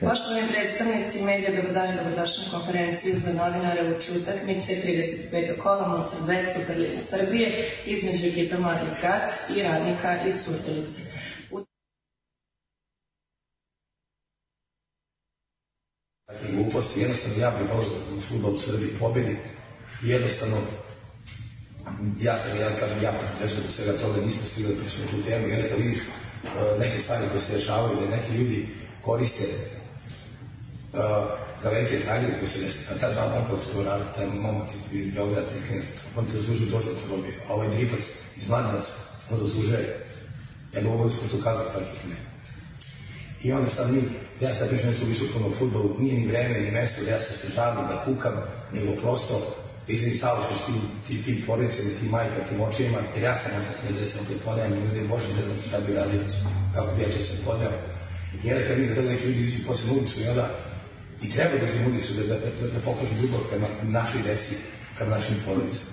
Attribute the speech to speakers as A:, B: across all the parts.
A: Poštovani predstavnici medija, dobrodan dobrodošli na konferenciju za novinare u utakmice 35. kola Mocar Bet Superliga Srbije između ekipe Mladih Gat i radnika iz Surdulice.
B: Dakle, gluposti, jednostavno ja bih možda u futbol u Srbiji pobedi. Jednostavno, ja sam, ja kažem, jako težak do svega toga, nismo stigli da pričamo tu temu. I onda vidiš uh, neke stvari koje se dešavaju, da neki ljudi koriste uh, za velike tragedije koje se desi. A ta dva momka od Storara, taj momak iz Beograda, taj klinac, on te zaslužuje dođe od robije. A ovaj drifac iz Mladinac, on zaslužuje, ja bi ovo smo tu kazao kao klinac. I onda sad mi, ja sad pričam nešto više o futbolu, nije ni vreme, ni mesto da ja se se žalim, da kukam, nego prosto izvini savršeš tim, tim, tim porodicama, tim majka, tim očima, jer ja sam ne da sam te poneo, ne da Bože, ne znam šta bi radio, kako bi ja to sve podneo. I onda kad mi da neki ljudi izađu posle ulicu i onda i treba da izađu ulicu da, da, da, da pokažu ljubav prema našoj deci, prema našim porodicama.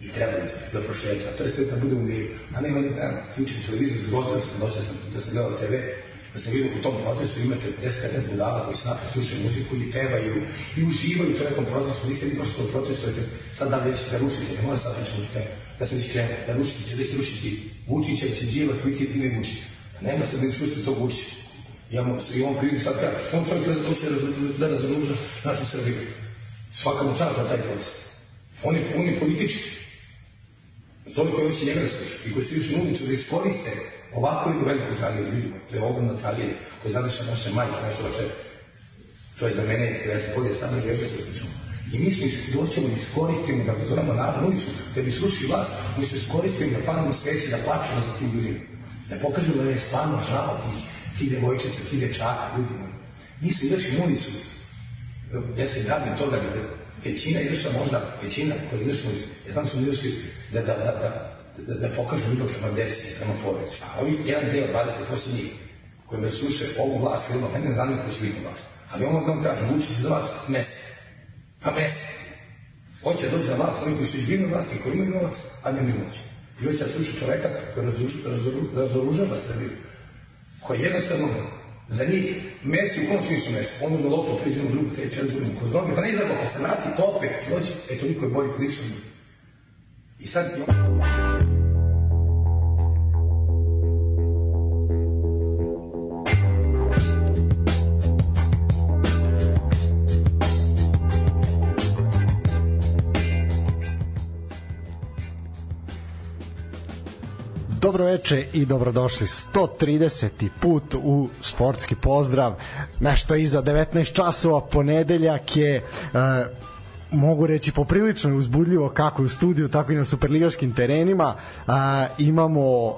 B: I treba da izađu, da prošetu, a to je sve da bude u miru. A ne, oni, ne, ključim televiziju, zgozio sam, došao sam, da sam gledao TV, da sam vidio u tom procesu imate 10-15 budala koji se napred slušaju muziku i pevaju i uživaju u nekom procesu. Vi ste vi prosto protestujete, sad da li nećete da rušite, ne moram sad pričati tome, da sam već krenuo, da rušite, će da ćete rušiti Vučića, će Đilas, Viti, ime Vučića. Ne možete da slušate tog Vučića. Ja mu, i on priliku sad kaže, on čovjek da hoće da razoruža našu Srbiju. Svaka mu čast za taj proces. On je, on je politički. Zove koji hoće njega da sluša i koji su išli na ulicu da iskoriste ovako jednu veliku tragediju, ljudi moji, to je ogromna tragedija koja zadrša naše majke, naše oče. To je za mene, ja se bolje samo i pričamo. I mi smo doćemo da iskoristimo, da narod na ulicu, da bi srušili vas, mi smo iskoristimo da palimo sveće, da plačemo za tim ljudima. Da pokažemo da je stvarno žao tih, tih devojčica, tih dečaka, ljudi moji. Mi smo izašli na ulicu, ja se gradim toga da većina izašla možda, većina koja izašla, ja znam su izašli da, da, da, da, da, da pokažu ljubav prema deci, prema porodici. A ovi jedan deo, 20% njih, koji me sluše ovu vlast, ili mene ne zanima ko će biti vlast. Ali ono da vam kažem, Vučić za vas mese. Pa mese. Hoće doći za vlast, oni koji su izbili vlasti, koji imaju novac, a ne mi moći. I već sad sluša čoveka koji razoružava Srbiju, koji jednostavno za njih Mesi u kom smislu Mesi? On uzme loptu, pređe u drugu, treći, četiri godinu kroz noge, pa ne izgleda, kad se vrati, pa opet dođe, e toliko je bolji političan I sad...
C: Dobro veče i dobrodošli 130. put u sportski pozdrav. Nešto iza 19 časova ponedeljak je uh, mogu reći poprilično uzbudljivo kako u studiju, tako i na superligaškim terenima. Uh, imamo uh,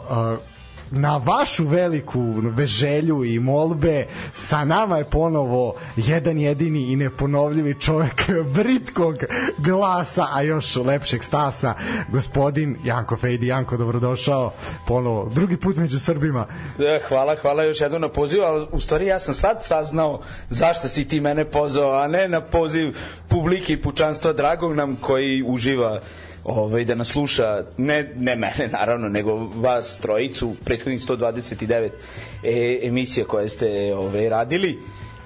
C: na vašu veliku želju i molbe sa nama je ponovo jedan jedini i neponovljivi čovek britkog glasa, a još lepšeg stasa, gospodin Janko Fejdi. Janko, dobrodošao ponovo. Drugi put među Srbima.
D: Da, hvala, hvala još jednom na pozivu, ali u stvari ja sam sad saznao zašto si ti mene pozvao, a ne na poziv publike i pučanstva dragog nam koji uživa ovaj, da nas sluša, ne, ne mene naravno, nego vas trojicu, prethodnih 129 e, emisija koje ste ovaj, radili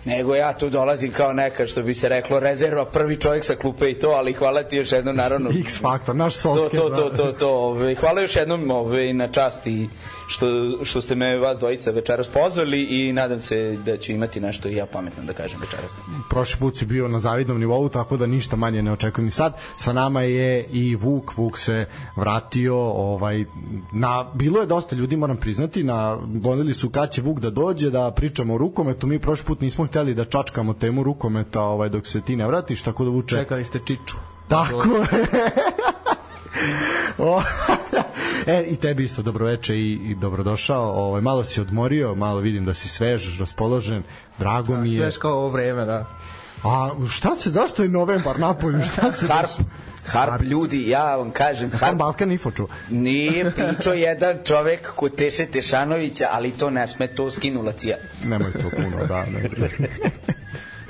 D: nego ja tu dolazim kao neka što bi se reklo rezerva prvi čovjek sa klupe i to ali hvala ti još jednom naravno.
C: X faktor naš Solskjaer
D: to to to to, to ovaj, hvala još jednom ovaj, na časti što, što ste me vas dvojica večeras pozvali i nadam se da ću imati nešto i ja pametno da kažem večeras.
C: Prošli put si bio na zavidnom nivou, tako da ništa manje ne očekujem i sad. Sa nama je i Vuk, Vuk se vratio, ovaj, na, bilo je dosta ljudi, moram priznati, na, gonili su kad će Vuk da dođe, da pričamo o rukometu, mi prošli put nismo hteli da čačkamo temu rukometa ovaj, dok se ti ne vratiš, tako da Vuče...
E: Čekali ste Čiču.
C: Tako o, e, i tebi isto dobroveče i, i dobrodošao. Ovaj, malo si odmorio, malo vidim da si svež, raspoložen. Drago mi je.
E: Svež kao ovo vreme, da.
C: A šta se, zašto je novembar napolju? Šta se
D: Harp, Harp, ljudi, ja vam kažem,
C: Harp, Balkan info čuo.
D: Nije pričao jedan čovek ko Teše Tešanovića, ali to ne sme, to skinula cija.
C: Nemoj to puno, da. Ne.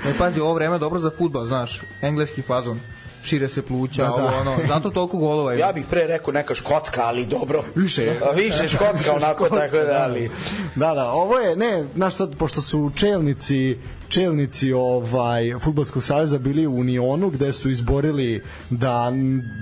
E: Ne, pazi, ovo vreme je dobro za futbol, znaš, engleski fazon. Šire se pluća,
C: Da,
E: da,
C: da.
E: ovo ono, zato toliko golova ima.
D: Ja bih pre rekao neka škotska, ali dobro.
C: Više je.
D: A, Više škotska, onako, tako da, ali...
C: Da, da, ovo je, ne, znaš sad, pošto su čelnici čelnici ovaj fudbalskog saveza bili u Unionu gde su izborili da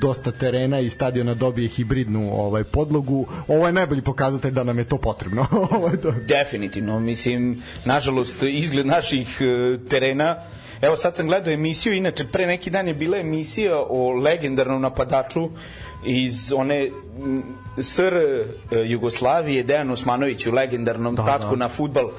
C: dosta terena i stadiona dobije hibridnu ovaj podlogu. Ovo je najbolji pokazatelj da nam je to potrebno. Ovo je to.
D: Definitivno, mislim, nažalost, izgled naših e, terena Evo sad sam gledao emisiju, inače pre neki dan je bila emisija o legendarnom napadaču iz one m, SR e, Jugoslavije, Dejan Osmanoviću, legendarnom da, tatku da. na futbal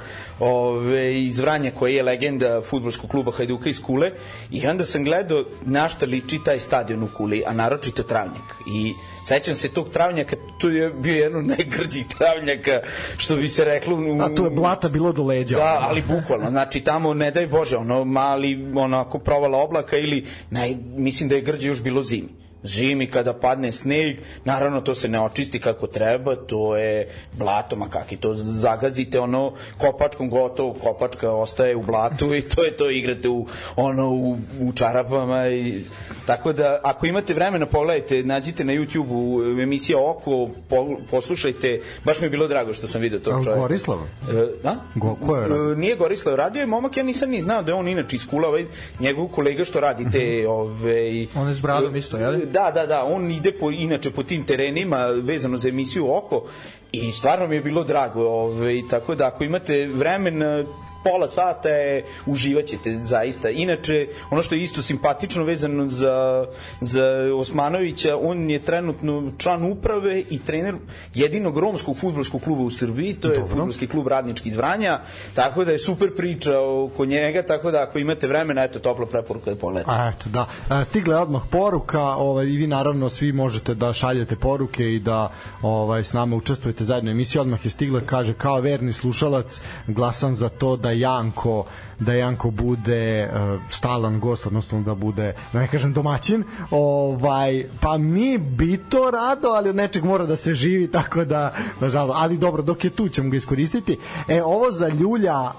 D: ove, iz Vranja koji je legenda futbolskog kluba Hajduka iz Kule i onda sam gledao na šta liči taj stadion u Kuli, a naročito travnjak i sećam se tog travnjaka, to je bio jedan od najgrđih travnjaka što bi se reklo u,
C: A tu je blata bilo do leđa.
D: Da, ali bukvalno, znači tamo ne daj Bože, ono mali onako provala oblaka ili naj, mislim da je grđe još bilo zimi zimi kada padne sneg, naravno to se ne očisti kako treba, to je blato, ma kaki to zagazite ono kopačkom gotovo, kopačka ostaje u blatu i to je to igrate u ono u, u čarapama i tako da ako imate vremena pogledajte, nađite na YouTube emisija Oko, po, poslušajte, baš mi je bilo drago što sam video tog
C: A
D: čovjeka.
C: Gorislav?
D: E, da?
C: Go, ko je radio?
D: E, Nije Gorislav radio je momak, ja nisam ni znao da je on inače iz Kula, ovaj njegov kolega što radi te, ove,
E: On je s bradom isto, je li?
D: Da, da, da, on ide po, inače po tim terenima vezano za emisiju Oko i stvarno mi je bilo drago, ove, tako da ako imate vremena pola sata je uživaćete zaista. Inače, ono što je isto simpatično vezano za, za Osmanovića, on je trenutno član uprave i trener jedinog romskog futbolskog kluba u Srbiji, to je futbolski klub Radnički iz Vranja, tako da je super priča oko njega, tako da ako imate vremena, eto, topla preporuka da pogledate.
C: A eto, da. E, Stigla je odmah poruka, ovaj, i vi naravno svi možete da šaljete poruke i da ovaj s nama učestvujete zajedno u emisiji. Odmah je stigla, kaže, kao verni slušalac, glasam za to da Janko da Janko bude uh, stalan gost, odnosno da bude, da ne kažem domaćin, ovaj, pa mi bi to rado, ali od nečeg mora da se živi, tako da, nažalost, ali dobro, dok je tu ćemo ga iskoristiti. E, ovo za Ljulja,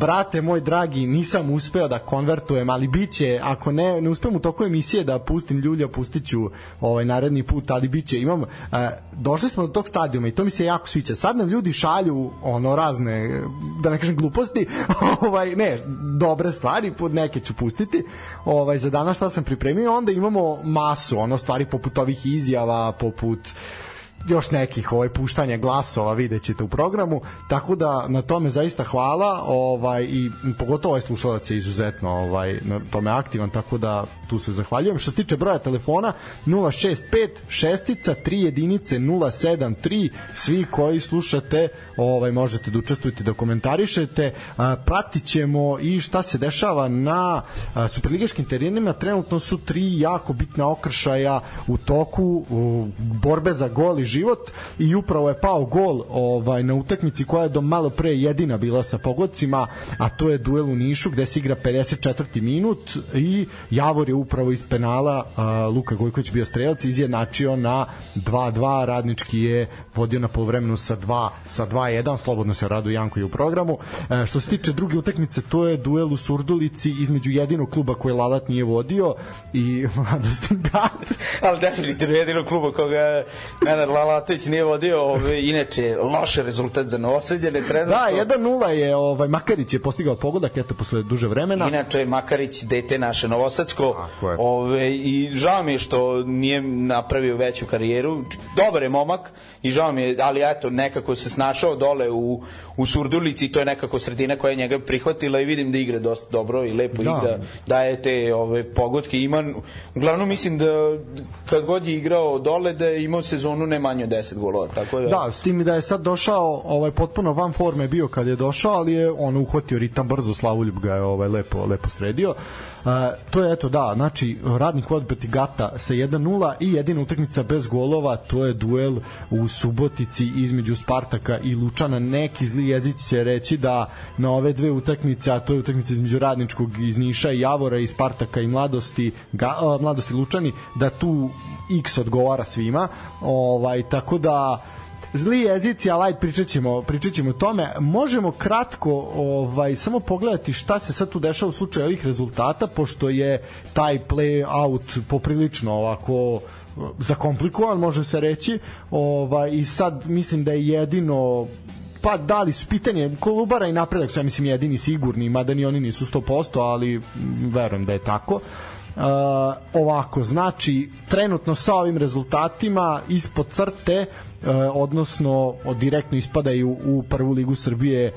C: brate moj dragi, nisam uspeo da konvertujem, ali biće, ako ne, ne uspem u toku emisije da pustim Ljulja, pustit ću ovaj, naredni put, ali biće, imam, uh, došli smo do tog stadijuma i to mi se jako sviđa. Sad nam ljudi šalju ono razne, da ne kažem gluposti, ovaj, ne, dobre stvari, pod neke ću pustiti. Ovaj za danas šta sam pripremio, onda imamo masu ono stvari poput ovih izjava, poput još nekih ovaj puštanja glasova videćete u programu tako da na tome zaista hvala ovaj i pogotovo ovaj slušalac je izuzetno ovaj na tome aktivan tako da tu se zahvaljujem. Što se tiče broja telefona 065 šestica 3 jedinice 073 svi koji slušate ovaj možete da učestvujete da komentarišete. Pratićemo i šta se dešava na superligaškim terenima. Trenutno su tri jako bitna okršaja u toku u, borbe za gol i život i upravo je pao gol ovaj na utakmici koja je do malo pre jedina bila sa pogodcima, a to je duel u Nišu gde se igra 54. minut i Javor je upravo iz penala a, Luka Gojković bio strelac izjednačio na 2-2 radnički je vodio na poluvremenu sa 2 sa 2-1 slobodno se radu Janko je u programu e, što se tiče druge utakmice to je duel u Surdulici između jedinog kluba koji Lalat nije vodio i Mladostin Gat
D: ali definitivno jedino kluba koga Nenad Lalatović nije vodio, ove, inače loš rezultat za Novosađane trenutno.
C: Da, 1-0 je ovaj Makarić je postigao pogodak eto posle duže vremena.
D: Inače Makarić dete naše Novosadsko. Ove i žao mi je što nije napravio veću karijeru. Dobar je momak i žao mi je, ali eto nekako se snašao dole u u Surdulici, to je nekako sredina koja je njega prihvatila i vidim da igra dosta dobro i lepo
C: Da.
D: igra, daje te ove pogodke, ima uglavnom mislim da kad god je igrao dole da je imao sezonu ne manje od 10 golova, tako da
C: Da, s tim da je sad došao, ovaj potpuno van forme bio kad je došao, ali je on uhvatio ritam brzo, Slavoljub ga je ovaj lepo lepo sredio. Uh, to je eto da, znači radnik odbiti Gata sa 1:0 i jedina utakmica bez golova, to je duel u Subotici između Spartaka i Lučana. Neki zli jezici će reći da na ove dve utakmice, a to je utakmica između radničkog iz Niša i Javora i Spartaka i Mladosti, ga, a, Mladosti Lučani, da tu X odgovara svima. Ovaj tako da zli jezici, ali ajde pričat ćemo, pričat ćemo tome. Možemo kratko ovaj, samo pogledati šta se sad tu dešava u slučaju ovih rezultata, pošto je taj play out poprilično ovako zakomplikovan, može se reći. Ovaj, I sad mislim da je jedino pa da li su pitanje Kolubara i napredak su ja mislim jedini sigurni mada ni oni nisu 100% ali verujem da je tako uh, ovako znači trenutno sa ovim rezultatima ispod crte odnosno od direktno ispadaju u prvu ligu Srbije e,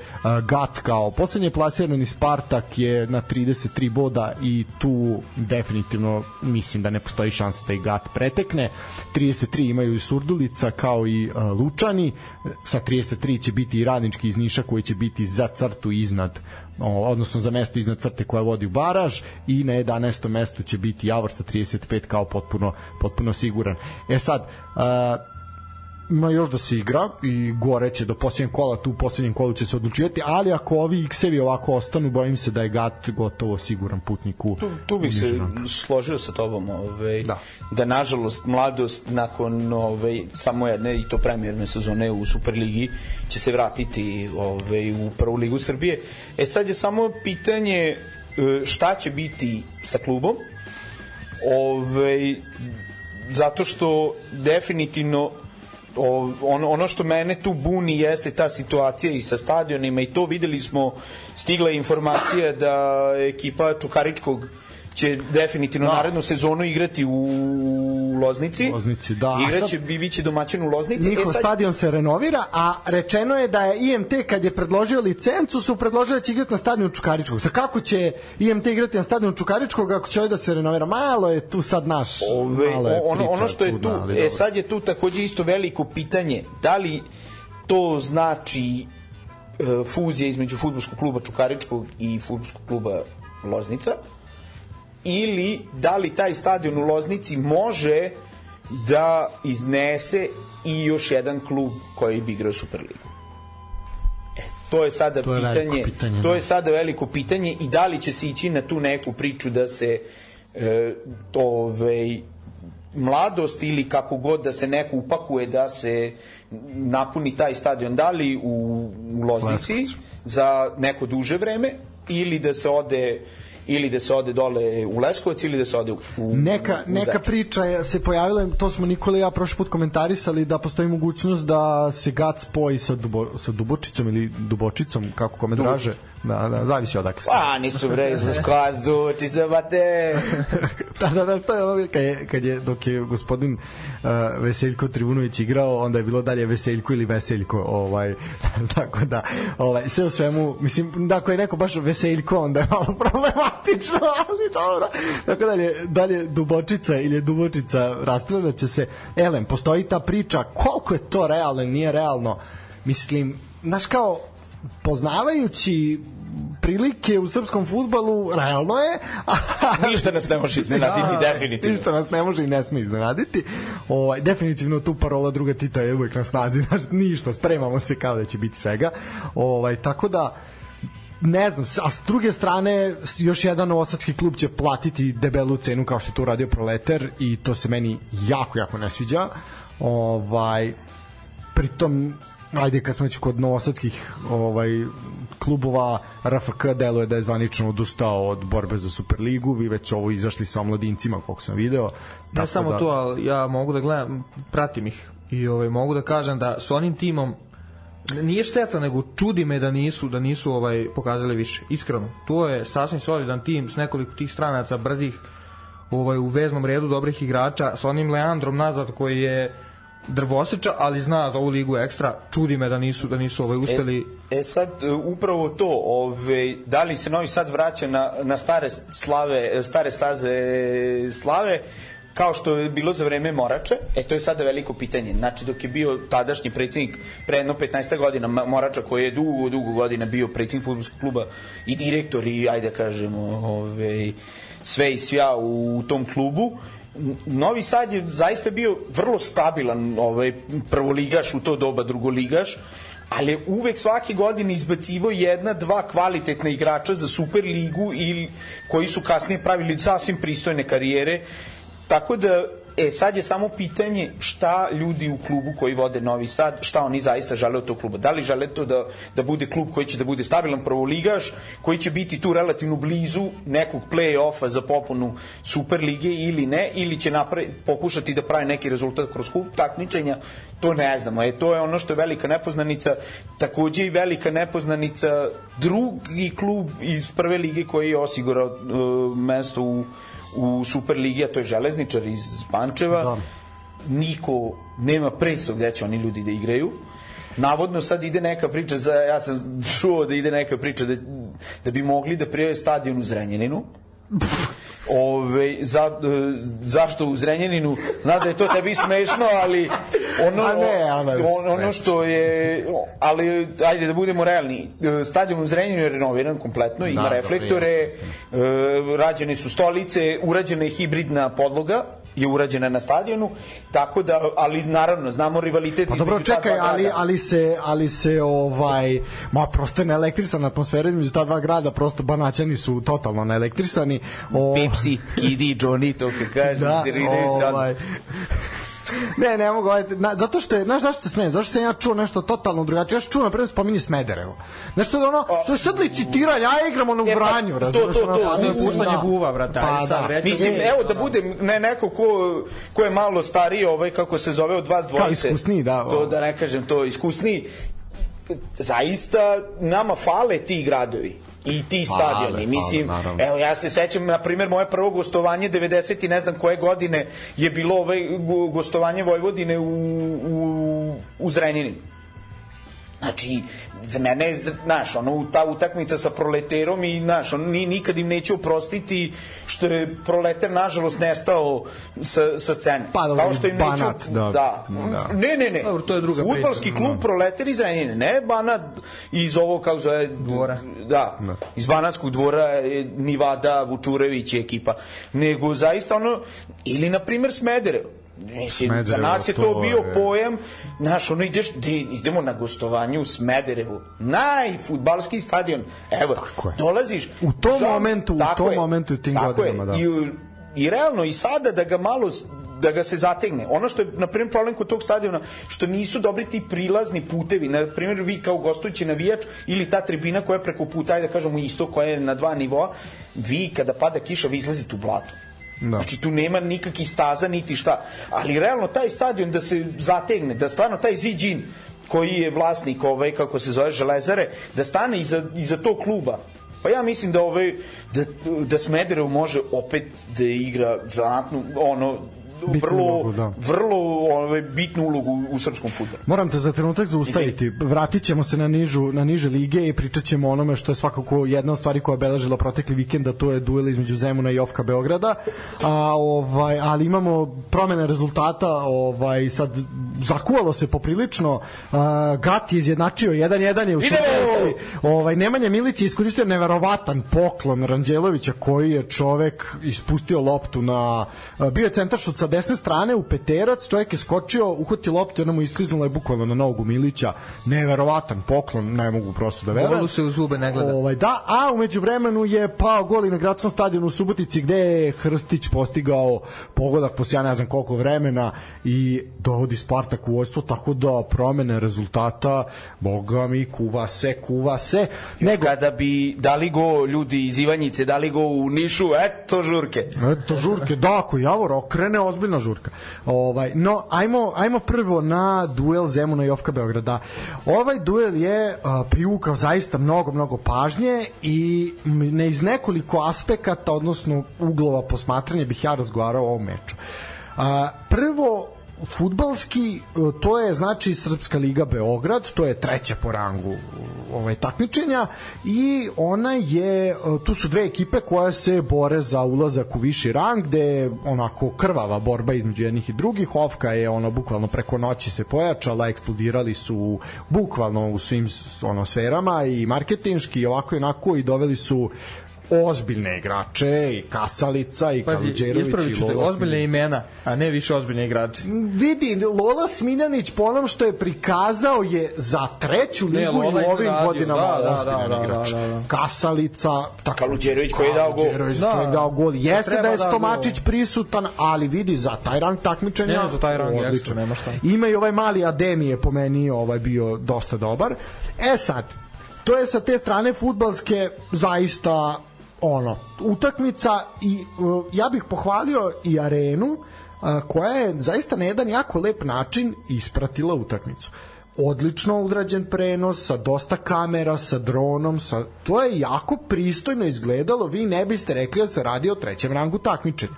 C: GAT kao poslednje plasirani Spartak je na 33 boda i tu definitivno mislim da ne postoji šansa da i GAT pretekne 33 imaju i Surdulica kao i e, Lučani sa 33 će biti i Radnički iz Niša koji će biti za crtu iznad odnosno za mesto iznad crte koja vodi u baraž i na 11. mestu će biti Javor sa 35 kao potpuno potpuno siguran. E sad, uh, ima još da se igra i gore će do posljednjeg kola, tu u posljednjem kolu će se odlučivati, ali ako ovi X-evi ovako ostanu, bojim se da je GAT gotovo siguran putnik u
D: Tu, tu bih se složio sa tobom, ovaj, da. da nažalost mladost nakon ovaj, samo jedne i to premijerne sezone u Superligi će se vratiti ovaj, u prvu ligu Srbije. E sad je samo pitanje e, šta će biti sa klubom, ovaj, zato što definitivno ono, ono što mene tu buni jeste ta situacija i sa stadionima i to videli smo, stigla informacija da ekipa Čukaričkog će definitivno da. narednu sezonu igrati u Loznici.
C: Loznici, da.
D: Igraće, bi će domaćin u Loznici.
C: Njihov e sad... stadion se renovira, a rečeno je da je IMT kad je predložio licencu su predložili da će igrati na stadionu Čukaričkog. Sa kako će IMT igrati na stadionu Čukaričkog ako će ovaj da se renovira? Malo je tu sad naš.
D: Ove, malo je ono, ono što je tu, ali, e, sad je tu takođe isto veliko pitanje. Da li to znači e, fuzija između futbolskog kluba Čukaričkog i futbolskog kluba Loznica? Ili da li taj stadion u Loznici može da iznese i još jedan klub koji bi igrao Superligu. E, to je sada to je pitanje, pitanje to je da. sada veliko pitanje i da li će se ići na tu neku priču da se e, ovaj mladost ili kako god da se neko upakuje da se napuni taj stadion da li u, u Loznici Leskovac. za neko duže vreme ili da se ode ili da se ode dole u Leskovac ili da se ode u, u
C: neka, u neka priča je, se pojavila, to smo Nikola i ja prošli put komentarisali, da postoji mogućnost da se Gac spoji sa, Dubo, sa Dubočicom ili Dubočicom, kako kome draže. Da, da, zavisi odakle.
D: Pa, nisu bre iz Leskovac, Dubočica, bate.
C: da, da, da, to je ono kad je, kad je, dok je gospodin uh, Veseljko Trivunović igrao, onda je bilo dalje Veseljko ili Veseljko, ovaj, tako da, ovaj, sve u svemu, mislim, da ako je neko baš Veseljko, onda je malo problematično, ali dobro. Tako dalje, dalje Dubočica ili Dubočica raspravljat će se. Elem, postoji ta priča, koliko je to realno, nije realno, mislim, znaš kao, poznavajući prilike u srpskom futbalu realno je
D: ništa nas ne može iznenaditi da, definitivno.
C: ništa nas ne može i ne sme iznenaditi. Ovaj definitivno tu parola druga Tita je uvek na snazi znaš, ništa spremamo se kao da će biti svega. Ovaj tako da ne znam, a s druge strane još jedan novosadski klub će platiti debelu cenu kao što je to uradio Proleter i to se meni jako, jako ne sviđa. Ovaj pritom ajde kad smo već kod novosadskih ovaj klubova RFK deluje da je zvanično odustao od borbe za Superligu, vi već ovo izašli sa omladincima koliko sam video.
E: Ne samo da... to, ali ja mogu da gledam, pratim ih i ovaj mogu da kažem da s onim timom nije šteta, nego čudi me da nisu da nisu ovaj pokazali više. Iskreno, to je sasvim solidan tim s nekoliko tih stranaca brzih ovaj u veznom redu dobrih igrača sa onim Leandrom nazad koji je drvoseča, ali zna za ovu ligu ekstra. Čudi me da nisu da nisu ovaj uspeli.
D: E, e sad e, upravo to, ovaj da li se Novi Sad vraća na na stare slave, stare staze slave kao što je bilo za vreme Morača, e to je sada veliko pitanje. Znači dok je bio tadašnji predsjednik pre jedno 15 godina Morača koji je dugo dugo godina bio predsjednik fudbalskog kluba i direktor i ajde da kažemo, ovaj sve i svja u tom klubu Novi Sad je zaista bio vrlo stabilan ovaj, prvoligaš u to doba drugoligaš, ali je uvek svake godine izbacivo jedna, dva kvalitetna igrača za Superligu ili koji su kasnije pravili sasvim pristojne karijere. Tako da E, sad je samo pitanje šta ljudi u klubu koji vode Novi Sad, šta oni zaista žele od tog kluba. Da li žele to da, da bude klub koji će da bude stabilan prvoligaš, koji će biti tu relativno blizu nekog play-offa za popunu Superlige ili ne, ili će napravi, pokušati da pravi neki rezultat kroz kup takmičenja, to ne znamo. E, to je ono što je velika nepoznanica, takođe i velika nepoznanica drugi klub iz prve lige koji je osigurao uh, mesto u u Superligi, a to je Železničar iz Pančeva. Da. Niko nema presog gde će oni ljudi da igraju. Navodno sad ide neka priča, za, ja sam čuo da ide neka priča da, da bi mogli da prijave stadion u Zrenjaninu. Ove, za, e, zašto u Zrenjaninu? Zna da je to tebi smešno ali ono,
C: ne,
D: ono, ono što je ali ajde da budemo realni e, stadion u Zrenjaninu je renoviran kompletno ima da, reflektore e, rađene su stolice urađena je hibridna podloga je urađena na stadionu, tako da ali naravno znamo rivalitet
C: pa dobro čekaj, ali ali se ali se ovaj ma prosto ne elektrisana atmosfera između ta dva grada, prosto banaćani su totalno neelektrisani.
D: O... Pepsi, Kidi, Johnny, to kako kaže, da, ovaj,
C: ne, ne mogu, na, zato što je, znaš zašto se smijem, zašto sam ja čuo nešto totalno drugačije, ja čuo na primjer spominje Smederevo. Nešto da ono, to je sad licitiranje, ja igram ono u Vranju,
D: pa, razumiješ? To, to, to,
E: to, to, puštanje buva, brata. Pa,
D: da. Mislim, evo da budem ne, neko ko, ko je malo stariji, ovaj, kako se zove od vas dvojice.
C: Kao iskusniji, da.
D: To da ne kažem, to iskusniji. Zaista nama fale ti gradovi i ti stadioni. Mislim, fale, evo ja se sećam na primjer moje prvo gostovanje 90 i ne znam koje godine je bilo ovaj gostovanje Vojvodine u u u Zrenjaninu. Znači, za mene je, znaš, ono, ta utakmica sa proleterom i, znaš, on ni, nikad im neće oprostiti što je proleter, nažalost, nestao sa, sa scene.
C: Pa, da, Kao što im banat, neću, da.
D: da. da. Ne, ne, ne.
E: Dobro, to je druga
D: Futbalski klub da. proleter iz Renjine, ne banat iz ovo, kako zove...
E: Dvora.
D: Da, da. iz banatskog dvora Nivada, Vučurević i ekipa. Nego, zaista, ono, ili, na primer, Smederevo Mislim, Smederevo, za nas je to, to bio je... pojam, znaš, ono ideš, de, idemo na gostovanje u Smederevu, najfutbalski stadion, evo, tako je. dolaziš.
C: U tom žal, momentu, u tom je, momentu u tim godinama, da.
D: I, I realno, i sada da ga malo da ga se zategne. Ono što je, na primjer, problem kod tog stadiona, što nisu dobri ti prilazni putevi. Na primjer, vi kao gostujući navijač ili ta tribina koja je preko puta, ajde da kažemo isto, koja je na dva nivoa, vi kada pada kiša, vi izlazite u blato Da. Znači tu nema nikakvih staza niti šta. Ali realno taj stadion da se zategne, da stvarno taj Ziđin koji je vlasnik ovaj kako se zove Železare, da stane iza, iza tog kluba Pa ja mislim da ovaj da da Smederevo može opet da igra zanatnu ono vrlo, ulogu, da. vrlo ovaj, bitnu ulogu u srpskom fudbalu.
C: Moram te za trenutak zaustaviti. Vratit ćemo se na, nižu, na niže lige i pričat ćemo onome što je svakako jedna od stvari koja je obeležila protekli vikend, a to je duel između Zemuna i Ofka Beograda. A, ovaj, ali imamo promene rezultata, ovaj, sad zakuvalo se poprilično. A, Gat je izjednačio 1-1 je u Subotici. Ovaj, Nemanja Milić je iskoristio neverovatan poklon Ranđelovića koji je čovek ispustio loptu na... Bio je centaršut sa desne strane u peterac, čovjek je skočio, uhvatio loptu, ona mu iskliznula je bukvalno na nogu Milića. Neverovatan poklon, ne mogu prosto da verujem.
E: Golu se u zube ne gleda.
C: Ovaj, da, a umeđu vremenu je pao gol i na gradskom stadionu u Subotici gde je Hrstić postigao pogodak posle ja ne znam koliko vremena i dovodi Spartak u vojstvo, tako da promene rezultata, boga mi, kuva se, kuva se.
D: Nego... Kada bi dali go ljudi iz Ivanjice, dali go u Nišu, eto žurke.
C: Eto žurke, da, ako Javor okrene, ozbiljna žurka. Ovaj, no, ajmo, ajmo prvo na duel Zemuna i Ofka Beograda. Ovaj duel je uh, privukao zaista mnogo, mnogo pažnje i ne iz nekoliko aspekata, odnosno uglova posmatranja bih ja razgovarao o ovom meču. Uh, prvo, futbalski e, to je znači Srpska liga Beograd, to je treća po rangu ovaj takmičenja i ona je e, tu su dve ekipe koje se bore za ulazak u viši rang gde je onako krvava borba između jednih i drugih. Ofka je ono bukvalno preko noći se pojačala eksplodirali su bukvalno u svim ono sferama i marketinški i ovako i onako i doveli su ozbiljne igrače i Kasalica i
E: Pazi,
C: Kaludjerović
E: ispravit
C: i Lola
E: ozbiljne imena, a ne više ozbiljne igrače.
C: Vidi, Lola Smiljanić po onom što je prikazao je za treću ligu
E: Ne, Lola
C: i u ovim godinama
E: da, da,
C: ozbiljan
E: da, da,
C: igrač.
E: da, da.
C: Kasalica, tako,
D: Kaludjerović koji je dao gol.
E: Da.
C: dao gol. Jeste da je
E: da
C: Stomačić
E: gol.
C: prisutan, ali vidi za taj rang takmičenja.
E: Ne, za taj rang
C: odličan.
E: jeste, nema šta.
C: Ima i ovaj mali Ademi je po meni ovaj bio dosta dobar. E sad, to je sa te strane futbalske zaista ono, utakmica i uh, ja bih pohvalio i arenu uh, koja je zaista na jedan jako lep način ispratila utakmicu. Odlično udrađen prenos sa dosta kamera, sa dronom, sa to je jako pristojno izgledalo, vi ne biste rekli da se radi o trećem rangu takmičenja.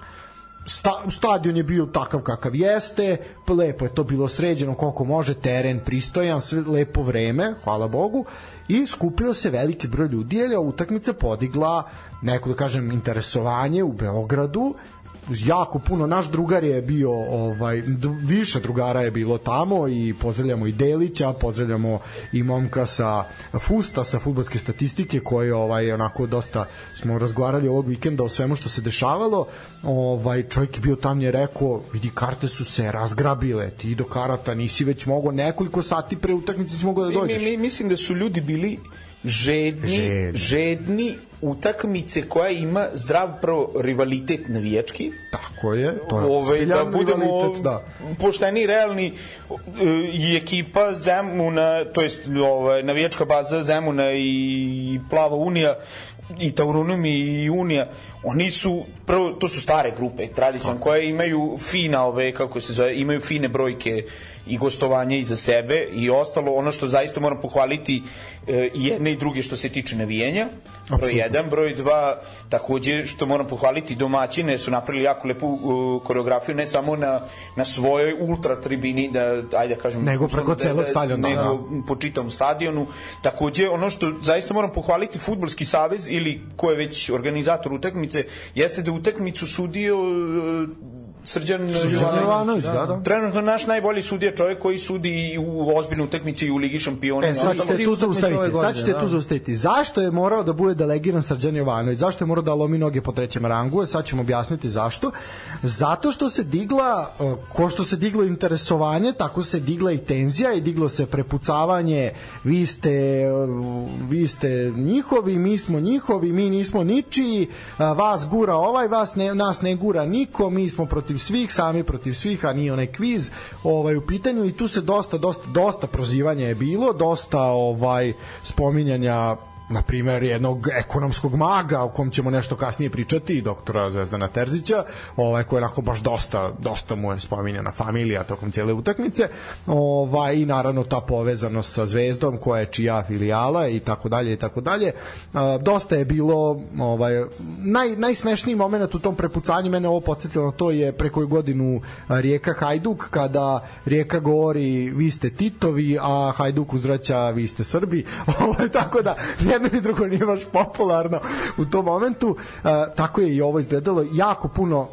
C: Sta, stadion je bio takav kakav jeste, lepo je to bilo sređeno koliko može, teren pristojan, sve lepo vreme, hvala Bogu, i skupio se veliki broj ljudi, jer je utakmica podigla neko da kažem interesovanje u Beogradu, jako puno naš drugar je bio ovaj više drugara je bilo tamo i pozdravljamo i Delića, pozdravljamo i momka sa Fusta sa fudbalske statistike koji ovaj onako dosta smo razgovarali ovog vikenda o svemu što se dešavalo. Ovaj čovjek je bio tamo je rekao vidi karte su se razgrabile, ti do karata nisi već mogao nekoliko sati pre utakmice si mogao da
D: Mi,
C: dođeš.
D: mi, mislim da su ljudi bili žedni,
C: Žedni.
D: žedni utakmice koja ima zdrav prvo rivalitet navijački,
C: Tako je, to je
D: ovaj, da budemo
C: rivalitet, da.
D: pošteni, realni e, i ekipa Zemuna, to jest ovaj, navijačka baza Zemuna i Plava Unija i Taurunum i Unija, oni su prvo to su stare grupe tradicionalne koje imaju fina ove kako se zove imaju fine brojke i gostovanje iza sebe i ostalo ono što zaista moram pohvaliti e, i jedne i druge što se tiče navijenja broj
C: Apsolutno.
D: jedan broj dva takođe što moram pohvaliti domaćine su napravili jako lepu uh, koreografiju ne samo na, na svojoj ultra tribini da ajde da kažem
C: Nego preko
D: da-
C: celog
D: da-
C: stadiona,
D: nego
C: da.
D: po čitavom stadionu takođe ono što zaista moram pohvaliti fudbalski savez ili ko je već organizator utakmice jeste da utakmicu sudio uh, Srđan
C: Srđan Jovanović, da, da.
D: Trenutno naš najbolji sudija čovjek koji sudi i u ozbiljnoj utakmici i u Ligi šampiona.
C: E, sad ćete tu zaustaviti. Sad ćete
E: da.
C: tu zaustaviti. Zašto je morao da bude delegiran Srđan Jovanović? Zašto je morao da lomi noge po trećem rangu? E, Sad ćemo objasniti zašto. Zato što se digla, e, ko što se diglo interesovanje, tako se digla i tenzija i diglo se prepucavanje vi ste, e, vi ste njihovi, mi smo njihovi, mi nismo ničiji, a, vas gura ovaj, vas ne, nas ne gura niko, mi smo protiv svih, sami protiv svih, a nije onaj kviz ovaj, u pitanju i tu se dosta, dosta, dosta prozivanja je bilo, dosta ovaj spominjanja na primer jednog ekonomskog maga o kom ćemo nešto kasnije pričati doktora Zvezdana Terzića ovaj koji je onako baš dosta dosta mu je spominjana familija tokom cijele utakmice. Ovaj i naravno ta povezanost sa Zvezdom koja je čija filijala i tako dalje i tako dalje. Dosta je bilo ovaj naj najsmešniji momenat u tom prepucanju mene ovo podsetilo na to je pre koju godinu Rijeka Hajduk kada Rijeka govori vi ste Titovi a Hajduk uzvraća vi ste Srbi ovaj tako da jedno i drugo nije baš popularno u tom momentu. A, tako je i ovo izgledalo. Jako puno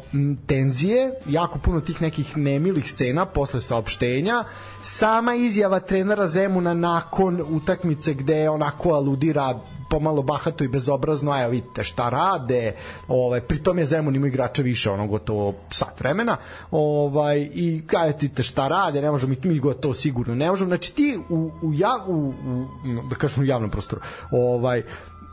C: tenzije jako puno tih nekih nemilih scena posle saopštenja. Sama izjava trenera Zemuna nakon utakmice gde onako aludira pomalo bahato i bezobrazno, a evo vidite šta rade, ovaj, pritom je Zemun ima igrača više, ono gotovo sat vremena, ovaj, i kaže vidite šta rade, ne možemo, mi, mi gotovo sigurno ne možemo, znači ti u, u, ja, u, u da kažem u javnom prostoru, ovaj,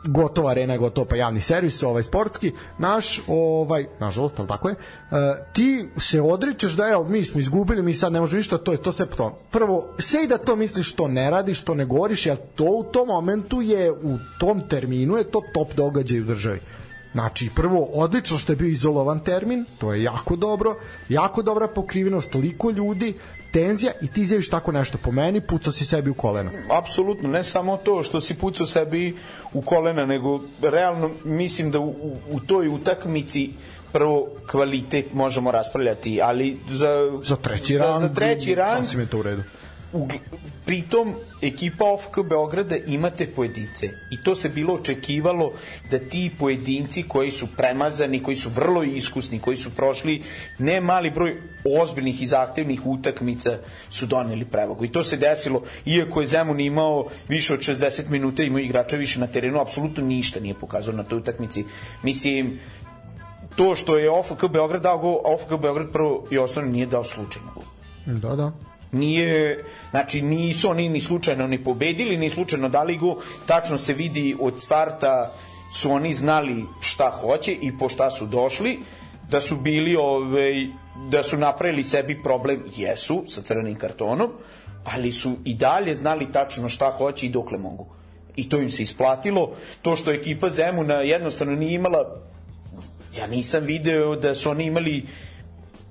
C: gotova arena je gotovo pa javni servis ovaj sportski naš ovaj nažalost al tako je e, ti se odričeš da evo mi smo izgubili mi sad ne možemo ništa to je to sve to prvo sve da to misliš što ne radiš što ne govoriš jer to u tom momentu je u tom terminu je to top događaj u državi. Znači, prvo, odlično što je bio izolovan termin, to je jako dobro, jako dobra pokrivenost, toliko ljudi, tenzija i ti izjaviš tako nešto po meni, pucao si sebi u koleno.
D: apsolutno ne samo to što si pucao sebi u kolena nego realno mislim da u, u, u toj utakmici prvo kvalitet možemo raspravljati ali za
C: Za treći
D: za,
C: rang,
D: za treći rang
C: sasvim je to u redu.
D: Pritom ekipa OFK Beograda imate pojedince i to se bilo očekivalo da ti pojedinci koji su premazani, koji su vrlo iskusni, koji su prošli ne mali broj ozbiljnih i zahtevnih utakmica su doneli prevagu i to se desilo iako je Zemun imao više od 60 minuta imao igrača više na terenu apsolutno ništa nije pokazao na toj utakmici mislim to što je OFK Beograd dao gol, OFK Beograd prvo i osnovno nije dao slučajno gol.
C: Da, da.
D: Nije, znači nisu oni ni slučajno ni pobedili, ni slučajno dali go, tačno se vidi od starta su oni znali šta hoće i po šta su došli, da su bili ovaj, da su napravili sebi problem, jesu, sa crvenim kartonom, ali su i dalje znali tačno šta hoće i dokle mogu. I to im se isplatilo. To što ekipa Zemuna jednostavno nije imala ja nisam video da su oni imali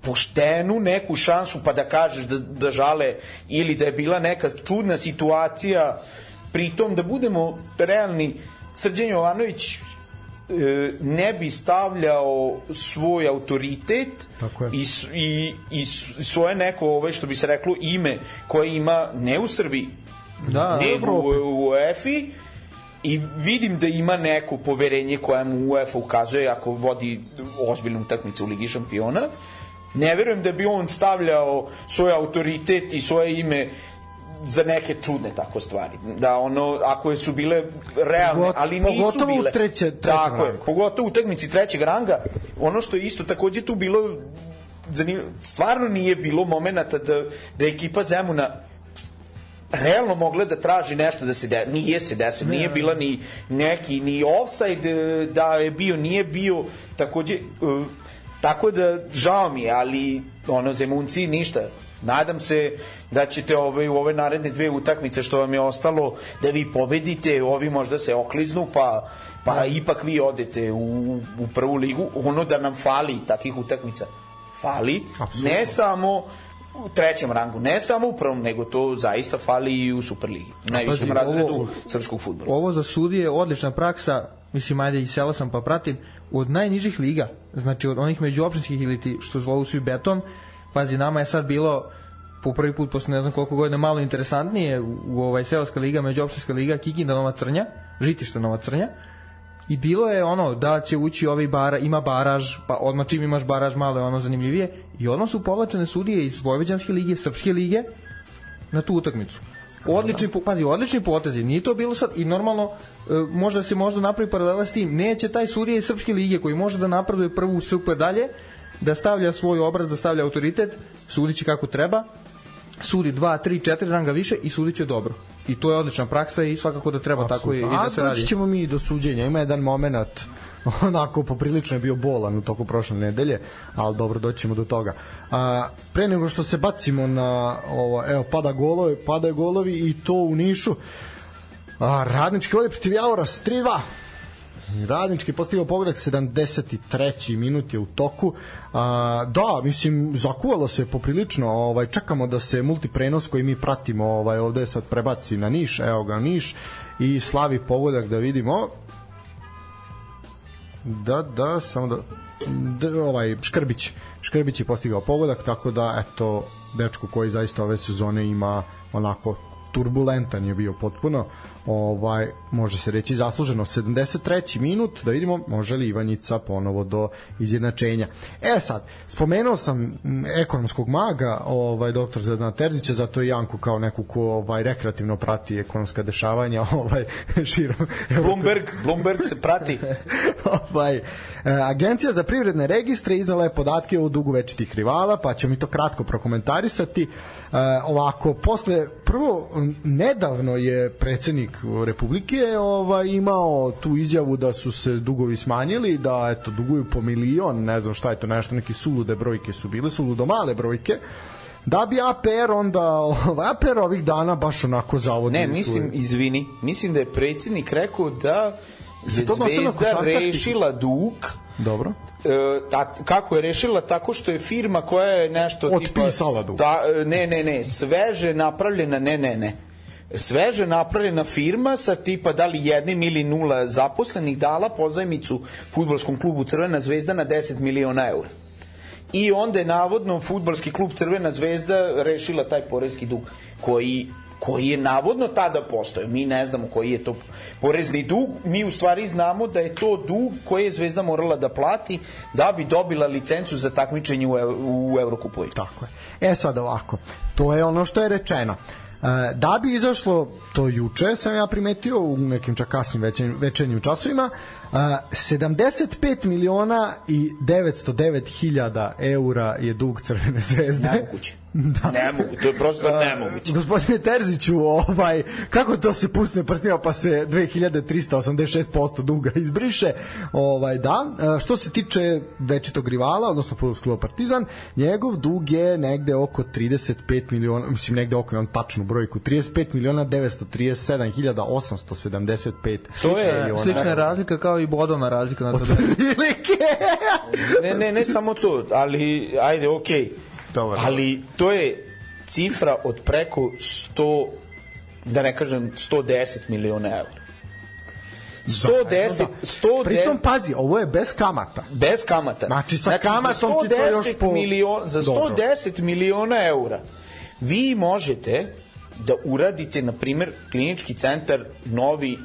D: poštenu neku šansu pa da kažeš da, da žale ili da je bila neka čudna situacija pritom da budemo realni Srđan Jovanović e, ne bi stavljao svoj autoritet
C: Tako je.
D: i, i, i svoje neko ove što bi se reklo ime koje ima ne u Srbiji
E: Da,
D: nego u, u UEFA-i i vidim da ima neko poverenje koje mu UEFA ukazuje ako vodi ozbiljnu utakmicu u Ligi šampiona. Ne verujem da bi on stavljao svoj autoritet i svoje ime za neke čudne tako stvari. Da ono, ako su bile realne,
C: Pogot-
D: ali nisu
C: pogotovo u
D: bile.
C: treće- trećem
D: tako je,
C: rangu.
D: pogotovo u utakmici trećeg ranga. Ono što je isto takođe tu bilo zanimljivo, stvarno nije bilo momenata da, da je ekipa Zemuna realno mogla da traži nešto da se de, nije se desilo, nije bila ni neki ni offside da je bio, nije bio takođe e, tako da žao mi je, ali ono Zemunci ništa. Nadam se da ćete ove, u ove naredne dve utakmice što vam je ostalo da vi pobedite, ovi možda se okliznu pa pa ipak vi odete u, u prvu ligu, ono da nam fali takvih utakmica. Fali,
C: Apsolutno.
D: ne samo u trećem rangu, ne samo u prvom, nego to zaista fali i u Superligi. U najvišem razredu
E: ovo-
D: srpskog futbola.
E: Ovo za sudije je odlična praksa, mislim, ajde i sela sam pa pratim, od najnižih liga, znači od onih međuopštinskih ili ti što zvoju svi beton, pazi, nama je sad bilo po prvi put posle ne znam koliko godina malo interesantnije u, u ovaj seoska liga, međuopštinska liga, Kikinda Nova Crnja, Žitište Nova Crnja, I bilo je ono da će ući ovaj bara, ima baraž, pa odmah čim imaš baraž malo je ono zanimljivije i odmah su povlačene sudije iz Vojvođanske lige, Srpske lige na tu utakmicu. Odlični, po- pazi, odlični potezi. Nije to bilo sad i normalno e, možda se možda napravi paralela s tim. Neće taj sudija iz Srpske lige koji može da napreduje prvu super dalje, da stavlja svoj obraz, da stavlja autoritet, sudiće kako treba, sudi 2, 3, 4 ranga više i sudiće dobro. I to je odlična praksa i svakako da treba tako i, i da se
C: A
E: radi.
C: doći ćemo mi do suđenja. Ima jedan moment onako poprilično je bio bolan u toku prošle nedelje, ali dobro doći ćemo do toga. A, pre nego što se bacimo na ovo, evo pada golovi, padaju golovi i to u Nišu. A, radnički vode protiv Javora s 3-2. Radnički postigao pogodak 73. minut je u toku. A, da, mislim, zakuvalo se poprilično. Ovaj, čekamo da se multiprenos koji mi pratimo ovaj, ovde sad prebaci na Niš. Evo ga Niš i slavi pogodak da vidimo. Da, da, samo da, da ovaj Škrbić, Škrbić je postigao pogodak, tako da eto dečko koji zaista ove sezone ima onako turbulentan je bio potpuno ovaj može se reći zasluženo 73. minut da vidimo može li Ivanjica ponovo do izjednačenja e sad spomenuo sam ekonomskog maga ovaj doktor Zedana Terzića zato je Janko kao neku ko ovaj rekreativno prati ekonomska dešavanja ovaj širom
D: Bloomberg, Bloomberg se prati.
C: ovaj, e, Agencija za privredne registre iznala je podatke o dugu večitih rivala, pa ćemo mi to kratko prokomentarisati. E, ovako, posle, prvo, nedavno je predsednik Republike ovaj, imao tu izjavu da su se dugovi smanjili, da eto, duguju po milion, ne znam šta je to nešto, neke sulude brojke su bile, suludo male brojke, da bi APR onda, ovaj, APR ovih dana baš onako zavodi
D: Ne, mislim, izvini, mislim da je predsjednik rekao da je Zvezda rešila dug.
C: Dobro.
D: E, ta, kako je rešila? Tako što je firma koja je nešto
C: Otpisala
D: tipa
C: dug.
D: ta, e, ne ne ne. Sveže napravljena ne ne ne. Sveže napravljena firma sa tipa da li jednim ili nula zaposlenih dala pozajmicu futbolskom klubu Crvena zvezda na 10 miliona eura. I onda je navodno futbalski klub Crvena zvezda rešila taj porezki dug koji koji je navodno tada postojao. Mi ne znamo koji je to porezni dug, mi u stvari znamo da je to dug koji je Zvezda morala da plati da bi dobila licencu za takmičenje u, Ev- u Evrokupu.
C: Tako je. E sad ovako, to je ono što je rečeno. E, Da bi izašlo to juče, sam ja primetio u nekim čak kasnim večernjim, večernjim časovima, e, 75 miliona i 909 hiljada eura je dug Crvene zvezde.
D: Nemoguće. Da. Ne mogu, to je prosto nemoguće.
C: Gospodine Terziću, ovaj, kako to se pusne prstima pa se 2386% duga izbriše? Ovaj, da, E, što se tiče večitog rivala, odnosno fudbalskog kluba Partizan, njegov dug je negde oko 35 miliona, mislim negde oko, imam tačnu brojku, 35 miliona 937.875
D: To je
C: miliona.
E: Slična razlika kao i bodovna razlika na tabeli.
D: Ne, ne, ne samo to, ali ajde, okej. Okay.
C: Dobar.
D: Ali to je cifra od preko 100 da ne kažem 110 miliona evra. 110, 110
C: Pritom, pazi, ovo je bez kamata.
D: bez kamata.
C: Znači, sa kamatom
D: za
C: ti to
D: 110
C: još po-
D: milion, za
C: Dobro.
D: 110 miliona eura vi možete da uradite, na primer, klinički centar novi,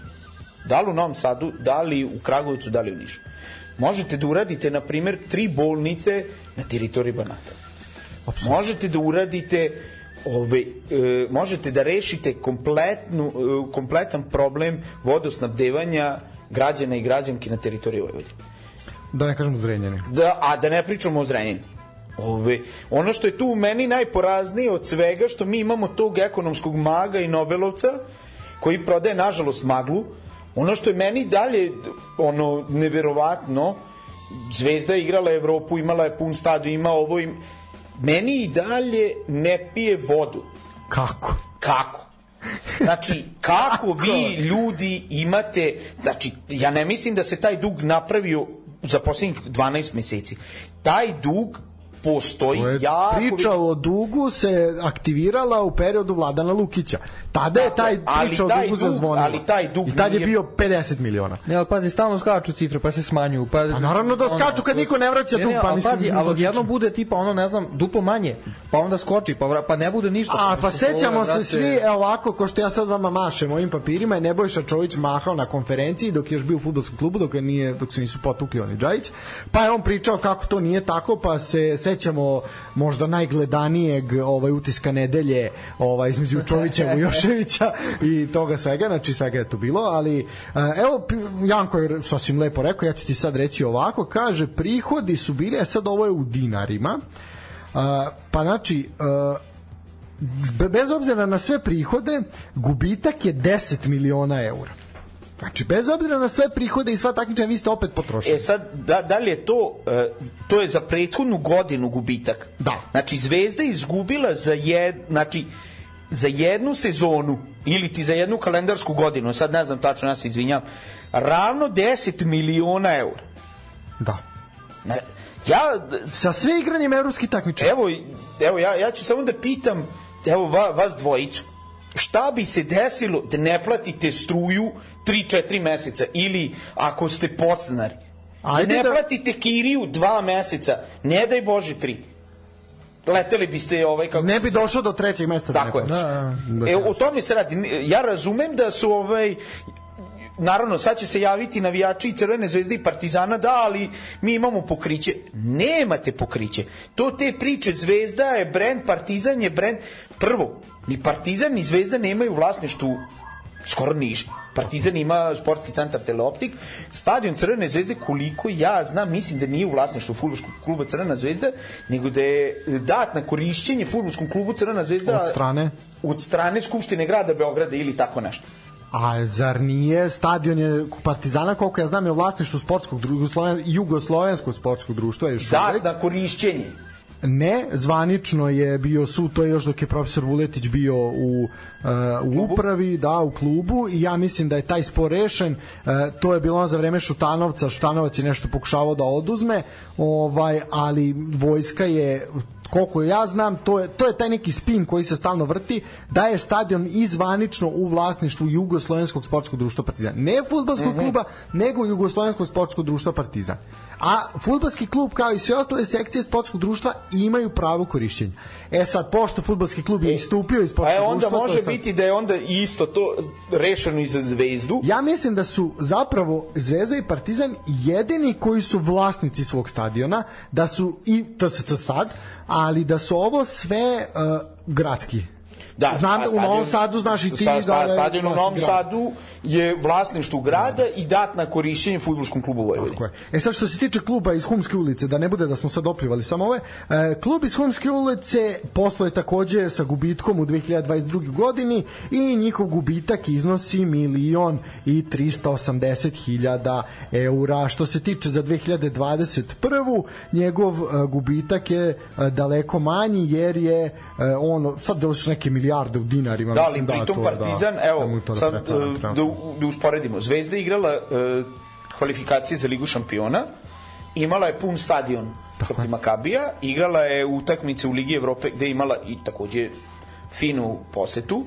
D: da li u Novom Sadu, da li u Kragovicu, da li u Nišu. Možete da uradite, na primer, tri bolnice na teritoriji Banata. Možete da uradite ove, e, možete da rešite kompletnu, e, kompletan problem vodosnabdevanja građana i građanki na teritoriji Vojvodine.
C: Da ne kažem zrenjeni.
D: Da, a da ne pričamo o Zrenjaninu. Ove, ono što je tu meni najporaznije od svega što mi imamo tog ekonomskog maga i Nobelovca koji prodaje nažalost maglu ono što je meni dalje ono neverovatno Zvezda je igrala Evropu, imala je pun stadion, ima ovo im... meni i dalje ne pije vodu
C: Kako?
D: Kako? Znači, kako vi ljudi imate, znači, ja ne mislim da se taj dug napravio za poslednjih 12 meseci. Taj dug postoji
C: To je
D: jako...
C: priča o dugu se aktivirala u periodu Vladana Lukića. Tada je
D: Tako
C: taj
D: je, ali
C: priča o dugu
D: dug-
C: zazvonila.
D: ali taj dug
C: I tad je bio 50 miliona.
E: Ne, ali pazi, stalno skaču cifre, pa se smanjuju. Pa,
C: A naravno da skaču kad niko ne vraća
E: ne,
C: dug,
E: ne,
C: pa
E: ali
C: mislim,
E: pazi, ali odjednom
C: čim.
E: bude tipa ono, ne znam, duplo manje, pa onda skoči, pa, vra- pa ne bude ništa.
C: A pa sećamo se svi, evo ovako, ko što ja sad vama mašem ovim papirima, je Nebojša Čović mahao na konferenciji dok je još bio u fudbalskom klubu, dok, je nije, dok se nisu potukli oni Džajić, pa je on pričao kako to nije tako, pa se sećamo možda najgledanijeg ovaj, utiska nedelje ovaj, između Čovića i Vujoševića i toga svega, znači svega je to bilo, ali e, evo, Janko je sasvim lepo rekao, ja ću ti sad reći ovako, kaže, prihodi su bili, a sad ovo je u dinarima, a, pa znači, Be- bez obzira na sve prihode, gubitak je 10 miliona eura. Znači, bez obzira na sve prihode i sva takmičenja, vi ste opet potrošili.
D: E sad, da, da li je to, e, to je za prethodnu godinu gubitak.
C: Da.
D: Znači, Zvezda je izgubila za jed, znači, za jednu sezonu ili ti za jednu kalendarsku godinu, sad ne znam tačno, ja se izvinjam, ravno 10 miliona eura.
C: Da.
D: Na, ja,
C: Sa sve igranjem evropskih takmičenja.
D: evo, evo ja, ja ću samo da pitam, evo va, vas dvojicu, šta bi se desilo da ne platite struju 3-4 meseca ili ako ste podstanari,
C: Ajde
D: da ne
C: da-
D: platite kiriju 2 meseca, ne daj Bože 3. Leteli biste ovaj kako
C: Ne bi došao do trećeg mesta.
D: Tako je.
C: da plaća. Da,
D: E, o tome se radi. Ja razumem da su ovaj naravno sad će se javiti navijači i Crvene zvezde i Partizana da, ali mi imamo pokriće. Nemate pokriće. To te priče Zvezda je brend, Partizan je brend. Prvo, ni Partizan ni Zvezda nemaju vlasništvu skoro ništa. Partizan ima sportski centar Teleoptik, stadion Crvene zvezde koliko ja znam, mislim da nije u vlasništvu fudbalskog kluba Crvena zvezda, nego da je dat na korišćenje fudbalskom klubu Crvena zvezda
C: Od strane?
D: od strane Skupštine grada Beograda ili tako nešto.
C: A zar nije stadion je Partizana, koliko ja znam, je u vlasništvu sportskog društva, Jugosloven, jugoslovenskog sportskog društva još uvek.
D: na korišćenje.
C: Ne, zvanično je bio sud, to je još dok je profesor Vuletić bio u, uh, u upravi, da, u klubu i ja mislim da je taj spor rešen. Uh, to je bilo za vreme Šutanovca, Šutanovac je nešto pokušavao da oduzme, ovaj, ali vojska je koliko ja znam, to je, to je taj neki spin koji se stalno vrti, da je stadion izvanično u vlasništvu Jugoslovenskog sportskog društva Partizan. Ne futbalskog kluba, nego Jugoslovenskog sportskog društva Partizan. A futbalski klub kao i sve ostale sekcije sportskog društva imaju pravo korišćenja. E sad, pošto futbalski klub je istupio iz
D: A
C: sportskog
D: e, onda
C: društva...
D: može
C: sad-
D: biti da je onda isto to rešeno i za zvezdu.
C: Ja mislim da su zapravo Zvezda i Partizan jedini koji su vlasnici svog stadiona, da su i TSC sad, ali da su ovo sve uh, gradski.
D: Da,
C: Znam,
D: a
C: u
D: stadion-
C: Novom Sadu znaš i ti
D: sta,
C: da
D: sta,
C: je
D: stadion u Novom
C: grada.
D: Sadu je vlasništvo grada i dat na korišćenje fudbalskom klubu Vojvodine.
C: Tako je. E sad što se tiče kluba iz Humske ulice, da ne bude da smo sad oplivali samo ove, e, klub iz Humske ulice posluje takođe sa gubitkom u 2022. godini i njihov gubitak iznosi milion i 380 hiljada eura. Što se tiče za 2021. njegov e, gubitak je e, daleko manji jer je e, on, sad da su neke milijarde u dinarima.
D: Da, ali
C: mislim,
D: pritom
C: to,
D: Partizan,
C: da,
D: evo,
C: da da
D: sad e, da, da usporedimo. Zvezda je igrala e, kvalifikacije za Ligu šampiona, imala je pun stadion protiv Makabija, igrala je utakmice u Ligi Evrope gde je imala i takođe finu posetu.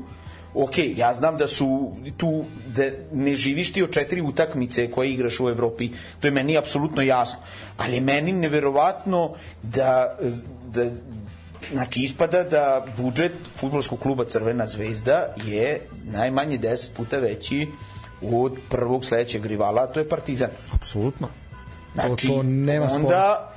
D: Ok, ja znam da su tu, da ne živiš ti od četiri utakmice koje igraš u Evropi, to je meni apsolutno jasno. Ali meni neverovatno da, da Znači, ispada da budžet futbolskog kluba Crvena zvezda je najmanje 10 puta veći od prvog sledećeg rivala, a to je Partizan.
C: Apsolutno.
D: Znači,
C: to nema spora.
D: onda,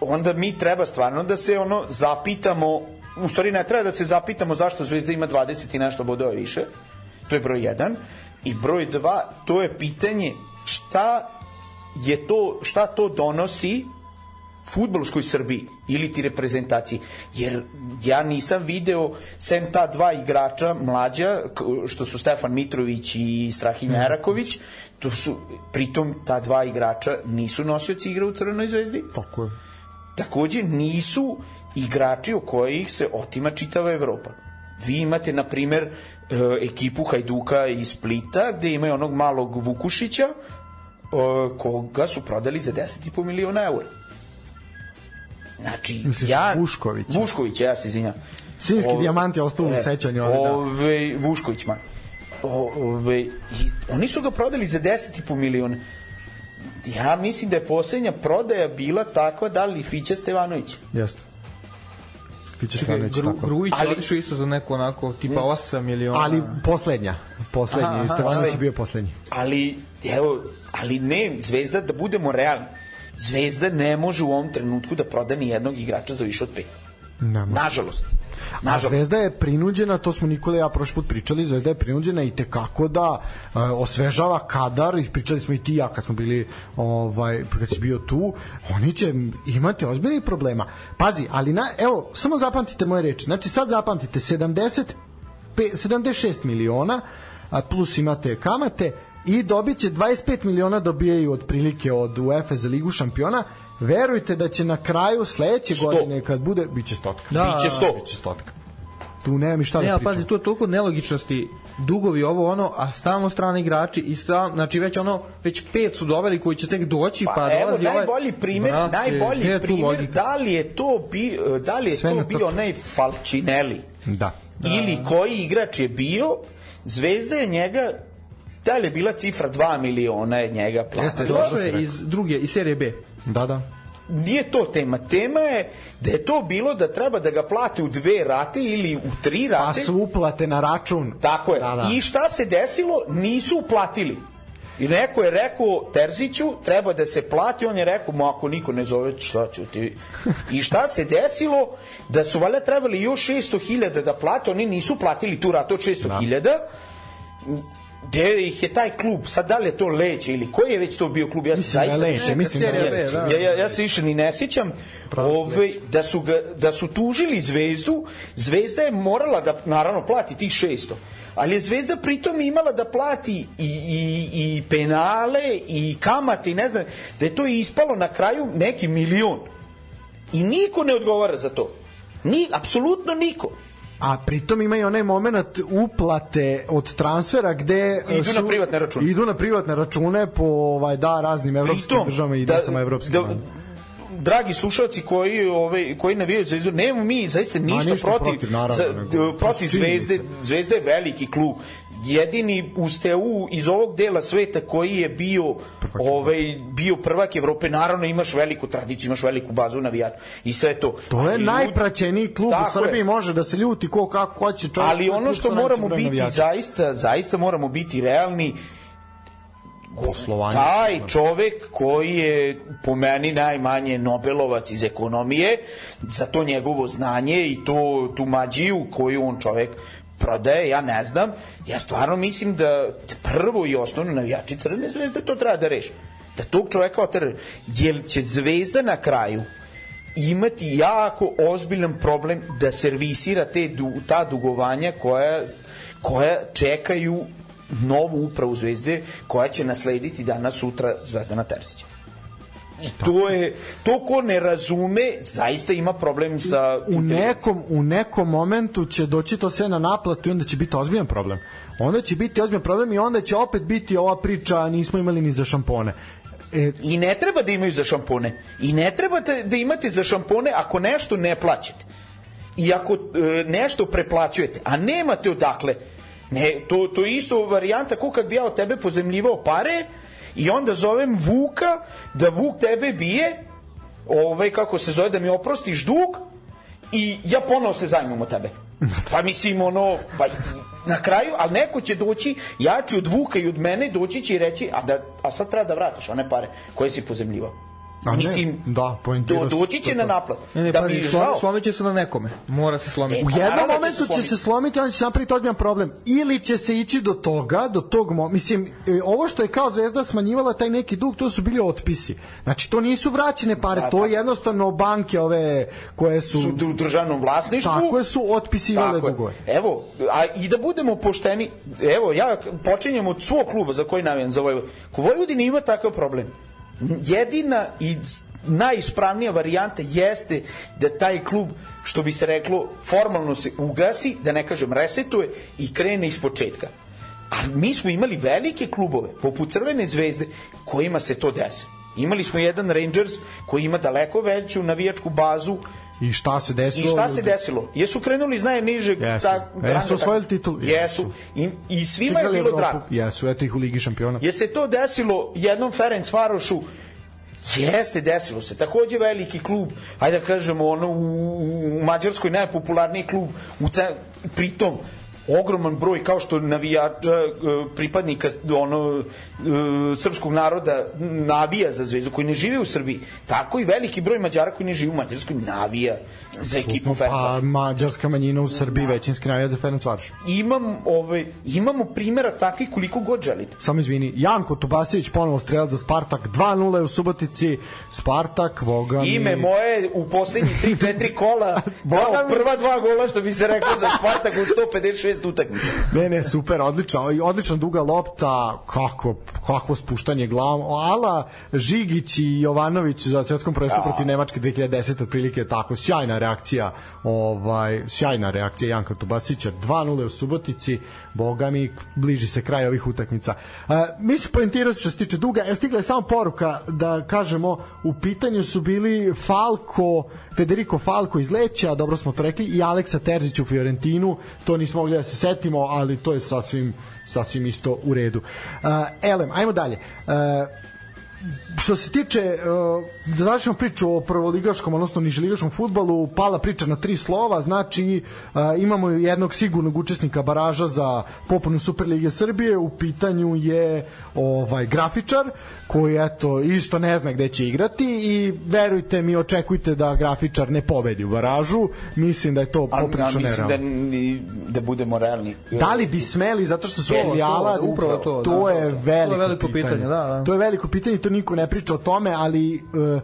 D: onda mi treba stvarno da se ono zapitamo, u stvari ne treba da se zapitamo zašto Zvezda ima 20 i nešto bodova više, to je broj 1, i broj 2, to je pitanje šta je to, šta to donosi futbolskoj Srbiji ili ti reprezentaciji jer ja nisam video sem ta dva igrača mlađa što su Stefan Mitrović i Strahinja
C: Mhm.
D: Eraković to su pritom ta dva igrača nisu nosioci igre u Crvenoj zvezdi
C: Tako je.
D: takođe nisu igrači o kojih se otima čitava Evropa. Vi imate, na primer, e, ekipu Hajduka iz Splita, gde imaju onog malog Vukušića, e, koga su prodali za 10,5 miliona eura. Znači,
C: Misliš
D: ja...
C: Vuškovića?
D: Vuškovića, ja se izvinjam.
C: Sinjski
D: Ove-
C: dijamant je ostao u
D: e,
C: sećanju, da.
D: Ove, Vušković, man. O, ove, i oni su ga prodali za 10,5 miliona. Ja mislim da je poslednja prodaja bila takva da li Fića Stevanović.
C: Jeste.
E: Čekaj,
C: Stevanović,
E: Gru,
C: tako.
E: Grujić
D: Ali-
E: otišao isto za neko onako tipa 8 miliona.
C: Ali poslednja. Poslednja.
E: Aha,
C: Aha,
E: aha,
C: Stevanović je bio poslednji.
D: Ali, evo, ali ne, Zvezda, da budemo realni, Zvezda ne može u ovom trenutku da proda ni jednog igrača za više od pet.
C: Nema.
D: Nažalost.
C: A
D: Nažalost.
C: Zvezda je prinuđena, to smo Nikola i ja prošli put pričali, Zvezda je prinuđena i tekako da uh, osvežava kadar, i pričali smo i ti i ja kad smo bili, ovaj, kad si bio tu, oni će imati ozbiljnih problema. Pazi, ali na, evo, samo zapamtite moje reči, znači sad zapamtite 70, pe, 76 miliona, a plus imate kamate, i dobit će 25 miliona dobijaju otprilike od UEFA za ligu šampiona, verujte da će na kraju sledeće
D: Sto.
C: godine kad bude, bit će stotka.
E: Da,
D: Biće sto.
C: Biće stotka. Tu nema mi šta
E: Ne,
C: da pričam.
E: pazi, tu je toliko nelogičnosti, dugovi ovo ono, a stalno strani igrači i stal, znači već ono, već pet su doveli koji će tek doći, pa,
D: Pa, evo
E: dolazi ovaj...
D: najbolji primer,
E: Brate, gde
D: najbolji
E: logika?
D: da li je to bi da li je
C: Sve
D: to
C: na
D: bio onaj Falcinelli
C: Da.
D: ili koji igrač je bio Zvezda je njega da li je bila cifra 2 miliona je njega platila.
E: Došao je iz druge, iz serije B.
C: Da, da.
D: nije to tema. Tema je da je to bilo da treba da ga plate u dve rate ili u tri
C: Pa
D: rate.
C: su uplate na račun.
D: Tako je.
C: Da, da.
D: I šta se desilo? Nisu uplatili. I neko je rekao Terziću, treba da se plati, on je rekao, ma ako niko ne zove, šta ću ti? I šta se desilo? Da su valjda trebali još 600.000 da plate, oni nisu platili tu ratu od 600.000, gde ih je taj klub, sad da li je to Leće ili koji je već to bio klub, ja se
C: da
D: zaista
C: Leće, mislim da Leće.
E: da.
D: ja, ja, ja se više ni ne sjećam. Ove, da, su ga, da su tužili Zvezdu Zvezda je morala da naravno plati tih 600 ali je Zvezda pritom imala da plati i, i, i penale i kamate i ne znam da je to ispalo na kraju neki milion. I niko ne odgovara za to. Ni, apsolutno niko
C: A pritom ima i onaj moment uplate od transfera gde
D: Idu
C: su,
D: na privatne račune.
C: Idu na privatne račune po ovaj da raznim evropskim državama i desama evropskim.
D: da, dragi slušalci koji ovaj koji navijaju za Zvezdu, nemamo mi zaista ništa,
C: ništa
D: protiv
C: protiv, naravno,
D: za, protiv Zvezde. Zvezda je veliki klub jedini uz TU iz ovog dela sveta koji je bio ovaj bio prvak Evrope naravno imaš veliku tradiciju imaš veliku bazu navijača i sve to
C: To je
D: Ali ljudi-
C: najpraćeniji klub u
D: Tako je.
C: Srbiji, može da se ljuti ko kako hoće čovjek.
D: ali
C: je
D: ono što moramo biti
C: navijača.
D: zaista zaista moramo biti realni
C: poslovanje.
D: taj čovek koji je po meni najmanje Nobelovac iz ekonomije za to njegovo znanje i to tu mađiju koju on čovek prodaje, ja ne znam. Ja stvarno mislim da prvo i osnovno navijači Crvene zvezde to treba da reši da tog čoveka otere jer će zvezda na kraju imati jako ozbiljan problem da servisira te ta dugovanja koja, koja čekaju novu upravu Zvezde koja će naslediti danas sutra Zvezdana Terzića. To je, to ko ne razume, zaista ima problem sa...
C: u nekom, u nekom momentu će doći to sve na naplatu i onda će biti ozbiljan problem. Onda će biti ozbiljan problem i onda će opet biti ova priča nismo imali ni za šampone. E,
D: I ne treba da imaju za šampone. I ne treba da imate za šampone ako nešto ne plaćate. I ako e, nešto preplaćujete, a nemate odakle, ne, to, to je isto varijanta kao kad bi ja od tebe pozemljivao pare i onda zovem Vuka da Vuk tebe bije, ovaj, kako se zove, da mi oprostiš dug i ja ponovo se zajmem od tebe. Pa mislim, ono, pa na kraju, ali neko će doći, jači od Vuka i od mene, doći će i reći, a, da, a sad treba da vratiš one pare koje si pozemljivao.
C: A ne,
D: Mislim,
C: da, poentirao
D: do, doći
C: to
D: će na
C: to.
D: naplat.
E: Ne, ne,
D: da
E: da
D: mi žao.
E: slomit će se na nekome. Mora se slomiti.
D: E,
C: U
D: Pa
C: jednom
D: da
C: momentu će se
D: slomiti.
C: onda će se napraviti ozbiljan problem. Ili će se ići do toga, do tog mo- mislim, e, ovo što je kao Zvezda smanjivala taj neki dug, to su bili otpisi. Znači, to nisu vraćene pare,
D: Da,
C: to
D: da.
C: je jednostavno banke ove koje su...
D: su u državnom vlasništvu.
C: Tako su otpisivale dugove.
D: Evo, a i da budemo pošteni, evo, ja počinjem od svog kluba za koji navijam, za Vojvodinu. Vojvodina ima takav problem. Jedina i najispravnija varijanta jeste da taj klub što bi se reklo formalno se ugasi, da ne kažem resetuje i krene iz početka. Ali mi smo imali velike klubove, poput Crvene zvezde, kojima se to desi. Imali smo jedan Rangers koji ima daleko veću navijačku bazu
C: I šta se
D: I
C: desilo?
D: šta se desilo? Jesu krenuli iz najnižeg
C: Jesu.
D: tak,
C: Jesu osvojili titulu?
D: Jesu. I, I svima je
C: Igrali
D: bilo
C: Evropu?
D: drago.
C: Jesu, eto ih u Ligi šampiona.
D: Je se to desilo jednom Ferenc Varošu Jeste, desilo se. Takođe veliki klub, ajde da kažemo, ono, u, u Mađarskoj najpopularniji klub, u pritom ogroman broj kao što navijača e, pripadnika ono e, srpskog naroda navija za zvezdu koji ne žive u Srbiji tako i veliki broj Mađara koji ne žive u Mađarskoj navija za ekipu Ferenc
C: Pa mađarska manjina u Srbiji većinski navija za Ferenc Varoš.
D: imam ovaj imamo primjera takvih koliko god želite.
C: Samo izvini, Janko Tubasić ponovo strelac za Spartak 2-0 je u Subotici. Spartak, boga mi...
D: Ime moje u poslednjih 3-4 kola
C: Boga
D: prva dva gola što bi se reklo za Spartak u 156 utakmica.
C: Ne, ne, super, odlično. I Odlična duga lopta, kako, kako spuštanje glavom. Ala, Žigić i Jovanović za svetskom prvenstvu protiv Nemačke 2010 otprilike tako sjajna reakcija, ovaj sjajna reakcija Janka Tubasića 2:0 u Subotici. Boga mi bliži se kraj ovih utakmica. Uh, mi se poentirali što se tiče duga, e, stigla je samo poruka da kažemo u pitanju su bili Falko, Federico Falko iz Leća, dobro smo to rekli, i Aleksa Terzić u Fiorentinu, to nismo mogli da se setimo, ali to je sasvim sasvim isto u redu. Uh, Elem, ajmo dalje. Uh, što se tiče uh, da završimo priču o prvoligaškom odnosno niželigaškom fudbalu pala priča na tri slova znači uh, imamo jednog sigurnog učesnika baraža za popunu Superlige Srbije u pitanju je ovaj grafičar koji eto isto ne zna gde će igrati i verujte mi očekujte da grafičar ne pobedi u baražu mislim da je to
D: Ali ja
C: poprično
D: mislim da, da budemo realni.
C: Da li bi smeli zato što su
D: To,
E: to, upravo to,
C: to
E: da.
C: je veliko,
E: To je veliko pitanje, da, da.
C: To je veliko pitanje, to niko ne priča o tome, ali uh,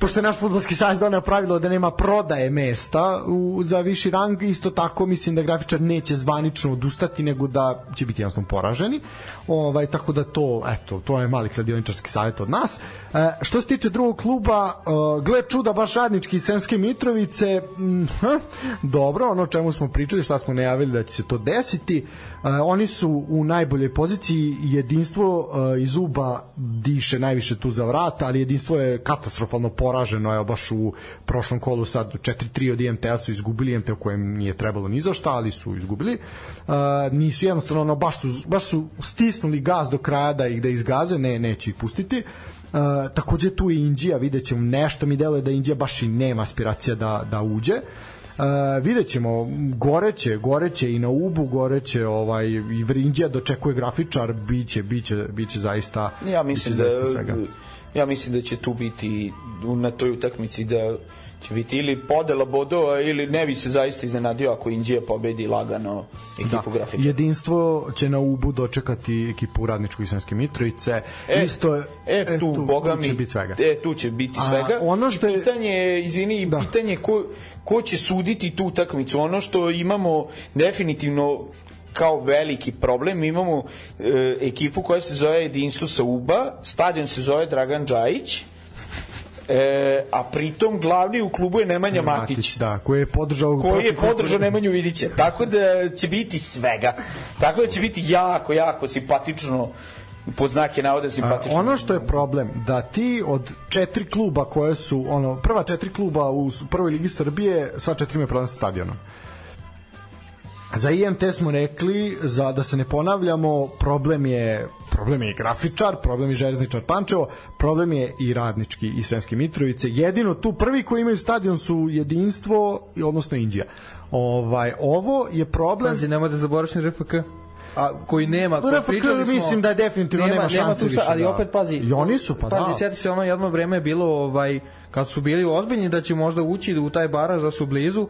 C: pošto je naš fudbalski savez doneo pravilo da nema prodaje mesta u, za viši rang, isto tako mislim da grafičar neće zvanično odustati, nego da će biti jednostavno poraženi. Ovaj, tako da to, eto, to je mali kladioničarski savjet od nas. E, što se tiče drugog kluba, e, gle čuda, baš radnički iz Sremske Mitrovice, mm, hm, dobro, ono čemu smo pričali, šta smo najavili da će se to desiti, e, oni su u najboljoj poziciji, jedinstvo e, iz Uba diše najviše tu za vrata, ali jedinstvo je katastrofalno poraženo poraženo, evo baš u prošlom kolu sad 4-3 od IMT-a su izgubili, IMT u kojem nije trebalo ni za šta, ali su izgubili. Uh, nisu jednostavno, ono, baš su, baš su stisnuli gaz do kraja da ih da izgaze, ne, neće ih pustiti. Uh, takođe tu i Indija, vidjet ćemo nešto mi deluje da Indija baš i nema aspiracija da, da uđe. Uh, vidjet ćemo, goreće, goreće i na Ubu, goreće ovaj, i Vrindija dočekuje grafičar, biće, biće, biće zaista,
D: Ja mislim
C: biće
D: da
C: zaista svega.
D: Ja mislim da će tu biti na toj utakmici da će biti ili podela bodova ili ne bi se zaista iznenadio ako Indija pobedi lagano ekipu da. grafičara.
C: Jedinstvo će na Ubu dočekati ekipu Radničkog Islamske Mitrovice.
D: E,
C: Isto je,
D: e, tu, boga mi,
C: će biti svega.
D: E, tu će biti
C: A,
D: svega.
C: ono što je-
D: pitanje je, izvini,
C: Da.
D: pitanje je ko, ko će suditi tu utakmicu. Ono što imamo definitivno kao veliki problem, mi imamo e, ekipu koja se zove Jedinstvo sa Uba, stadion se zove Dragan Džajić, e, a pritom glavni u klubu je Nemanja Matić.
C: Matić, da, koji je podržao
D: koji je podržao Nemanju Vidića. Tako da će biti svega. Tako da će biti jako, jako simpatično pod znake navode
C: A,
D: simpatično.
C: ono što je problem da ti od četiri kluba koje su ono prva četiri kluba u prvoj ligi Srbije sva četiri imaju problem sa stadionom Za IMT smo rekli, za da se ne ponavljamo, problem je problem je i grafičar, problem je železničar Pančevo, problem je i radnički i Sremski Mitrovice. Jedino tu prvi koji imaju stadion su jedinstvo, odnosno Indija. Ovaj, ovo je problem...
E: Pazi, nemoj da zaboraviš ni RFK. A koji nema, koji pričali smo,
C: mislim da je definitivno nema šanse
E: tu
C: više,
E: ali
C: da.
E: opet pazi.
C: I oni su, pa
E: pazi,
C: da.
E: sjeti se ono jedno vreme je bilo ovaj kad su bili ozbiljni da će možda ući u taj baraž da su blizu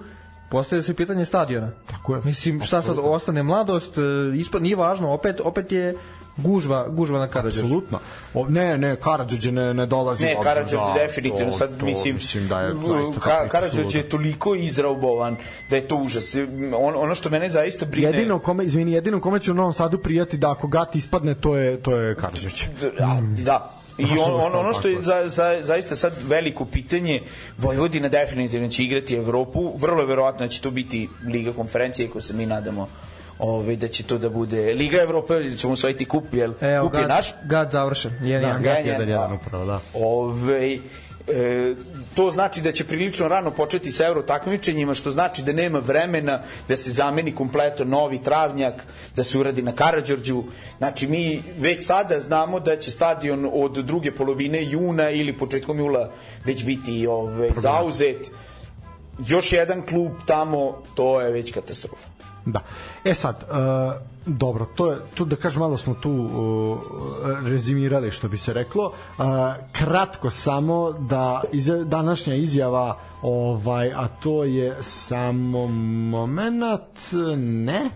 E: postavlja se pitanje stadiona.
C: Tako je.
E: Mislim, šta sad, ostane mladost, e, ispod, nije važno, opet, opet je gužva, gužva na Karadžođu.
C: Apsolutno. O, ne, ne, Karadžić ne, ne dolazi.
D: Ne, Karadžić
C: da,
D: definitivno
C: to-
D: sad
C: to
D: mislim,
C: mislim da je zaista
D: Ka,
C: suluda.
D: je toliko izraubovan da je to užas. On, ono što mene zaista brine
C: Jedino kome, izvini, jedino kome će u Novom Sadu prijati da ako Gati ispadne, to je, to je Karadžić.
D: Da, da. I on, on, ono što je za, za, zaista sad veliko pitanje, Vojvodina definitivno će igrati Evropu, vrlo verovatno da će to biti Liga konferencije, ako se mi nadamo ovaj, da će to da bude Liga Evrope ili ćemo osvojiti kup, jel
E: Evo,
D: kup je
E: gad,
D: naš.
E: gad završen. Jedan,
C: Da,
E: jedan.
C: Gati
D: jedan,
C: jedan, jedan
D: da.
C: upravo, da.
D: Ove, e, to znači da će prilično rano početi sa euro takmičenjima, što znači da nema vremena da se zameni kompleto novi travnjak, da se uradi na Karadžorđu. Znači mi već sada znamo da će stadion od druge polovine juna ili početkom jula već biti ove, zauzet. Još jedan klub tamo, to je već katastrofa.
C: Da. E sad, uh, dobro, to je, tu da kažem, malo smo tu uh, rezimirali, što bi se reklo. Uh, kratko samo da iz, današnja izjava, ovaj, a to je samo moment, ne,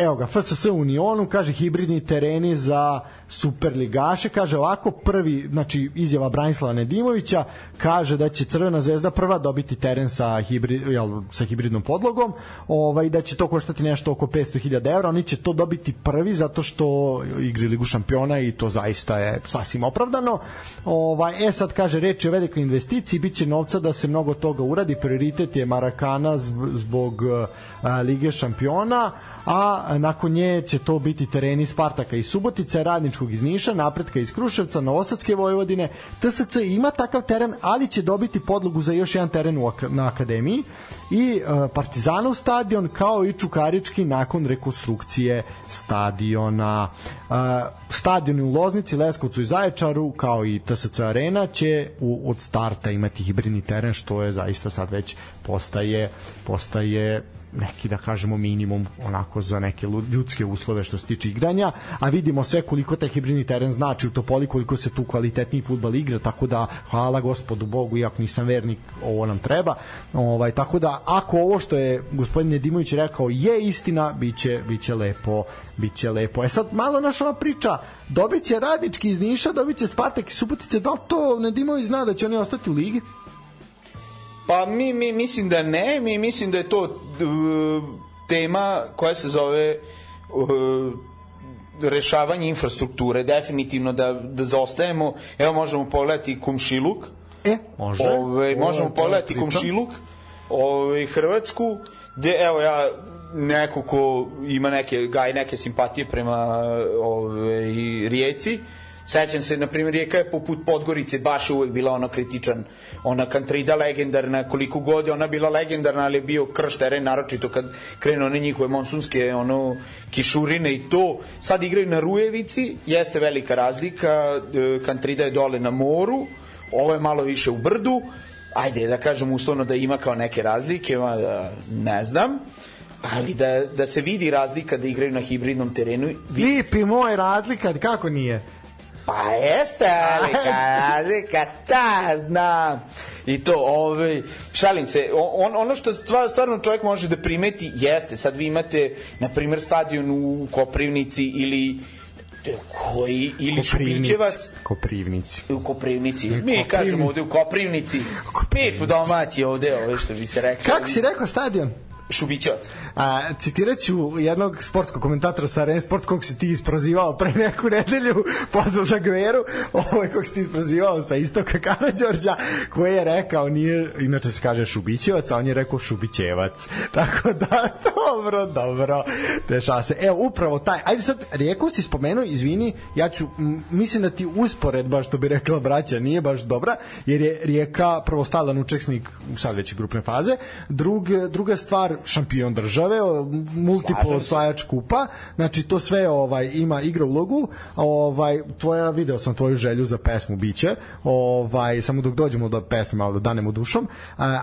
C: Evo ga, FSS Unionu, kaže hibridni tereni za superligaše, kaže ovako, prvi, znači izjava Branislava Nedimovića, kaže da će Crvena zvezda prva dobiti teren sa, hibrid, jel, sa hibridnom podlogom, ovaj, da će to koštati nešto oko 500.000 evra, oni će to dobiti prvi zato što igri Ligu šampiona i to zaista je sasvim opravdano. Ovaj, e sad kaže, reč je o velikoj investiciji, bit će novca da se mnogo toga uradi, prioritet je Marakana zb- zbog a, Lige šampiona, a nakon nje će to biti tereni Spartaka i Subotice, Radničkog iz Niša, Napretka iz Kruševca, Novosadske Vojvodine. TSC ima takav teren, ali će dobiti podlogu za još jedan teren u, na akademiji i uh, Partizanov stadion kao i Čukarički nakon rekonstrukcije stadiona. Uh, stadion u Loznici, Leskovcu i Zaječaru kao i TSC Arena će u, od starta imati hibridni teren što je zaista sad već postaje postaje neki da kažemo minimum onako za neke ljudske uslove što se tiče igranja, a vidimo sve koliko taj hibridni teren znači u Topoli, koliko se tu kvalitetniji futbal igra, tako da hvala gospodu Bogu, iako nisam vernik, ovo nam treba. Ovaj, tako da ako ovo što je gospodin Nedimović rekao je istina, biće, biće lepo, biće lepo. E sad malo naša ova priča, dobit će Radički iz Niša, dobit će Spartak i Subotice, da li to Nedimović zna da će oni ostati u ligi?
D: Pa mi, mi mislim da ne, mi mislim da je to uh, tema koja se zove uh, rešavanje infrastrukture, definitivno da, da zaostajemo, evo možemo pogledati Kumšiluk,
C: E, može.
D: Ove, možemo pogledati
C: priča.
D: Komšiluk, ove, Hrvatsku, gde evo ja neko ko ima neke gaj neke simpatije prema ove, Rijeci Sećam se, na primjer, Rijeka je poput Podgorice baš uvek bila ona kritičan, ona Kantrida legendarna, koliko god je ona bila legendarna, ali je bio krš teren, naročito kad krenu one njihove monsunske ono, kišurine i to. Sad igraju na Rujevici, jeste velika razlika, e, Kantrida je dole na moru, ovo je malo više u brdu, ajde da kažem uslovno da ima kao neke razlike, da, ne znam, ali da, da se vidi razlika da igraju na hibridnom terenu. vidi.
C: Lipi moj razlika, kako nije?
D: Pa jeste, razlika, razlika, ta, znam. I to, ovaj, šalim se, on, ono što stvar, stvarno čovjek može da primeti jeste, sad vi imate, na primjer, stadion u Koprivnici ili koji ili Šubićevac
C: Koprivnici.
D: u Koprivnici. Mi kažemo ovde u Koprivnici. Mi smo domaći ovde, ove što bi se rekao.
C: Kako si rekao stadion?
D: Šubićevac.
C: A, citirat ću jednog sportskog komentatora sa Arena Sport kog si ti isprozivao pre neku nedelju, pozdrav za Gveru, ovaj kog si ti isprozivao sa istoka Karađorđa, koji je rekao, nije, inače se kaže Šubićevac, a on je rekao Šubićevac. Tako da, dobro, dobro, dešava se. Evo, upravo taj, ajde sad, Rijeku si spomenuo, izvini, ja ću, mislim da ti usporedba, što bi rekla braća, nije baš dobra, jer je Rijeka prvo stalan učesnik sad već grupne faze, Drug, druga stvar, šampion države, multiple osvajač kupa, znači to sve ovaj ima igra ulogu, ovaj tvoja video sam tvoju želju za pesmu biće, ovaj samo dok dođemo do pesme malo da danemo dušom,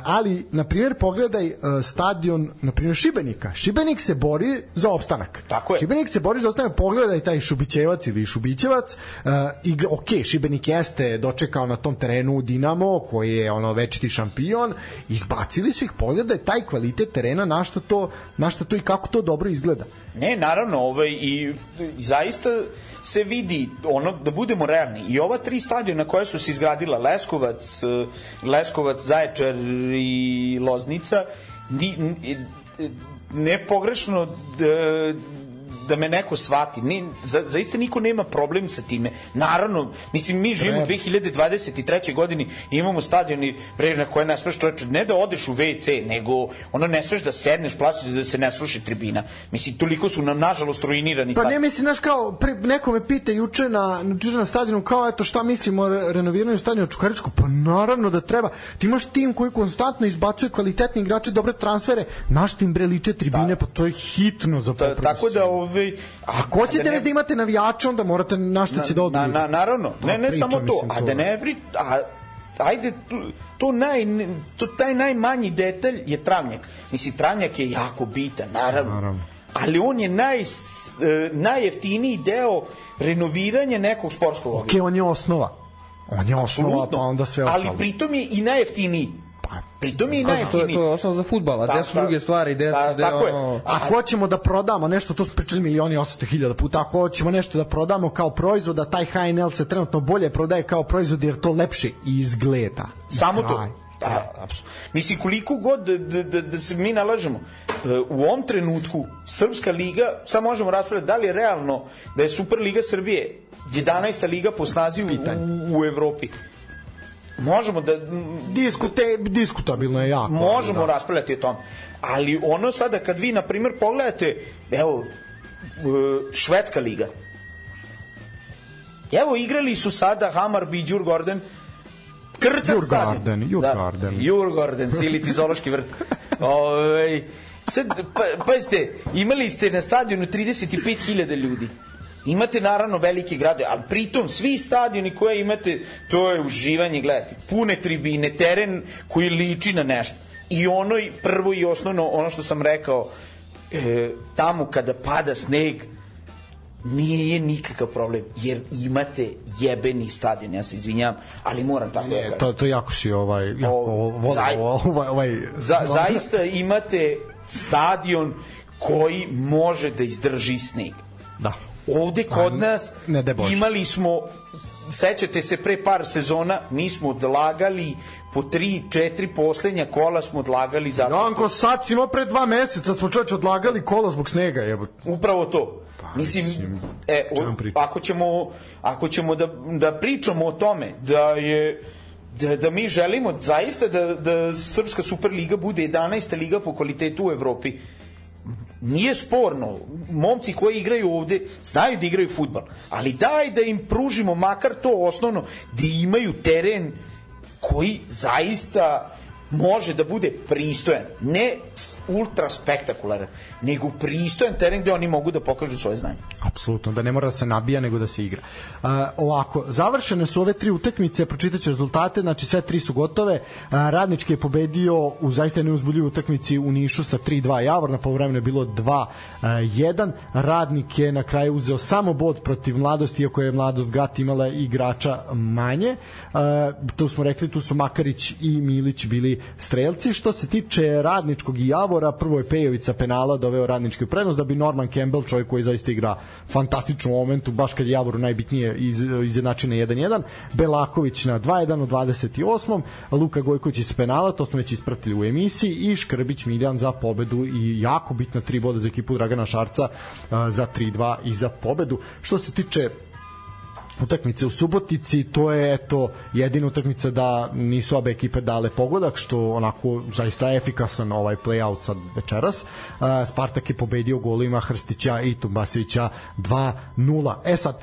C: ali na primjer pogledaj e, stadion na primjer Šibenika. Šibenik se bori za opstanak.
D: Tako je.
C: Šibenik se bori za opstanak, pogledaj taj Šubićevac ili Šubićevac, uh, igra, ok, Šibenik jeste dočekao na tom terenu Dinamo, koji je ono večiti šampion, izbacili su ih, pogledaj taj kvalitet terena, na što to, na što to i kako to dobro izgleda.
D: Ne, naravno, ovaj, i, i zaista se vidi, ono, da budemo realni, i ova tri stadiona koja su se izgradila, Leskovac, eh, Leskovac, Zaječar i Loznica, ni, ni- ne pogrešno da, da me neko shvati. Ni, za, zaista niko nema problem sa time. Naravno, mislim, mi živimo u 2023. godini i imamo stadioni bre, na koje ne smeš čoveče, ne da odeš u WC, nego ono ne smeš da sedneš, plaćaš da se ne sruši tribina. Mislim, toliko su nam, nažalost, ruinirani
C: Pa ne mislim, znaš, kao, pre, neko me pita juče na, juče na stadionu, kao, eto, šta mislimo o re- renoviranju stadiona u Čukaričku? Pa naravno da treba. Ti imaš tim koji konstantno izbacuje kvalitetni igrače, dobre transfere, naš tim bre liče tribine, pa to je hitno za popravu
D: tako da, ovaj...
C: Ako hoćete
D: da ne-
C: da imate navijače, onda morate na šta će da odu.
D: Na, na, naravno, ne,
C: Pa
D: ne
C: pričam,
D: samo to, a da ne a, ajde, to, to, naj, to, taj najmanji detalj je travnjak. Mislim, travnjak je jako bitan, naravno.
C: Naravno.
D: Ali on je naj, e, najjeftiniji deo renoviranja nekog sportskog
C: Ok,
D: objekta.
C: on je osnova. On je osnova,
D: Apsolutno.
C: pa onda sve ostalo.
D: Ali pritom je i najjeftiniji.
C: Pa,
D: Pritom je i
E: To, to, to je osnov za futbal, a gde su
D: ta-
E: druge stvari, gde
D: ta-
E: su, gde
D: tako je.
E: ono...
C: Ako hoćemo da prodamo nešto, to smo pričali milioni i 800 hiljada puta, ako hoćemo nešto da prodamo kao proizvod, a taj HNL se trenutno bolje prodaje kao proizvod jer to lepše izgleda.
D: Samo to. Da, apsolutno. Mislim, koliko god da, da, da, da se mi nalažemo, e, u ovom trenutku Srpska liga, sad možemo raspravljati da li je realno da je Superliga Srbije 11. liga po snazi u, u, u Evropi. Možemo da
C: Diskute, diskutabilno je jako.
D: možemo
C: da.
D: raspravljati o tome. Ali ono sada kad vi na primjer pogledate, evo e, švedska liga. Evo igrali su sada Hammarby i Djurgården Krcat
C: Djurgården,
D: stadion.
C: Djurgården.
D: Da, Djurgården, Siliti zoološki vrt. Ove, sad, pa, pazite, imali ste na stadionu 35.000 ljudi. Imate naravno velike gradove, ali pritom svi stadioni koje imate, to je uživanje gledati. Pune tribine, teren koji liči na nešto. I ono i prvo i osnovno, ono što sam rekao, e, tamo kada pada sneg, nije nikakav problem, jer imate jebeni stadion, ja se izvinjam, ali moram tako da
C: Ne,
D: kažem.
C: to, to jako si ovaj, jako,
D: O,
C: ovo,
D: zaj-
C: ovaj, ovaj,
D: Za, zaista imate stadion koji može da izdrži sneg.
C: Da.
D: Ovde kod
C: A,
D: nas
C: ne Bože.
D: imali smo sećate se pre par sezona mi smo odlagali po 3 4 poslednja kola smo odlagali zato što-
C: Janko, sad si imao pre dva meseca, smo čoveč odlagali kolo zbog snega, jebote.
D: Upravo to. Mislim,
C: mislim,
D: e, o, ako ćemo, ako ćemo da, da pričamo o tome, da je da, da mi želimo zaista da, da Srpska Superliga bude 11. liga po kvalitetu u Evropi, nije sporno. Momci koji igraju ovde znaju da igraju futbal, ali daj da im pružimo makar to osnovno, da imaju teren koji zaista može da bude pristojan, ne ultra spektakularan, nego pristojan teren gde oni mogu da pokažu svoje znanje.
C: Apsolutno, da ne mora da se nabija, nego da se igra. Uh, ovako, završene su ove tri utakmice, pročitaću rezultate, znači sve tri su gotove. Uh, Radnički je pobedio u zaista neuzbudljivoj utakmici u Nišu sa 3-2 Javor, na polovremenu je bilo 2-1. Radnik je na kraju uzeo samo bod protiv mladosti, iako je mladost Gat imala igrača manje. Uh, tu smo rekli, tu su Makarić i Milić bili strelci. Što se tiče Radničkog i Javora, prvo je Pejovica penala doveo Radnički u prednost, da bi Norman Campbell, čovjek koji zaista igra fantastičnom momentu, baš kad je Javoru najbitnije iz, izjednačine 1-1, Belaković na 2-1 u 28. Luka Gojković iz penala, to smo već ispratili u emisiji, i Škrbić Miljan za pobedu i jako bitna tri boda za ekipu Dragana Šarca za 3-2 i za pobedu. Što se tiče utakmice u Subotici, to je eto jedina utakmica da nisu obe ekipe dale pogodak, što onako zaista je efikasan ovaj play-out sad večeras. Spartak je pobedio golima Hrstića i Tumbasevića 2-0. E sad,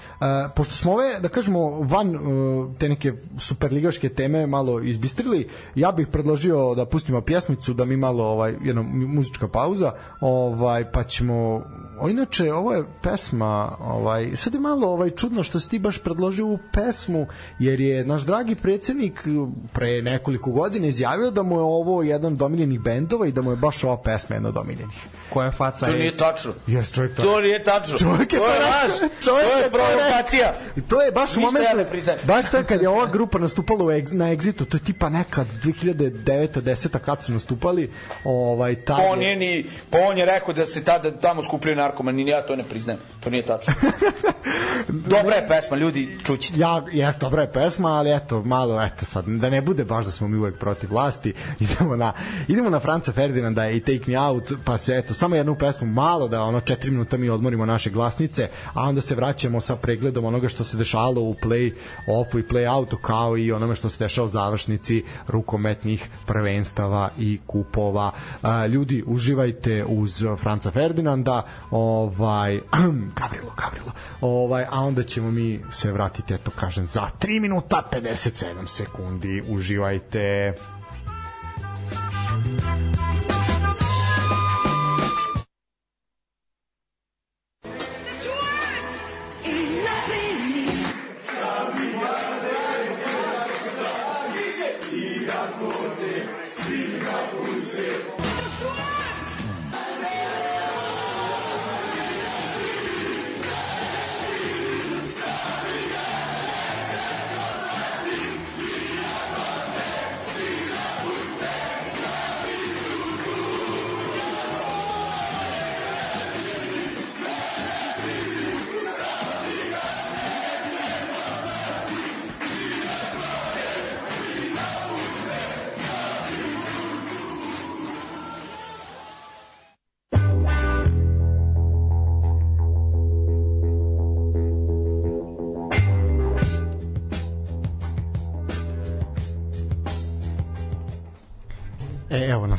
C: pošto smo ove, da kažemo, van uh, te neke superligaške teme malo izbistrili, ja bih predložio da pustimo pjesmicu, da mi malo ovaj, jedna muzička pauza, ovaj, pa ćemo o, inače, ovo je pesma, ovaj, sad je malo ovaj, čudno što si ti baš predložio ovu pesmu, jer je naš dragi predsednik pre nekoliko godina izjavio da mu je ovo jedan od domiljenih bendova i da mu je baš ova pesma jedna od domiljenih.
E: Koja faca
D: To
E: je...
D: nije tačno.
C: Jes, čovjek to.
D: To nije tačno.
C: Čovjek je
D: to je
C: to
D: laž. To je
C: to
D: provokacija.
C: I to je baš u
D: Ništa
C: momentu,
D: ja ne priznajem.
C: baš tako kad je ova grupa nastupala u ex, na Exitu, to je tipa nekad 2009 10 kad su nastupali, ovaj taj
D: Pa on je ni, pa on je rekao da se tada tamo skupljaju narkomani, ni ja to ne priznajem. To nije tačno. Dobra je pesma, ljudi, čućite.
C: Ja, jes, dobra je pesma, ali eto, malo, eto sad, da ne bude baš da smo mi uvek protiv vlasti, idemo na, idemo na Franca Ferdinanda i Take Me Out, pa se, eto, samo jednu pesmu, malo da, ono, četiri minuta mi odmorimo naše glasnice, a onda se vraćamo sa pregledom onoga što se dešalo u play-offu i play-outu, kao i onome što se dešava u završnici rukometnih prvenstava i kupova. Ljudi, uživajte uz Franca Ferdinanda, ovaj, Gavrilo, Gavrilo, ovaj, a onda ćemo mi se vratiti, eto, kažem, za 3 minuta 57 sekundi. Uživajte. E,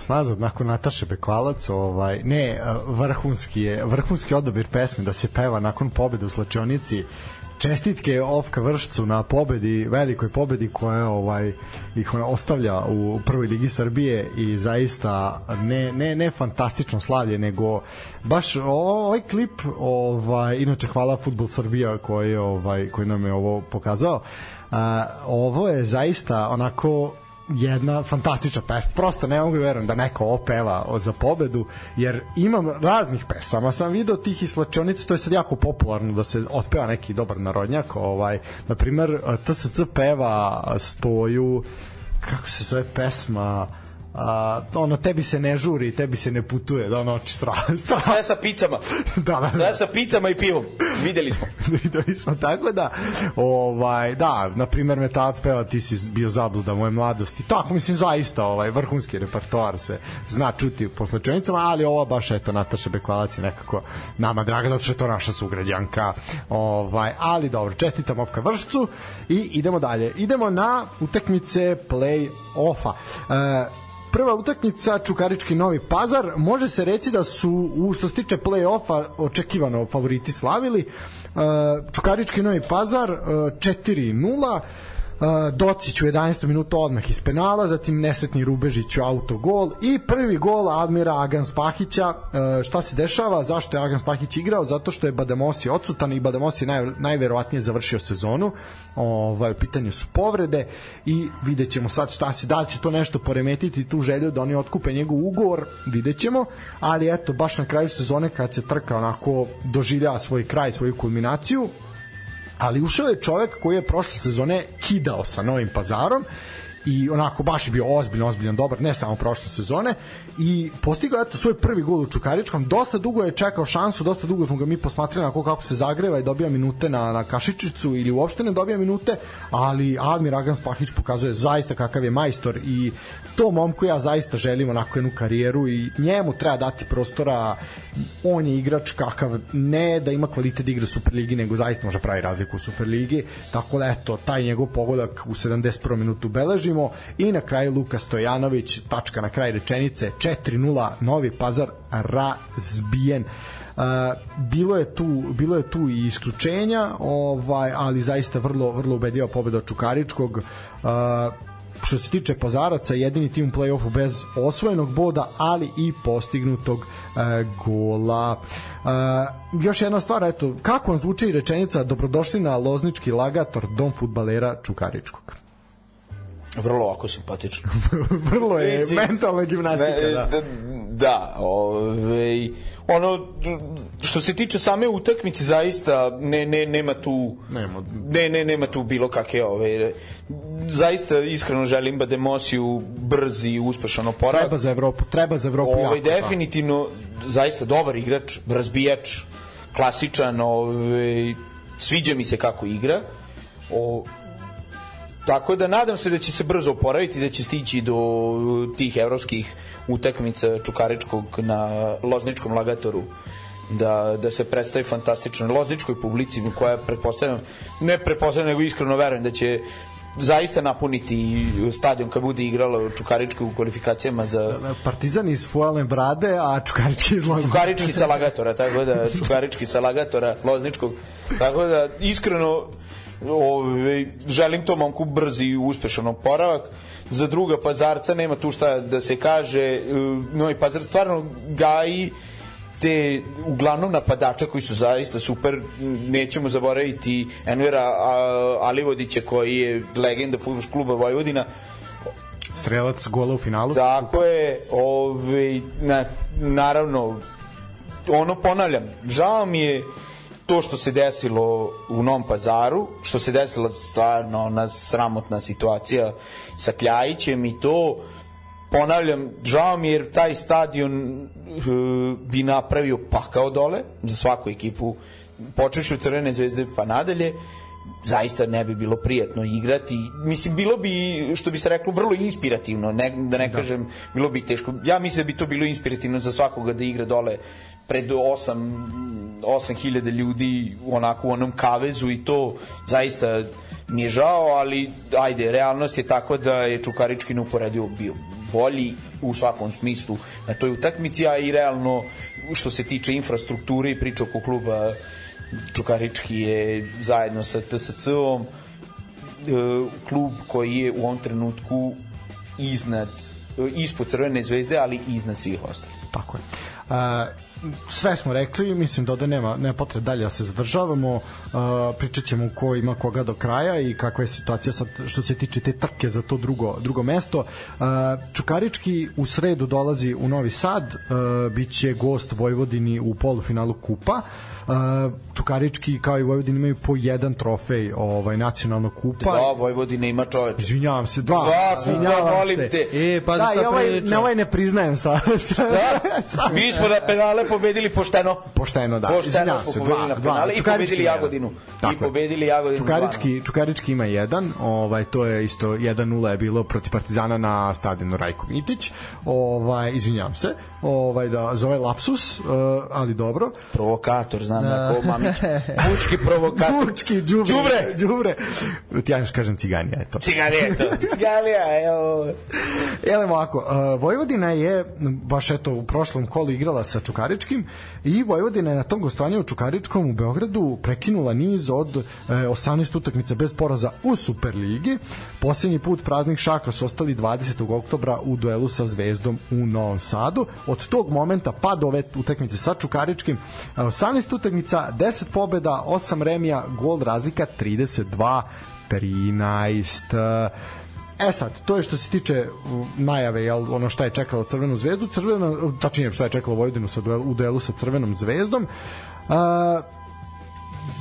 C: nas nazad, nakon Nataše Bekvalac, ovaj, ne, vrhunski je, vrhunski odabir pesme da se peva nakon pobede u slačionici. Čestitke Ofka Vršcu na pobedi, velikoj pobedi koja ovaj ih ostavlja u prvoj ligi Srbije i zaista ne ne ne fantastično slavlje nego baš ovaj klip ovaj inače hvala Fudbal Srbija koji ovaj koji nam je ovo pokazao. A, ovo je zaista onako jedna fantastična pesma. Prosto ne mogu verujem da neko ovo peva za pobedu, jer imam raznih pesama. Sam video tih i slačionica, to je sad jako popularno da se otpeva neki dobar narodnjak. Ovaj, na primer, TSC peva stoju kako se zove pesma a, ono tebi se ne žuri, tebi se ne putuje, da ono oči strah.
D: Sve sa picama.
C: da, da, da.
D: Sve sa picama i pivom. Videli smo.
C: videli smo tako da ovaj da na primer metalac peva ti si bio zabluda moje mladosti tako mislim zaista ovaj vrhunski repertoar se zna čuti po slačenicama ali ova baš eto Nataša Bekvalac je nekako nama draga zato što je to naša sugrađanka ovaj ali dobro čestitam Ovka Vršcu i idemo dalje idemo na utakmice play offa e, prva utakmica Čukarički Novi Pazar. Može se reći da su, u što se tiče play-offa, očekivano favoriti slavili. Uh, Čukarički Novi Pazar uh, 4-0. Docić u 11. minutu odmah iz penala, zatim nesretni Rubežić u autogol i prvi gol Admira Agans Pahića. Uh, šta se dešava? Zašto je Agans Pahić igrao? Zato što je Bademosi odsutan i Bademosi naj, najverovatnije završio sezonu. Ovaj, u pitanju su povrede i vidjet ćemo sad šta se, da li će to nešto poremetiti tu želju da oni otkupe njegov ugovor, vidjet ćemo, ali eto, baš na kraju sezone kad se trka onako doživljava svoj kraj, svoju kulminaciju, ali ušao je čovek koji je prošle sezone kidao sa Novim pazarom i onako baš je bio ozbiljno, ozbiljno dobar, ne samo prošle sezone i postigao eto svoj prvi gol u Čukaričkom, dosta dugo je čekao šansu, dosta dugo smo ga mi posmatrali kako, kako se zagreva i dobija minute na, na Kašičicu ili uopšte ne dobija minute, ali Admir Agan Spahić pokazuje zaista kakav je majstor i to momku ja zaista želim onako jednu karijeru i njemu treba dati prostora. On je igrač kakav ne da ima kvalitet igra Superligi nego zaista može pravi razliku u Superligi. Tako da eto taj njegov pogodak u 71. minutu beležimo. I na kraju Luka Stojanović tačka na kraj rečenice 4-0 Novi Pazar razbijen Uh, bilo je tu bilo je tu i isključenja ovaj ali zaista vrlo vrlo ubedljiva pobeda Čukaričkog uh, što se tiče Pazaraca, jedini tim u play-offu bez osvojenog boda, ali i postignutog e, gola. E, još jedna stvar, eto, kako vam zvuči rečenica dobrodošli na Loznički lagator dom futbalera Čukaričkog?
D: Vrlo oko simpatično.
C: Vrlo je
D: Mislim,
C: mentalna gimnastika,
D: ne,
C: da.
D: da. Da, ovaj, ono, što se tiče same utakmice, zaista ne, ne, nema tu
C: Nema.
D: ne, ne, nema tu bilo kakve ove, zaista iskreno želim Bademosiju brzi i uspešan oporavak.
C: Treba za Evropu, treba za Evropu
D: Ovaj
C: jako. da.
D: definitivno zaista dobar igrač, razbijač, klasičan, ovaj sviđa mi se kako igra. O, tako da nadam se da će se brzo oporaviti, da će stići do tih evropskih utakmica Čukaričkog na Lozničkom lagatoru da, da se predstavi fantastično lozničkoj publici koja pretpostavljam, ne pretpostavljam nego iskreno verujem da će zaista napuniti stadion kad bude igrala u Čukaričkoj u kvalifikacijama za
C: Partizan iz Fuale Brade, a Čukarički iz Lozničkog.
D: Čukarički sa Lagatora, tako da Čukarički sa Lagatora, Lozničkog. Tako da iskreno ove, želim to momku brzi i uspešan oporavak. Za druga pazarca nema tu šta da se kaže. E, Novi pazar stvarno gaji te uglavnom napadača koji su zaista super nećemo zaboraviti Envera Alivodića koji je legenda fudbalskog kluba Vojvodina
C: Strelac gola u finalu.
D: Tako je, ovaj, na, naravno, ono ponavljam, žao mi je to što se desilo u Novom pazaru, što se desila stvarno ona sramotna situacija sa Kljajićem i to ponavljam, žao mi je jer taj stadion uh, bi napravio pakao dole za svaku ekipu počeš od Crvene zvezde pa nadalje zaista ne bi bilo prijatno igrati. Mislim, bilo bi, što bi se reklo, vrlo inspirativno, ne, da ne kažem, bilo bi teško. Ja mislim da bi to bilo inspirativno za svakoga da igra dole pred 8 8000 ljudi onako u onom kavezu i to zaista mi je žao, ali ajde, realnost je tako da je Čukarički neuporedivo bio bolji u svakom smislu na toj utakmici, a i realno što se tiče infrastrukture i priča oko kluba Čukarički je zajedno sa TSC-om e, klub koji je u ovom trenutku iznad e, ispod Crvene zvezde, ali iznad svih ostalih.
C: Tako je. Sve smo rekli, mislim da ovde nema, nema potrebe dalje da se zadržavamo, uh, pričat ćemo ko ima koga do kraja i kakva je situacija sad što se tiče te trke za to drugo, drugo mesto. Uh, Čukarički u sredu dolazi u Novi Sad, uh, bit će gost Vojvodini u polufinalu Kupa. Uh, Čukarički kao i Vojvodini imaju po jedan trofej ovaj, nacionalnog kupa.
D: Da, Vojvodina ima čoveč.
C: Izvinjavam se, dva.
D: Dva,
C: izvinjavam
D: molim
C: se.
D: te.
E: E, pa
C: da,
E: šta
C: i ovaj, ne, ovaj ne priznajem sa, sa,
D: Da?
C: sa-
D: Mi smo na penale pobedili pošteno.
C: Pošteno, da.
D: Pošteno smo
C: se,
D: pobedili
C: dva,
D: na
C: dva.
D: i pobedili. Jagodinu.
C: Tako
D: I pobedili Jagodinu.
C: Čukarički, Čukarički ima jedan, ovaj, to je isto 1-0 je bilo protiv Partizana na stadionu Rajko Mitić. Ovaj, izvinjavam se, ovaj, da, zove lapsus, uh, ali dobro.
D: Provokator, znam da. ko mamić. Bučki provokator.
C: Bučki, džubre,
D: Đubre.
C: džubre. Ti ja još kažem ciganija, eto.
D: Cigareto. Cigalija, evo.
C: Evo ovako, uh, Vojvodina je baš eto u prošlom kolu igrala sa Čukaričkim i Vojvodina je na tom gostovanju u Čukaričkom u Beogradu prekinula niz od uh, 18 utakmica bez poraza u Superligi. Posljednji put praznih šaka su ostali 20. oktobra u duelu sa Zvezdom u Novom Sadu. Od tog momenta pa do ove utakmice sa Čukaričkim uh, 18 utakmica, 10 pobeda, 8 remija, gol razlika 32 13 E sad, to je što se tiče najave, jel, ono šta je čekalo Crvenu zvezdu, Crvena, tačnije šta je čekalo Vojvodinu sa duel, u duelu sa Crvenom zvezdom. A,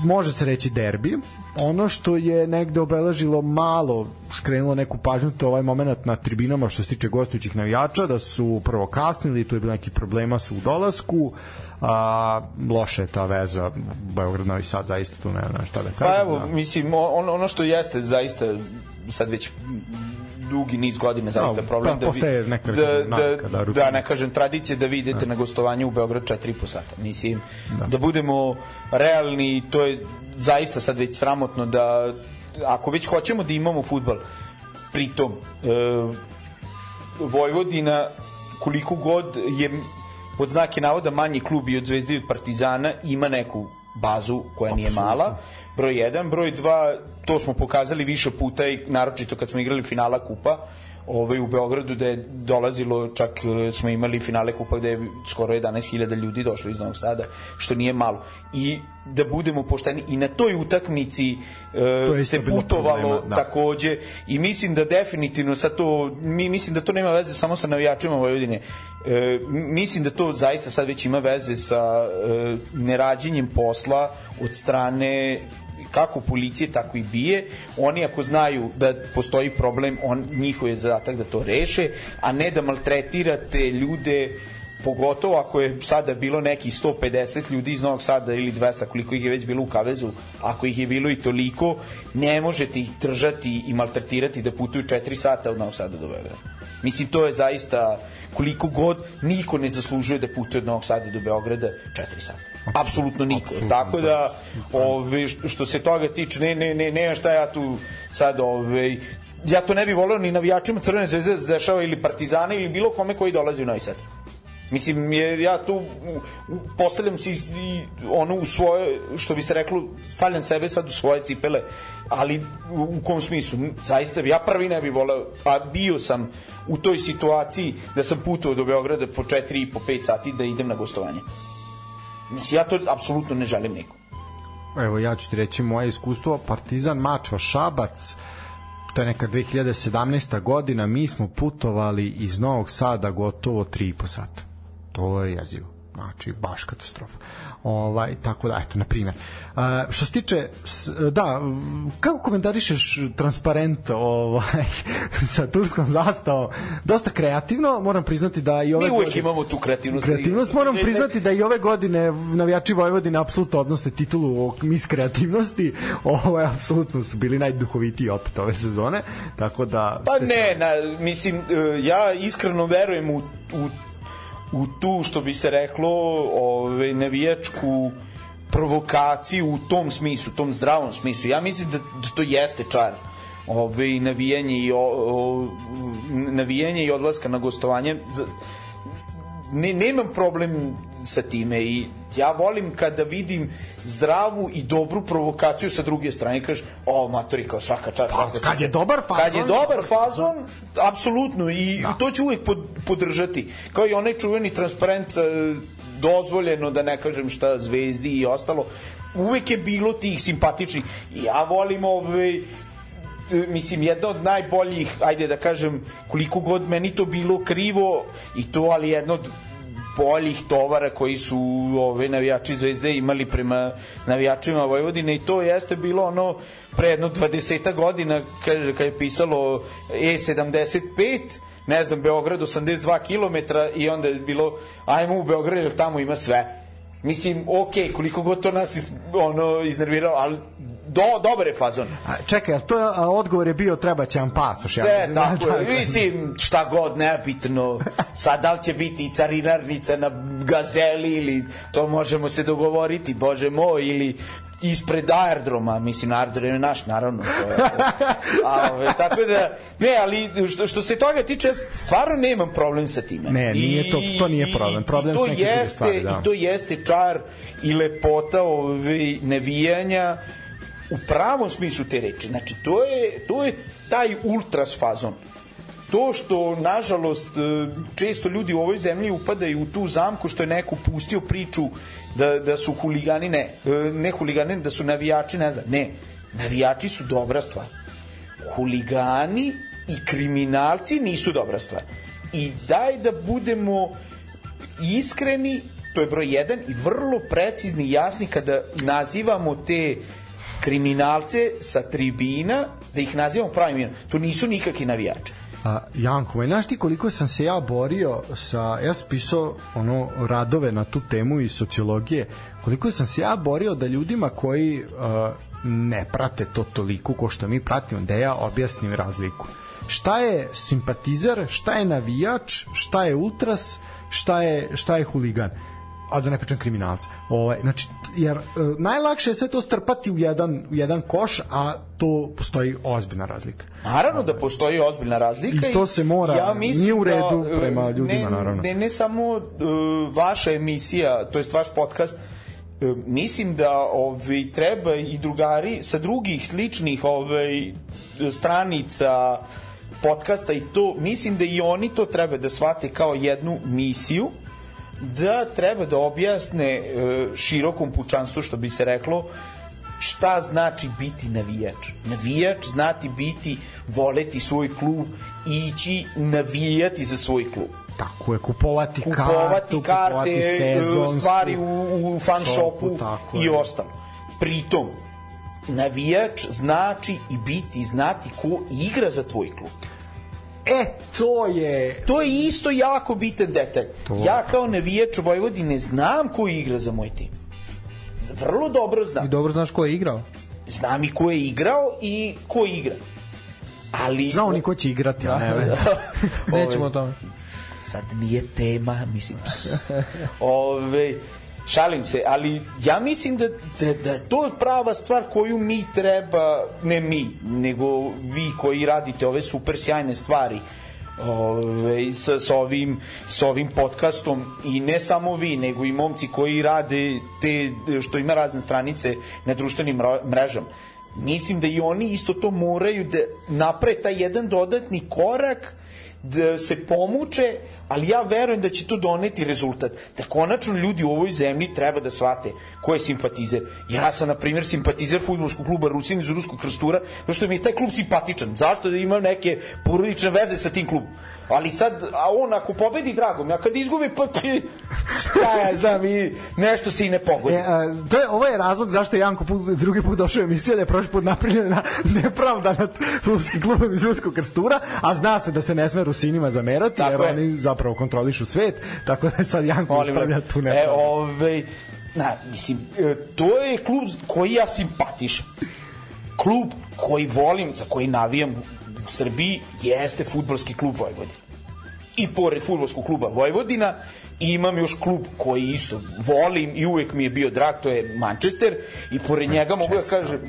C: može se reći derbi. Ono što je negde obeležilo malo, skrenulo neku pažnju, to je ovaj moment na tribinama što se tiče gostujućih navijača, da su prvo kasnili, tu je bilo neki problema sa u dolasku, a, loše je ta veza Beograd Novi Sad zaista tu ne znam šta da kažem.
D: Pa evo,
C: da.
D: mislim, ono, ono što jeste zaista sad već dugi niz godina zaista
C: Da,
D: problem
C: pa
D: da, vi,
C: neka
D: da,
C: navika, da,
D: da,
C: rutina.
D: da, ne kažem tradicije da vi idete na gostovanje u Beograd 4,5 sata. Mislim, da. da budemo realni, to je zaista sad već sramotno da ako već hoćemo da imamo futbal, pritom e, Vojvodina koliko god je pod znake navoda manji klub i od Zvezde i od Partizana ima neku bazu koja nije mala broj 1, broj 2 to smo pokazali više puta i naročito kad smo igrali finala kupa ovaj, u Beogradu da je dolazilo, čak e, smo imali finale kupa gde je skoro 11.000 ljudi došlo iz Novog Sada, što nije malo. I da budemo pošteni, i na toj utakmici e,
C: isto
D: se putovalo
C: problema, da.
D: takođe i mislim da definitivno sa to, mi mislim da to nema veze samo sa navijačima Vojvodine. E, mislim da to zaista sad već ima veze sa e, nerađenjem posla od strane kako policije, tako i bije. Oni ako znaju da postoji problem, on, njihov je zadatak da to reše, a ne da maltretirate ljude pogotovo ako je sada bilo neki 150 ljudi iz Novog Sada ili 200 koliko ih je već bilo u Kavezu ako ih je bilo i toliko ne možete ih držati i maltretirati da putuju 4 sata od Novog Sada do Beograda mislim to je zaista koliko god niko ne zaslužuje da putuje od Novog Sada do Beograda 4 sata. Apsolutno niko.
C: Apsolutno,
D: tako da. ove, što se toga tiče ne, ne, ne, nema šta ja tu sad ove, ja to ne bih voleo ni navijačima Crvene zvezde da se dešava ili Partizana ili bilo kome koji dolazi u Novi Sad Mislim, jer ja tu postavljam se i ono u svoje, što bi se reklo, stavljam sebe sad u svoje cipele, ali u, kom smislu? Zaista, ja prvi ne bih voleo, a bio sam u toj situaciji da sam putovao do Beograda po 4 i po 5 sati da idem na gostovanje. Mislim, ja to apsolutno ne želim nikom.
C: Evo ja ću ti reći moje iskustvo Partizan Mačva Šabac to je neka 2017. godina mi smo putovali iz Novog Sada gotovo 3,5 sata to je jezivo znači baš katastrofa ovaj tako da eto na primjer uh, što se tiče s- da kako komentarišeš transparent ovaj sa turskom zastavom dosta kreativno moram priznati da i ove
D: Mi uvek
C: godine-
D: imamo tu kreativnost.
C: Kreativnost moram priznati da i ove godine navijači Vojvodine apsolutno odnose titulu o mis kreativnosti. Ovo je apsolutno su bili najduhovitiji opet ove sezone. Tako da
D: Pa ne, na, mislim, e, ja iskreno verujem u, u, u tu, što bi se reklo, ove, navijačku provokaciju u tom smislu, tom zdravom smislu. Ja mislim da, da to jeste čar ove, navijanje i o, o, navijanje i odlaska na gostovanje ne, nemam problem sa time i ja volim kada vidim zdravu i dobru provokaciju sa druge strane. Kažeš, o matori kao svaka čast
C: Pa, kad
D: se-
C: je dobar fazon-
D: kad je dobar fazon apsolutno. I da. to ću uvek pod, podržati. Kao i onaj čuveni transparent sa dozvoljeno da ne kažem šta zvezdi i ostalo. Uvek je bilo tih simpatičnih. Ja volim ovaj e, mislim jedna od najboljih ajde da kažem koliko god meni to bilo krivo i to ali jedno od boljih tovara koji su ove navijači Zvezde imali prema navijačima Vojvodine i to jeste bilo ono pre jedno 20 godina kaže kad je pisalo E75 ne znam, Beograd 82 km i onda je bilo, ajmo u Beograd jer tamo ima sve. Mislim, ok, koliko god to nas ono, iznerviralo, ali do, dobar je fazon.
C: A, čekaj, to je, a, odgovor je bio treba će vam pasoš. Ja,
D: Ne, tako je. Mislim, šta god, nebitno. Sad, da li će biti i carinarnica na gazeli ili to možemo se dogovoriti, bože moj, ili ispred aerodroma, mislim, aerodrom je naš, naravno. To je, a, ove, tako da, ne, ali što, što se toga tiče, stvarno nemam problem sa time.
C: Ne, nije to- to nije problem. Problem
D: i to jeste,
C: stvari, da.
D: I to jeste čar i lepota ove, nevijanja u pravom smislu te reči. Znači, to je, to je taj ultras fazon. To što, nažalost, e, često ljudi u ovoj zemlji upadaju u tu zamku što je neko pustio priču da, da su huligani, ne, e, ne huligani, da su navijači, ne znam, ne, navijači su dobra stvar. Huligani i kriminalci nisu dobra stvar. I daj da budemo iskreni, to je broj jedan, i vrlo precizni i jasni kada nazivamo te kriminalce sa tribina, da ih nazivamo pravim imenom. To nisu nikakvi navijači.
C: A, Janko, ma znaš ti koliko sam se ja borio sa, ja sam pisao ono, radove na tu temu iz sociologije, koliko sam se ja borio da ljudima koji uh, ne prate to toliko ko što mi pratimo, da ja objasnim razliku. Šta je simpatizer, šta je navijač, šta je ultras, šta je, šta je huligan a da ne pričam kriminalca. Ovaj, znači, jer e, najlakše je sve to strpati u jedan, u jedan koš, a to postoji ozbiljna razlika.
D: Naravno da postoji ozbiljna razlika
C: I to se mora- nije u redu
D: e,
C: prema ljudima,
D: ne,
C: naravno.
D: Ne, ne samo uh, vaša emisija, to jest vaš podcast, e, mislim da ovaj treba i drugari sa drugih sličnih ovaj stranica podcasta i to mislim da i oni to treba da shvate kao jednu misiju da treba da objasne e, širokom pučanstvu što bi se reklo šta znači biti navijač. Navijač znati biti, voleti svoj klub i ići navijati za svoj klub.
C: Tako je, kupovati,
D: Kupovati
C: kartu,
D: karte,
C: kupovati sezonsku.
D: stvari u, u fan
C: shopu,
D: i
C: je.
D: ostalo. Pritom, navijač znači i biti, znati ko igra za tvoj klub.
C: E, to je...
D: To je isto jako bitan detalj.
C: To-
D: Ja kao navijač Vojvodine znam ko igra za moj tim. Vrlo dobro znam.
E: I dobro znaš ko je igrao.
D: Znam i ko je igrao i ko igra. Ali...
C: Znao ni ko će igrati, a ne veze.
E: Nećemo o tome.
D: Sad nije tema, mislim... Ove, šalim se, ali ja mislim da, da, da je to prava stvar koju mi treba, ne mi, nego vi koji radite ove super sjajne stvari, ove, sa, sa, ovim, sa ovim podcastom i ne samo vi, nego i momci koji rade te, što ima razne stranice na društvenim mrežama. Mislim da i oni isto to moraju da napre taj jedan dodatni korak da se pomuče, ali ja verujem da će to doneti rezultat. Da konačno ljudi u ovoj zemlji treba da shvate ko je simpatizer. Ja sam, na primjer, simpatizer futbolskog kluba Rusin iz Ruskog krstura, zato što mi je taj klub simpatičan. Zašto da ima neke porodične veze sa tim klubom? Ali sad, a on ako pobedi, drago mi, a kad izgubi, pa pi, šta ja znam, i nešto se i ne pogodi.
C: E, a, to je, ovo je razlog zašto je Janko put, drugi put došao u emisiju da je prošli put napravljena nepravda nad Ruskim klubom iz Ruskog krstura, a zna se da se ne sme Rusinima zamerati,
D: Tako
C: jer
D: je.
C: oni zapravo kontrolišu svet, tako da sad Janko
D: Molim
C: ispravlja tu
D: E,
C: nepravdu.
D: ovaj, na, mislim, e, to je klub koji ja simpatišem. Klub koji volim, za koji navijam Srbiji, jeste futbolski klub Vojvodina. I pored futbolskog kluba Vojvodina, imam još klub koji isto volim i uvek mi je bio drag, to je Manchester i pored njega mogu da kažem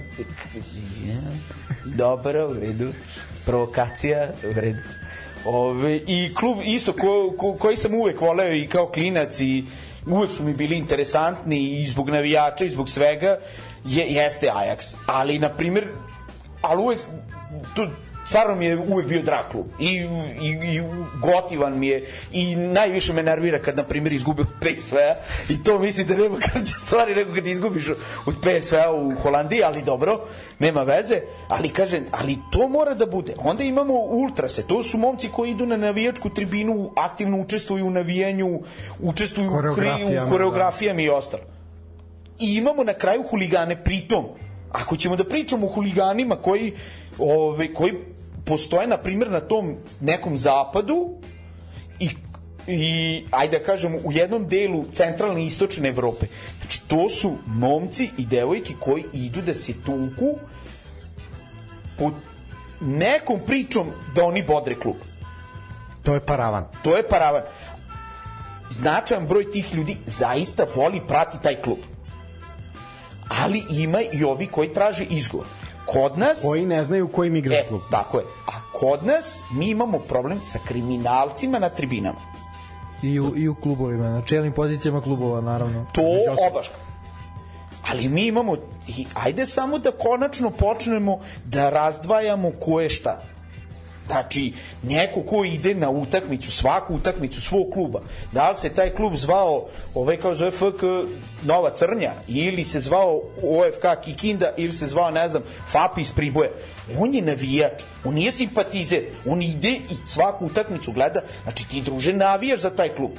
D: dobro, u redu provokacija, u redu Ove, I klub isto ko, ko, koji sam uvek voleo i kao klinac i uvek su mi bili interesantni i zbog navijača i zbog svega je, jeste Ajax. Ali, na primjer, ali uvek tu, stvarno mi je uvek bio drag klub. I, i, i gotivan mi je. I najviše me nervira kad na primjer izgube od PSV-a i to mislim da nema kraće stvari nego kad izgubiš od PSV-a u Holandiji, ali dobro nema veze, ali kažem ali to mora da bude, onda imamo ultrase. To su momci koji idu na navijačku tribinu aktivno učestvuju u navijenju učestvuju u, kri,
C: Koreografijama,
D: u koreografijama i ostalo. I imamo na kraju huligane. Pritom ako ćemo da pričamo o huliganima koji ove, koji postoje, na primjer, na tom nekom zapadu i i ajde da kažem u jednom delu centralne i istočne Evrope. Znači to su momci i devojke koji idu da se tuku pod nekom pričom da oni bodre klub.
C: To je paravan.
D: To je paravan. Značajan broj tih ljudi zaista voli prati taj klub. Ali ima i ovi koji traže izgovor. Kod nas...
C: Koji ne znaju kojim igra
D: E,
C: klub.
D: tako je. A kod nas mi imamo problem sa kriminalcima na tribinama.
E: I u, I u klubovima, na čelnim pozicijama klubova, naravno.
D: To obaš. Ali mi imamo, i ajde samo da konačno počnemo da razdvajamo ko je šta. Znači, neko ko ide na utakmicu, svaku utakmicu svog kluba, da li se taj klub zvao, ovaj kao zove FK Nova Crnja, ili se zvao OFK Kikinda, ili se zvao, ne znam, FAP iz Priboja, on je navijač, on nije simpatizer, on ide i svaku utakmicu gleda, znači ti druže navijaš za taj klub.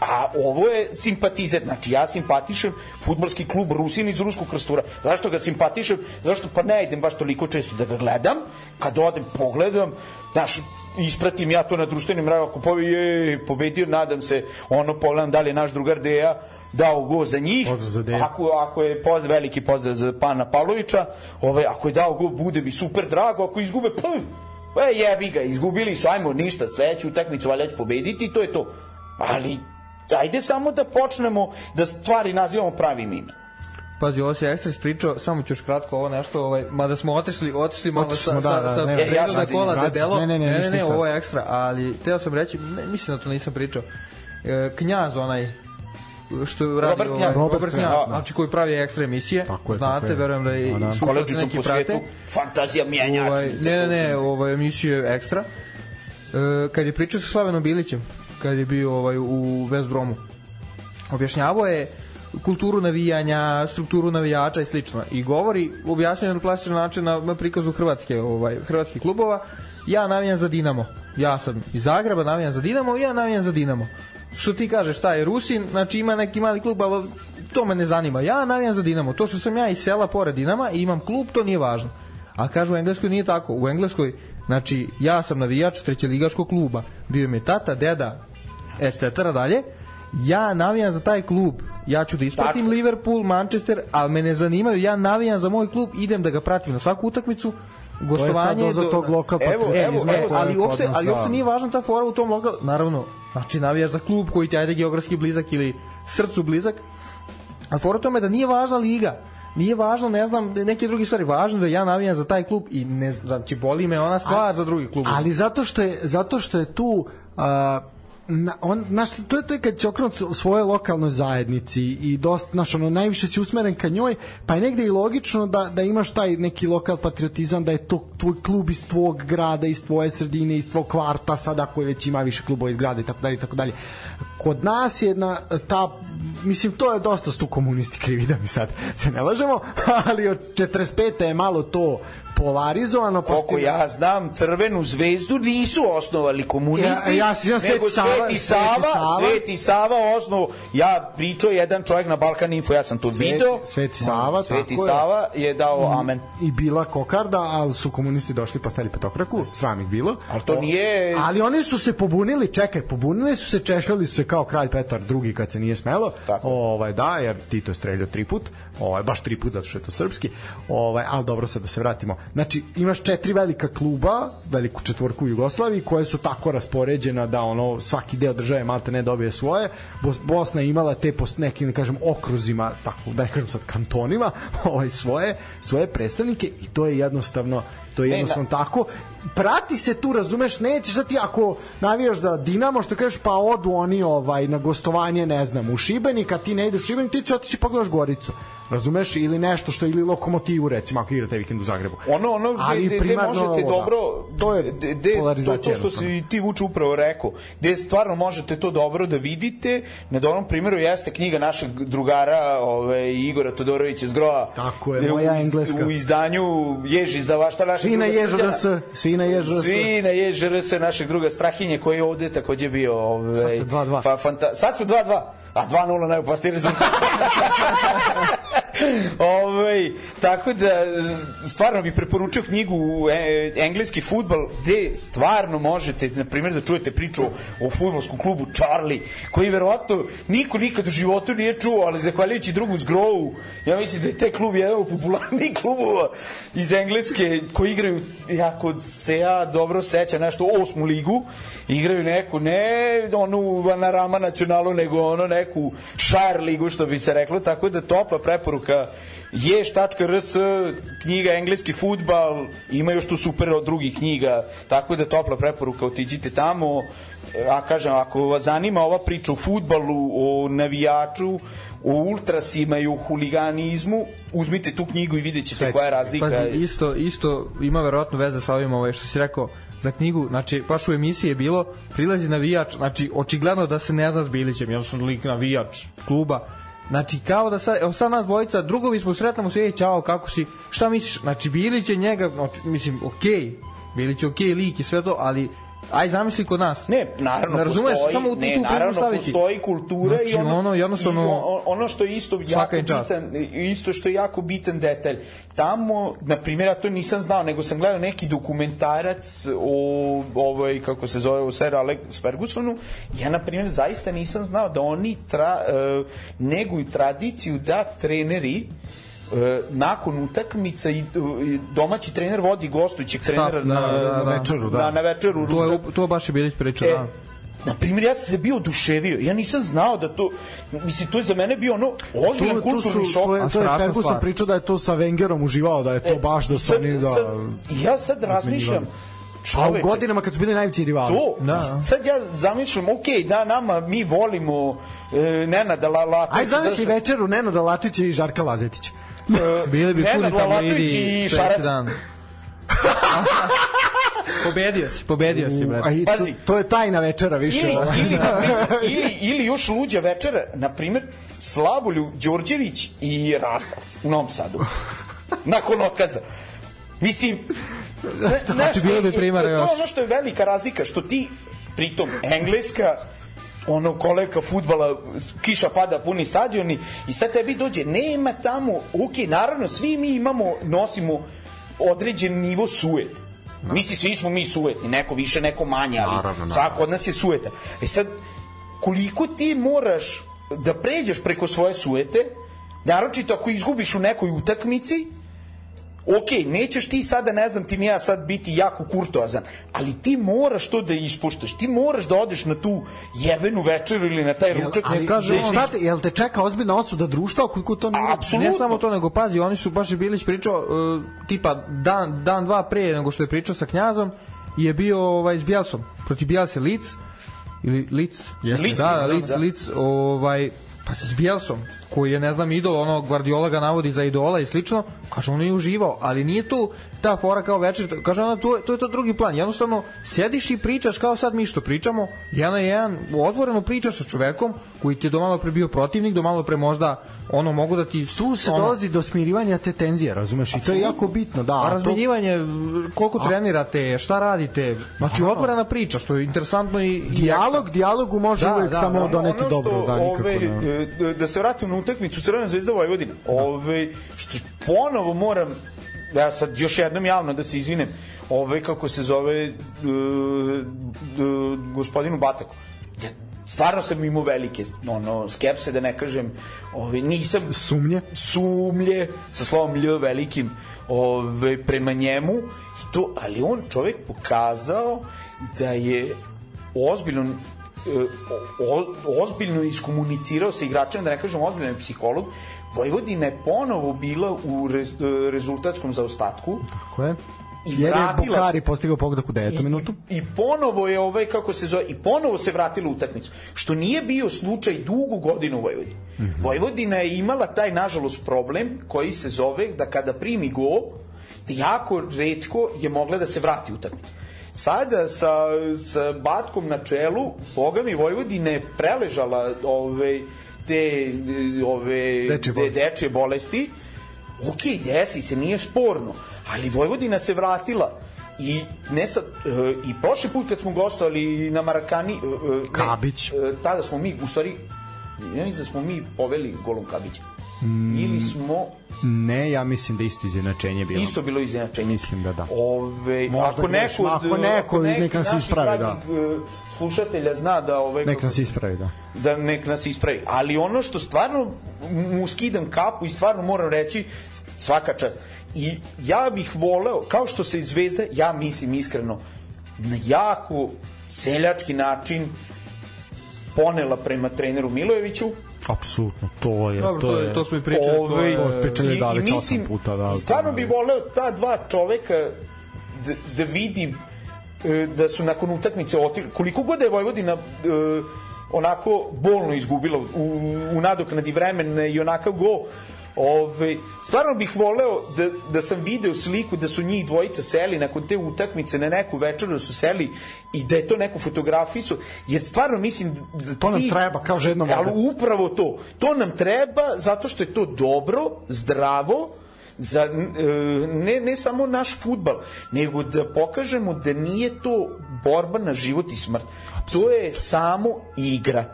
D: A ovo je simpatizer, znači ja simpatišem futbolski klub Rusin iz Ruskog krstura. Zašto ga simpatišem? Zašto pa ne idem baš toliko često da ga gledam. Kad odem, pogledam, znaš, ispratim ja to na društvenim mrežama, ako povi je pobedio, nadam se, ono pogledam da li je naš drugar Deja dao go za njih.
C: Za.
D: Ako, ako je pozdrav, veliki pozdrav za pana Pavlovića, ovaj, ako je dao go, bude mi super drago, ako izgube, pa e, jebi ga, izgubili su, ajmo ništa, sledeću utakmicu valjda će pobediti to je to. Ali ajde samo da počnemo da stvari nazivamo pravim imenom.
E: Pazi, ovo se ekstra ispričao, samo ću još kratko ovo nešto, ovaj, mada smo otišli, otišli malo
C: Otišli
E: sa,
C: smo,
E: sa,
C: da, da,
E: sa
C: ne,
E: predloga
D: ja
E: kola
C: vraća se.
E: debelo.
C: Ne, ne, ne,
E: ne, ne,
C: ništa.
E: ovo je ekstra, ali teo sam reći, ne, mislim da to nisam pričao. E, knjaz onaj, što radi
D: Robert
E: ovaj,
D: Knjaz.
E: Robert,
C: Robert
E: Knjaz,
D: Knjaz.
E: znači koji pravi ekstra emisije,
C: Tako je,
E: znate,
C: tako je.
E: verujem da i
C: Da, da.
E: slušate
D: Koleđicom
E: neki
D: po
E: prate.
D: fantazija
E: Ovaj,
D: mijenjačnica.
E: ne, ne, ne, ovaj emisije ekstra. E, kad je pričao sa Slavenom Bilićem, kad je bio ovaj u West Bromu, objašnjavao je kulturu navijanja, strukturu navijača i slično. I govori, objašnjava na klasičan način na, na prikazu Hrvatske, ovaj, hrvatskih klubova. Ja navijam za Dinamo. Ja sam iz Zagreba, navijam za Dinamo, ja navijam za Dinamo. Što ti kažeš, šta je Rusin, znači ima neki mali klub, ali to me ne zanima. Ja navijam za Dinamo. To što sam ja iz sela pored Dinama i imam klub, to nije važno. A kažu u Engleskoj nije tako. U Engleskoj, znači, ja sam navijač trećeligaškog kluba. Bio mi je tata, deda, etc. dalje. Ja navijam za taj klub. Ja ću da ispratim
D: Tačno.
E: Liverpool, Manchester, ali me ne zanimaju. Ja navijam za moj klub, idem da ga pratim na svaku utakmicu. Gostovanje
C: doza
E: do-
C: tog lokal
D: Evo,
C: patriotizma
D: evo,
E: E,
C: koja je
E: ali uopšte, ali
C: da.
E: uopšte nije važna ta fora u tom lokalu. Naravno, znači navijaš za klub koji ti ajde geografski blizak ili srcu blizak. A fora tome da nije važna liga. Nije važno, ne znam, neke druge stvari. Važno da ja navijam za taj klub i ne znači boli me ona stvar za drugi klub.
C: Ali zato što je, zato što je tu a, na, on, znaš, to je, to je kad će okrenut svoje lokalnoj zajednici i dosta, znaš, ono, najviše si usmeren ka njoj, pa je negde i logično da, da imaš taj neki lokal patriotizam, da je to tvoj klub iz tvog grada, iz tvoje sredine, iz tvog kvarta, sada koji već ima više klubova iz grada i tako dalje i tako dalje. Kod nas je na ta mislim to je dosta stu komunisti krivi da mi sad se ne lažemo, ali od 45. je malo to polarizovano
D: Koliko ja znam, Crvenu zvezdu nisu osnovali komunisti,
C: Ja- ja sjećam
D: nego
C: Sveti Sava-
D: Sveti Sava. Sveti Sava osnovu, ja pričao jedan čovjek na Balkan Info, ja sam to
C: Sveti-
D: video.
C: Sveti Sava,
D: Sveti
C: tako je.
D: Sava je dao amen.
C: i bila kokarda, ali su komunisti došli pa stali petokraku, sram ih bilo.
D: Ali to nije...
C: Ali oni su se pobunili, čekaj, pobunili su se, češljali su se kao kralj Petar II kad se nije smelo.
D: Tako.
C: Ovaj da, jer Tito je streljao tri put, ovaj baš tri put zato što je to srpski. Ovaj, al dobro sad da se vratimo. Znači, imaš četiri velika kluba, veliku četvorku u Jugoslaviji koje su tako raspoređena da ono svaki deo države malte ne dobije svoje. Bos- Bosna je imala te po nekim da kažem okruzima, tako da ne kažem sad kantonima, ovaj svoje svoje predstavnike i to je jednostavno to je
D: Ne,
C: jednostavno tako. Prati se tu razumeš nećeš sad ti ako navijaš za Dinamo što kažeš pa odu oni ovaj na gostovanje ne znam u Šibenik a ti ne ideš u Šibenik ti će otići pogledaš Goricu razumeš ili nešto što ili lokomotivu recimo ako igra taj vikend u Zagrebu
D: Ono, ono
C: Ali
D: gde, gde možete
C: ovo, da.
D: dobro,
C: To je
D: gde, to, to što si ti Vuče upravo rekao, gde stvarno možete to dobro da vidite, na dobrom primjeru jeste knjiga našeg drugara ovaj, Igora Todorovića Zgroa.
C: Tako je, moja
D: u, iz-
C: engleska.
D: U izdanju Jež izdavašta našeg
C: svi na
D: druga
C: ježrs svi na ježrs
D: Svi na JŽRS našeg druga Strahinje koji je ovde takođe bio ovaj,
C: Sad ste 2:2.
D: fa, fanta, sad su 2-2 a 2-0 najopasniji rezultat ovaj, tako da, stvarno bih preporučio knjigu e, Engleski futbal, gde stvarno možete, na primjer, da čujete priču o futbolskom klubu Charlie, koji verovatno niko nikad u životu nije čuo, ali zahvaljujući drugu zgrovu, ja mislim da je taj klub jedan od popularnijih klubova iz Engleske, koji igraju, jako se ja dobro sećam, nešto osmu ligu, igraju neku, ne onu Vanarama nacionalu, nego ono neku Shire ligu, što bi se reklo, tako da topla preporuka ješ.rs, knjiga engleski futbal, ima još tu super od drugih knjiga, tako da topla preporuka, otiđite tamo, a kažem, ako vas zanima ova priča o futbalu, o navijaču, o ultrasima i o huliganizmu, uzmite tu knjigu i vidjet ćete koja je razlika.
E: Pazi, isto, isto ima verovatno veze sa ovim ovaj, što si rekao, za knjigu, znači baš u emisiji je bilo prilazi navijač, znači očigledno da se ne zna s Bilićem, jednostavno lik navijač kluba, Znači, kao da sad, evo sad nas dvojica, drugovi smo sretnamo se, čao, kako si, šta misliš? Znači, Bilić je njega, mislim, okej, okay, Bilić je okej okay, lik i sve to, ali aj zamisli kod nas.
D: Ne, naravno
E: ne razumeš,
D: postoji,
E: samo u
D: ne,
E: tu
D: naravno
E: staviti.
D: postoji kultura
E: Znači,
D: i ono,
E: ono jednostavno-
D: i ono što je isto jako bitan, isto što je jako bitan detalj. Tamo, na primjer, ja to nisam znao, nego sam gledao neki dokumentarac o ovoj kako se zove, o Sir Alex Fergusonu. Ja na primjer zaista nisam znao da oni tra, uh, neguju tradiciju da treneri e, nakon utakmica i, domaći trener vodi gostujućeg
E: Stav,
D: trenera
E: da,
D: na,
E: da, da.
C: večeru, da.
D: da, na večeru
E: To, je, to baš je Bilić pričao,
D: E,
E: da.
D: na primjer, ja sam se bio oduševio. Ja nisam znao da to... Mislim, to je za mene bio ono ozbiljan
C: Tu, tu,
D: kulturni šok.
C: to je, to je Ferguson pričao da je to sa Wengerom uživao, da je to baš da su
D: sad,
C: oni da...
D: sad, ja sad razmišljam,
C: A u
D: čoveče,
C: godinama kad su bili najveći rivali.
D: to,
E: Da.
D: sad ja zamišljam, ok, da, nama, mi volimo e, Nenada Lalatovića.
C: Aj zamisli
D: zašto-
C: večeru Nenada Lačića i Žarka Lazetića.
D: E,
E: Bili bi puni tamo
D: Lalatović
E: idi
D: i Šarac.
E: pobedio si, pobedio si, brate.
C: i to,
D: Pazi.
C: to je tajna večera više.
D: Ili,
C: ovaj.
D: ili, ili, ili još luđa večera, na primjer, Slavoljub Đorđević i Rastavc u Novom Sadu. Nakon otkaza. Mislim, ne,
E: Znači, bilo bi
D: to je
E: još.
D: ono što je velika razlika, što ti, pritom, Engleska, ono koleka futbala, kiša pada, puni stadioni i sad tebi dođe, nema tamo, ok, naravno, svi mi imamo, nosimo određen nivo suet. Misli, svi smo mi suetni, neko više, neko manje, ali
C: Naravno, naravno.
D: svako od nas je suetan. E sad, koliko ti moraš da pređeš preko svoje suete, naročito ako izgubiš u nekoj utakmici, ok, nećeš ti sada, ne znam ti ni ja sad biti jako kurtoazan, ali ti moraš to da ispuštaš, ti moraš da odeš na tu jebenu večeru ili na taj
C: Jel,
D: ručak.
C: ali,
E: kaže on-
C: šta te, jel te čeka ozbiljna osuda društva ukoliko to ne?
D: Apsolutno.
E: Ne samo to, nego pazi, oni su baš i Bilić pričao, uh, tipa dan, dan, dva pre nego što je pričao sa knjazom, je bio ovaj, s Bjelsom, protiv Bjelse Lic, ili Lic,
C: Jeste.
D: Lic,
E: da,
D: Lic,
E: Lic,
D: da, da.
E: Lic, ovaj, pa s Bjelsom, koji je, ne znam, idol, ono, Guardiola ga navodi za idola i slično, kaže, on je uživao, ali nije tu ta fora kao večer, kaže ona, to, to je to drugi plan, jednostavno, sediš i pričaš kao sad mi što pričamo, jedan na jedan, otvoreno pričaš sa čovekom koji ti je do malo pre bio protivnik, do malo pre možda, ono, mogu da ti...
C: Tu se
E: ono,
C: dolazi do smirivanja te tenzije, razumeš? I to je jako bitno, da.
E: A razmenjivanje, koliko trenirate, šta radite, znači otvorena priča, što je interesantno i...
C: Dijalog, dijalogu može
E: Da,
C: uvek
E: da,
C: samo
E: da.
C: doneti
D: ono
C: dobro, da, nikako
D: ove, e, da se vratim na utakmicu Crvena zvezda Vojvodina. Ove, što ponovo moram ja sad još jednom javno da se izvinem ove kako se zove e, e, gospodinu Bataku. Ja stvarno sam imao velike ono, skepse, da ne kažem, ove, nisam
C: Sumnje?
D: sumlje sa slovom lj velikim ove, prema njemu i to, ali on čovjek pokazao da je ozbiljno e, o, o, ozbiljno iskomunicirao sa igračem, da ne kažem ozbiljno je psiholog, Vojvodina je ponovo bila u re, e, rezultatskom zaostatku
C: Tako je.
D: i
C: Jer je Bukari
D: se-
C: postigao pogodak u 9. minutu.
D: I, ponovo je ovaj kako se zove i ponovo se vratila utakmicu. Što nije bio slučaj dugu godinu u Vojvodini. Mm -hmm. Vojvodina je imala taj nažalost problem koji se zove da kada primi gol jako redko je mogla da se vrati u utakmicu. Sada sa, sa Batkom na čelu, boga mi Vojvodina je preležala ove, te ove,
C: Dečje
D: de-
C: bolesti.
D: dečje bolesti ok, desi se, nije sporno, ali Vojvodina se vratila i ne sad, e, i prošli put kad smo gostovali na Marakani e, e, ne,
C: Kabić.
D: tada smo mi u stvari Ja mislim da smo mi poveli golom Kabića. Ili smo
C: Ne, ja mislim da isto izjednačenje bilo.
D: isto bilo izjednačenje.
C: Mislim da da.
D: Ove,
C: Možda
D: ako
C: grešim,
D: neko, od-
C: ako neko,
D: neki
C: nek nas
D: naših
C: ispravi, da.
D: dragih, e, slušatelja zna da ove
C: Nek nas ispravi, da.
D: da nek nas ispravi. Ali ono što stvarno mu skidam kapu i stvarno moram reći svaka čast. I ja bih voleo, kao što se Zvezda, ja mislim iskreno, na jako seljački način ponela prema treneru Milojeviću,
C: Apsolutno, to je,
E: Dobro,
C: to je...
E: to smo i pričali. to
D: Ovaj,
E: je-
C: to smo pričali, da, već osam
D: mislim,
C: puta, da,
D: stvarno bi
C: je-
D: voleo ta dva čoveka da, da vidim da su nakon utakmice otišli, koliko god je Vojvodina e, onako bolno izgubila u, u nadoknadi vremena i onakav go Ove, stvarno bih voleo da, da sam video sliku da su njih dvojica seli nakon te utakmice na neku večeru da su seli i da je to neku fotografisu jer stvarno mislim da
C: To nam
D: ti-
C: treba, kao vode.
D: ali upravo to. To nam treba zato što je to dobro, zdravo, za e, ne, ne samo naš futbal, nego da pokažemo da nije to borba na život i smrt. To je samo igra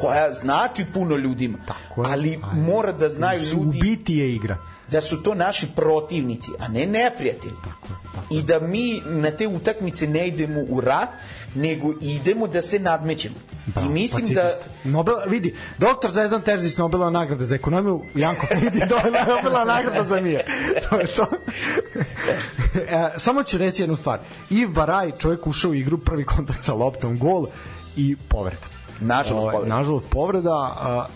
D: koja znači puno ljudima.
C: Tako je,
D: ali
C: ali
D: mora da znaju ljudi
C: U biti je igra.
D: da su to naši protivnici, a ne neprijatelji. I da mi na te utakmice ne idemo u rat, nego idemo da se nadmećemo. I mislim da...
C: Pacifista. Nobel, vidi, doktor Zvezdan Terzić Nobelova nagrada za ekonomiju, Janko Pridi Nobelova nagrada za mir. To je to. e, samo ću reći jednu stvar. Iv Baraj, čovjek ušao u igru, prvi kontakt sa loptom, gol i povreda.
D: Nažalost,
C: Ovaj,
D: povreda.
C: Nažalost povreda. A,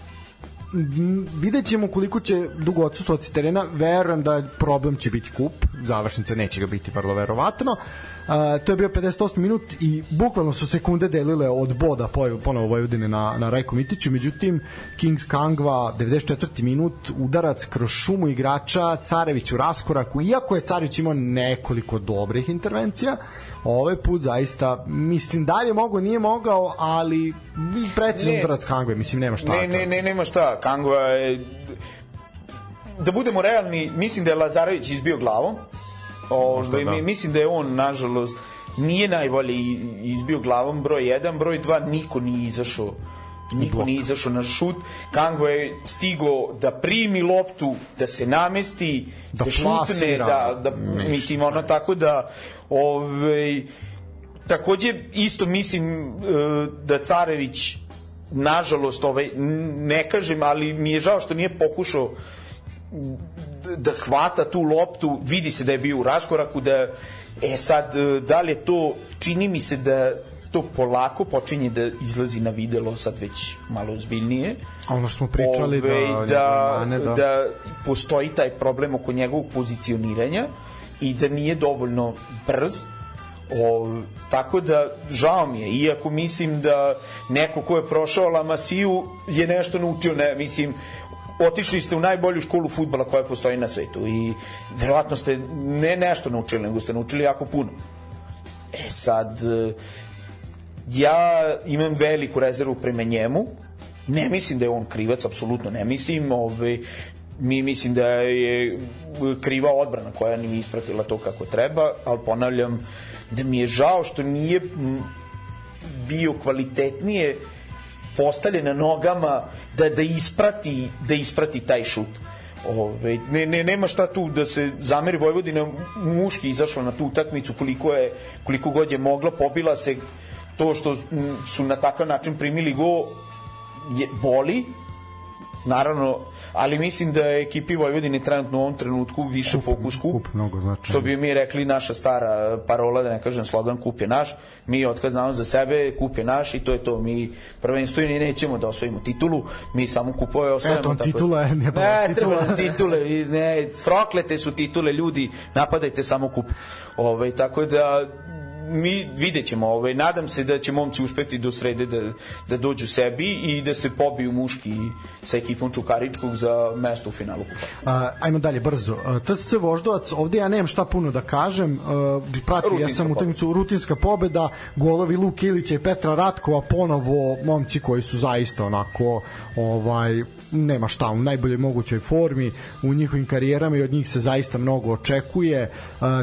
C: vidjet ćemo koliko će dugo odsustovati s terena verujem da problem će biti kup završnica neće ga biti vrlo verovatno Uh, to je bio 58 minut i bukvalno su sekunde delile od boda po- ponovo Vojvodine na, na Rajko Mitiću međutim Kings Kangva 94. minut udarac kroz šumu igrača Carević u raskoraku iako je Carević imao nekoliko dobrih intervencija ovaj put zaista mislim dalje mogo nije mogao ali precizan
D: Ne.
C: udarac Kangve mislim nema šta
D: Ne, ne, ne, nema šta. Kangva je... Da budemo realni, mislim da je Lazarević izbio glavom. Ove,
C: da.
D: mi, mislim da je on, nažalost, nije najbolje izbio glavom broj 1, broj 2, niko nije izašao niko nije izašao na šut Kangva je stigo da primi loptu da se namesti
C: Da
D: da, šutne
C: plasira.
D: da, da
C: Ništa.
D: mislim ono tako da ovaj takođe isto mislim e, da Carević nažalost ovaj ne kažem ali mi je žao što nije pokušao da hvata tu loptu vidi se da je bio u raskoraku da e sad da li je to čini mi se da to polako počinje da izlazi na videlo sad već malo ozbiljnije.
C: A ono što smo pričali da,
D: Ove,
C: njegove
D: da,
C: mane,
D: da, da postoji taj problem oko njegovog pozicioniranja i da nije dovoljno brz. O, tako da žao mi je iako mislim da neko ko je prošao La Masiju je nešto naučio ne, mislim otišli ste u najbolju školu futbala koja postoji na svetu i verovatno ste ne nešto naučili nego ste naučili jako puno. E sad e, ja imam veliku rezervu prema njemu. Ne mislim da je on krivac apsolutno ne mislim. Ovaj mi mislim da je kriva odbrana koja nije ispratila to kako treba ali ponavljam da mi je žao što nije bio kvalitetnije postavljen na nogama da da isprati da isprati taj šut. Ove, ne, ne, nema šta tu da se zameri Vojvodina. Muški izašla na tu utakmicu koliko je koliko god je mogla pobila se. To što su na takav način primili go je boli naravno ali mislim da je ekipi Vojvodine trenutno u ovom trenutku više fokus kup,
C: kup mnogo značajno.
D: što bi mi rekli naša stara parola da ne kažem slogan kup je naš mi otkad znamo za sebe kup je naš i to je to mi prvenstveno nećemo da osvojimo titulu mi samo kupove osvojimo
C: Eto,
D: tako-
C: titula je- ne, pa
D: ne
C: titula.
D: treba nam titule i ne, proklete su titule ljudi napadajte samo kup ovaj, tako da mi vidjet ćemo, ovaj, nadam se da će momci uspeti do srede da, da dođu sebi i da se pobiju muški sa ekipom Čukaričkog za mesto u finalu kupa.
C: Uh, ajmo dalje brzo. Uh, TSC Voždovac, ovde ja nemam šta puno da kažem. Uh, pratio ja
D: Rutinska
C: sam utakmicu rutinska pobeda, golovi Luke Ilića i Petra Ratkova, ponovo momci koji su zaista onako ovaj nema šta, u najboljoj mogućoj formi u njihovim karijerama i od njih se zaista mnogo očekuje.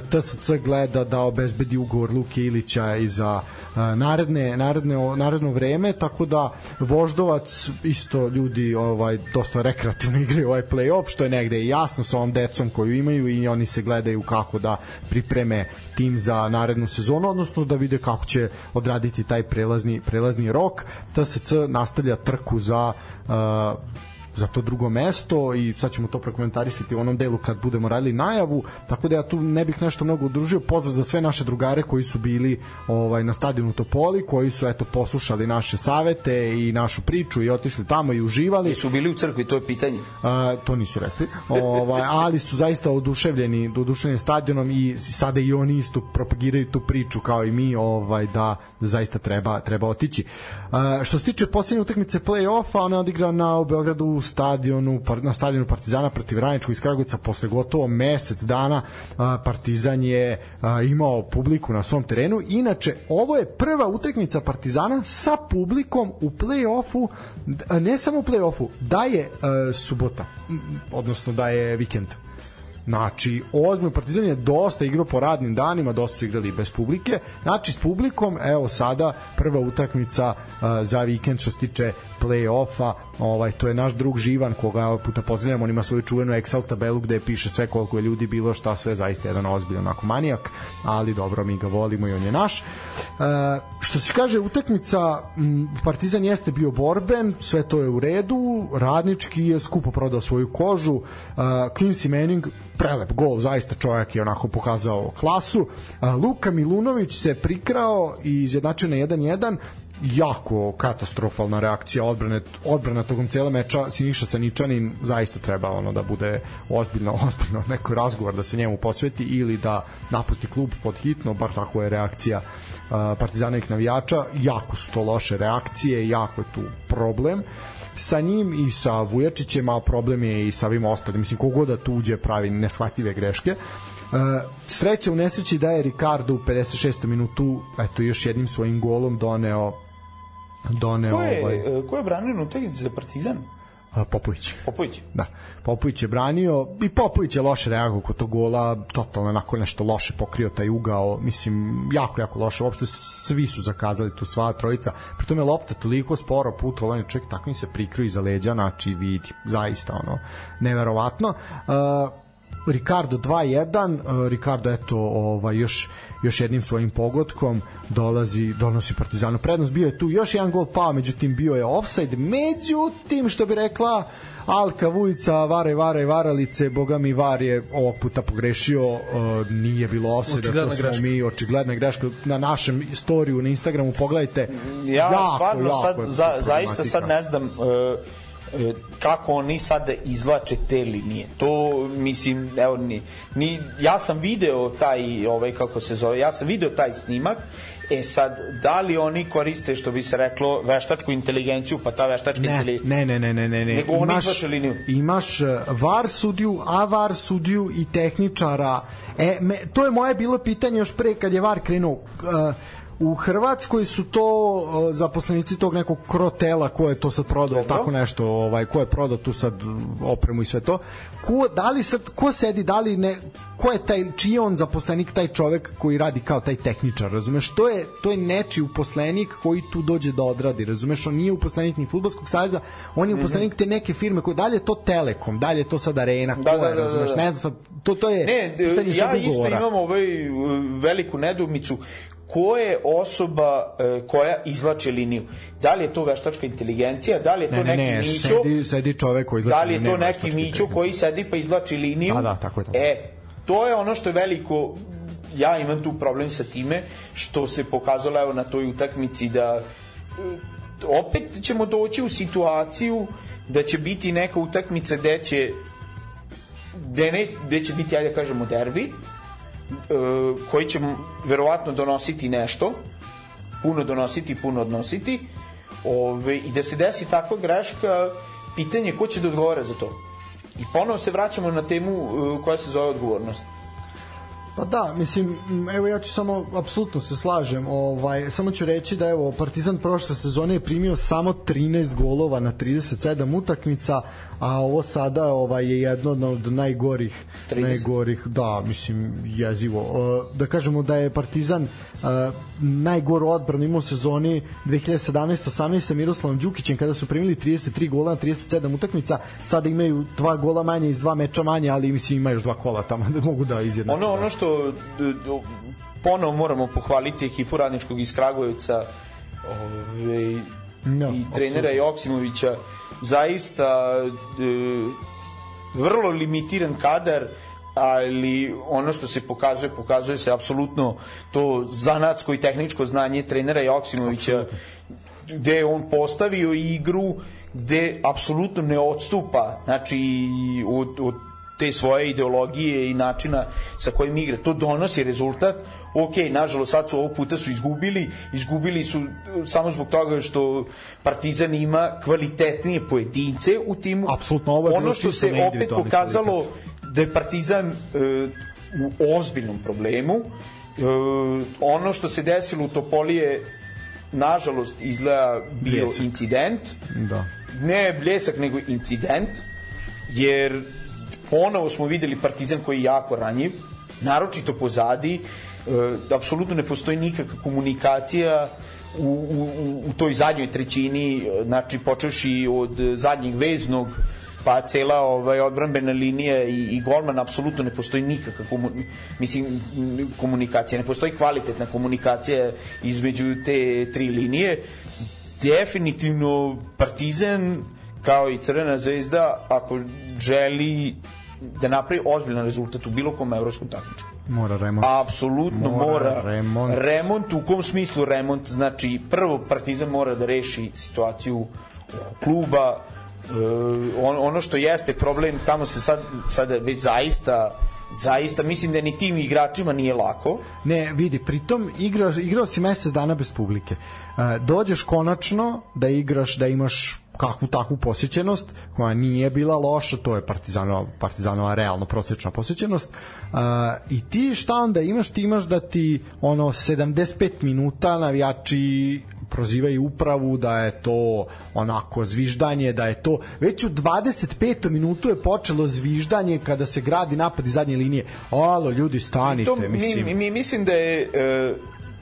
C: TSC gleda da obezbedi ugovor Luke Milke Ilića i za naredne, naredne, naredno vreme, tako da Voždovac isto ljudi ovaj dosta rekreativno igraju ovaj play-off, što je negde i jasno sa ovom decom koju imaju i oni se gledaju kako da pripreme tim za narednu sezonu, odnosno da vide kako će odraditi taj prelazni, prelazni rok. TSC nastavlja trku za uh, za to drugo mesto i sad ćemo to prokomentarisati u onom delu kad budemo radili najavu, tako da ja tu ne bih nešto mnogo udružio. Pozdrav za sve naše drugare koji su bili ovaj na stadionu Topoli, koji su eto poslušali naše savete i našu priču i otišli tamo i uživali.
D: I su bili u crkvi, to je pitanje.
C: A, to nisu rekli. Ovaj ali su zaista oduševljeni, oduševljeni stadionom i sada i oni isto propagiraju tu priču kao i mi, ovaj da, zaista treba treba otići. A, što se tiče poslednje utakmice plej-ofa, ona je odigrana na u Beogradu u stadionu na stadionu Partizana protiv Radničkog iz Kragujevca posle gotovo mesec dana Partizan je imao publiku na svom terenu. Inače, ovo je prva utakmica Partizana sa publikom u plej-ofu, ne samo u plej-ofu, da je subota, odnosno da je vikend. Znači, ozbiljno Partizan je dosta igrao po radnim danima, dosta su igrali bez publike. Znači, s publikom, evo sada prva utakmica uh, za vikend što se tiče play-offa, ovaj, to je naš drug Živan, koga ovaj puta pozdravljamo, on ima svoju čuvenu Excel tabelu gde piše sve koliko je ljudi bilo, šta sve, zaista jedan ozbiljan onako manijak, ali dobro, mi ga volimo i on je naš. E, što se kaže, utakmica Partizan jeste bio borben, sve to je u redu, radnički je skupo prodao svoju kožu, e, Quincy Manning, prelep gol, zaista čovjek je onako pokazao klasu. Luka Milunović se prikrao i izjednačio na 1-1 jako katastrofalna reakcija odbrane odbrana tokom cela meča. Siniša Saničanin zaista treba ono da bude ozbiljno ozbiljno neko razgovor da se njemu posveti ili da napusti klub pod hitno. Bar tako je reakcija uh, Partizanovih navijača. Jako su to loše reakcije jako je tu problem sa njim i sa Vujačićem, a problem je i sa ovim ostalim. Mislim, kogoda da tu uđe pravi neshvatljive greške. Uh, sreća u nesreći da je Ricardo u 56. minutu eto još jednim svojim golom doneo doneo
D: ko je,
C: ovaj
D: e, ko je branio na utakmici za Partizan?
C: Popović.
D: Popović.
C: Da. Popović je branio i Popović je loše reagovao kod tog gola, totalno onako nešto loše pokrio taj ugao, mislim jako jako loše. Uopšte svi su zakazali tu sva trojica. Pritom je lopta toliko sporo putovala, čovjek tako im se prikrio iza leđa, znači vidi, zaista ono neverovatno. Uh, Ricardo 2-1, uh, Ricardo eto ovaj još još jednim svojim pogodkom dolazi donosi Partizanu prednost. Bio je tu još jedan gol pao, međutim bio je offside. Međutim što bi rekla Alka Vujica, vare, vare, varalice, boga mi var je ovog puta pogrešio, uh, nije bilo offside, to smo greška. mi, očigledna greška na našem storiju na Instagramu, pogledajte.
D: Ja jako, stvarno jako sad, za, zaista sad ne znam, uh, kako oni sada izvlače te linije. To mislim, evo ni, ni ja sam video taj ovaj kako se zove, ja sam video taj snimak. E sad, da li oni koriste, što bi se reklo, veštačku inteligenciju, pa ta veštačka
C: ne,
D: inteligencija...
C: Ne, ne, ne, ne, ne, ne.
D: Nego oni izvače liniju.
C: Imaš e, VAR sudiju, a VAR sudiju i tehničara. E, me, to je moje bilo pitanje još pre kad je VAR krenuo. Uh, u Hrvatskoj su to uh, zaposlenici tog nekog krotela ko je to sad prodao Dobro. tako nešto ovaj ko je prodao tu sad opremu i sve to ko da li sad ko sedi da li ne ko je taj čiji on zaposlenik taj čovek koji radi kao taj tehničar razumeš to je to je neči uposlenik koji tu dođe da odradi razumeš on nije uposlenik ni fudbalskog saveza on je mhm. uposlenik te neke firme koje dalje to Telekom dalje to sad Arena
D: da, da, da,
C: razumeš
D: da,
C: da. ne znam sad to to je
D: ne ja isto imam ovaj veliku nedumicu ko je osoba e, koja izvlači liniju. Da li je to veštačka inteligencija, da li je to
C: ne,
D: neki
C: ne,
D: mićo,
C: sedi, sedi čovek koji izvlači
D: da li je to neki mićo koji sedi pa izvlači liniju.
C: Da, da, tako je. Tako.
D: E, to je ono što je veliko ja imam tu problem sa time što se pokazalo evo na toj utakmici da e, opet ćemo doći u situaciju da će biti neka utakmica gde će gde, ne, gde će biti, ajde da kažemo, derbi, koji će verovatno donositi nešto, puno donositi, puno odnositi, ove, i da se desi takva greška, pitanje ko će da odgovara za to. I ponovo se vraćamo na temu uh, koja se zove odgovornost.
C: Pa da, mislim, evo ja ću samo, apsolutno se slažem, ovaj, samo ću reći da evo, Partizan prošle sezone je primio samo 13 golova na 37 utakmica, a ovo sada ovaj, je jedno od najgorih,
D: 30.
C: najgorih, da, mislim, jezivo. E, Da kažemo da je Partizan e, najgoru odbranu imao u sezoni 2017-18 sa Miroslavom Đukićem kada su primili 33 gola na 37 utakmica, sada imaju dva gola manje iz dva meča manje, ali mislim ima još dva kola tamo da mogu da izjednače.
D: Ono, ono što ponovo moramo pohvaliti ekipu radničkog iz Kragujevca ove,
C: No,
D: i trenera Joksimovića zaista d- vrlo limitiran kadar ali ono što se pokazuje, pokazuje se apsolutno to zanatsko i tehničko znanje trenera Joksimovića gde je on postavio igru gde apsolutno ne odstupa znači od, od te svoje ideologije i načina sa kojim igra. To donosi rezultat. Ok, nažalost sad su ovog puta su izgubili, izgubili su uh, samo zbog toga što Partizan ima kvalitetnije pojedince u timu.
C: Apsolutno, ovo je
D: ono što se opet pokazalo
C: kvalitet.
D: da je Partizan e, u ozbiljnom problemu. E, ono što se desilo u Topoli je nažalost izgleda bio
C: Bljesak.
D: incident
C: Da.
D: ne bljesak nego incident jer ponovo smo videli Partizan koji je jako ranjiv naročito pozadi e, apsolutno ne postoji nikakva komunikacija u, u, u- toj zadnjoj trećini e, znači počeši od zadnjeg veznog pa cela ovaj odbrambena linija i, i golman apsolutno ne postoji nikakva komu, mislim komunikacija. Ne postoji kvalitetna komunikacija između te tri linije. Definitivno Partizan kao i Crvena zvezda ako želi da napravi ozbiljan rezultat u bilo kom evropskom takmičenju
C: Mora remont.
D: apsolutno
C: Mora
D: mora,
C: remont.
D: remont u kom smislu remont znači prvo Partizan mora da reši situaciju kluba e, on, ono što jeste problem tamo se sad sada već zaista zaista mislim da ni tim igračima nije lako
C: Ne, vidi, pritom igra, igrao si mesec dana bez publike. E, dođeš konačno da igraš, da imaš kakvu takvu posjećenost koja nije bila loša, to je Partizanova, Partizanova realno prosječna posjećenost uh, i ti šta onda imaš? Ti imaš da ti ono 75 minuta navijači prozivaju upravu da je to onako zviždanje, da je to već u 25. minutu je počelo zviždanje kada se gradi napad iz zadnje linije. Alo, ljudi, stanite,
D: to, mi,
C: mislim.
D: mi, mi mislim da je e,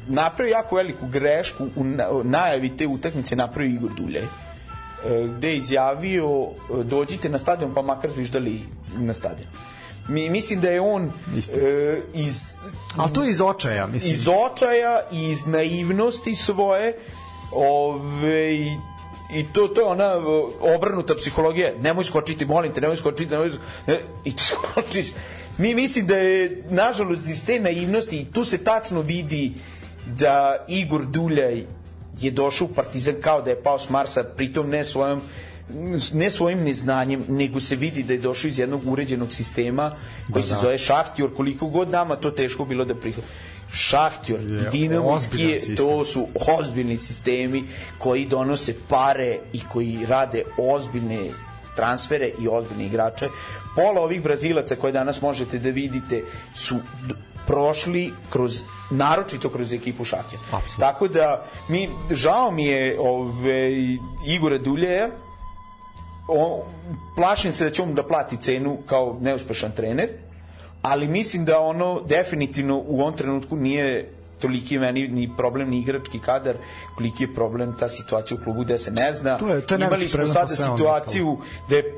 D: napravio jako veliku grešku u na, najavi te utakmice napravio Igor Duljaj gde je izjavio e, dođite na stadion pa makar zviždali na stadion mi, mislim da je on
C: Isto.
D: e, iz
C: Ali to je iz očaja, mislim.
D: iz očaja i iz naivnosti svoje ove, i to, to je ona obrnuta psihologija nemoj skočiti, molim te, nemoj skočiti nemoj, ne, i ti skočiš mi mislim da je nažalost iz te naivnosti i tu se tačno vidi da Igor Duljaj je došao u Partizan kao da je pao s Marsa pritom ne svojom ne svojim neznanjem, nego se vidi da je došao iz jednog uređenog sistema koji
C: Da,
D: se
C: da.
D: zove Šahtjor, koliko god nama to teško bilo da prihvatimo. Šahtjor
C: Je
D: Dinamo iz
C: ozbiljan
D: Kije,
C: sistem.
D: to su ozbiljni sistemi koji donose pare i koji rade ozbiljne transfere i ozbiljne igrače. Pola ovih Brazilaca koje danas možete da vidite su prošli kroz naročito kroz ekipu.
C: Apsolutno.
D: Tako da mi žao mi je ove Igora Duljeja o, plašim se da će on da plati cenu kao neuspešan trener, ali mislim da ono definitivno u ovom trenutku nije toliki meni ni problem ni igrački kadar, koliki je problem ta situacija u klubu gde se ne zna.
C: To je- to je
D: Imali smo sada situaciju da je e,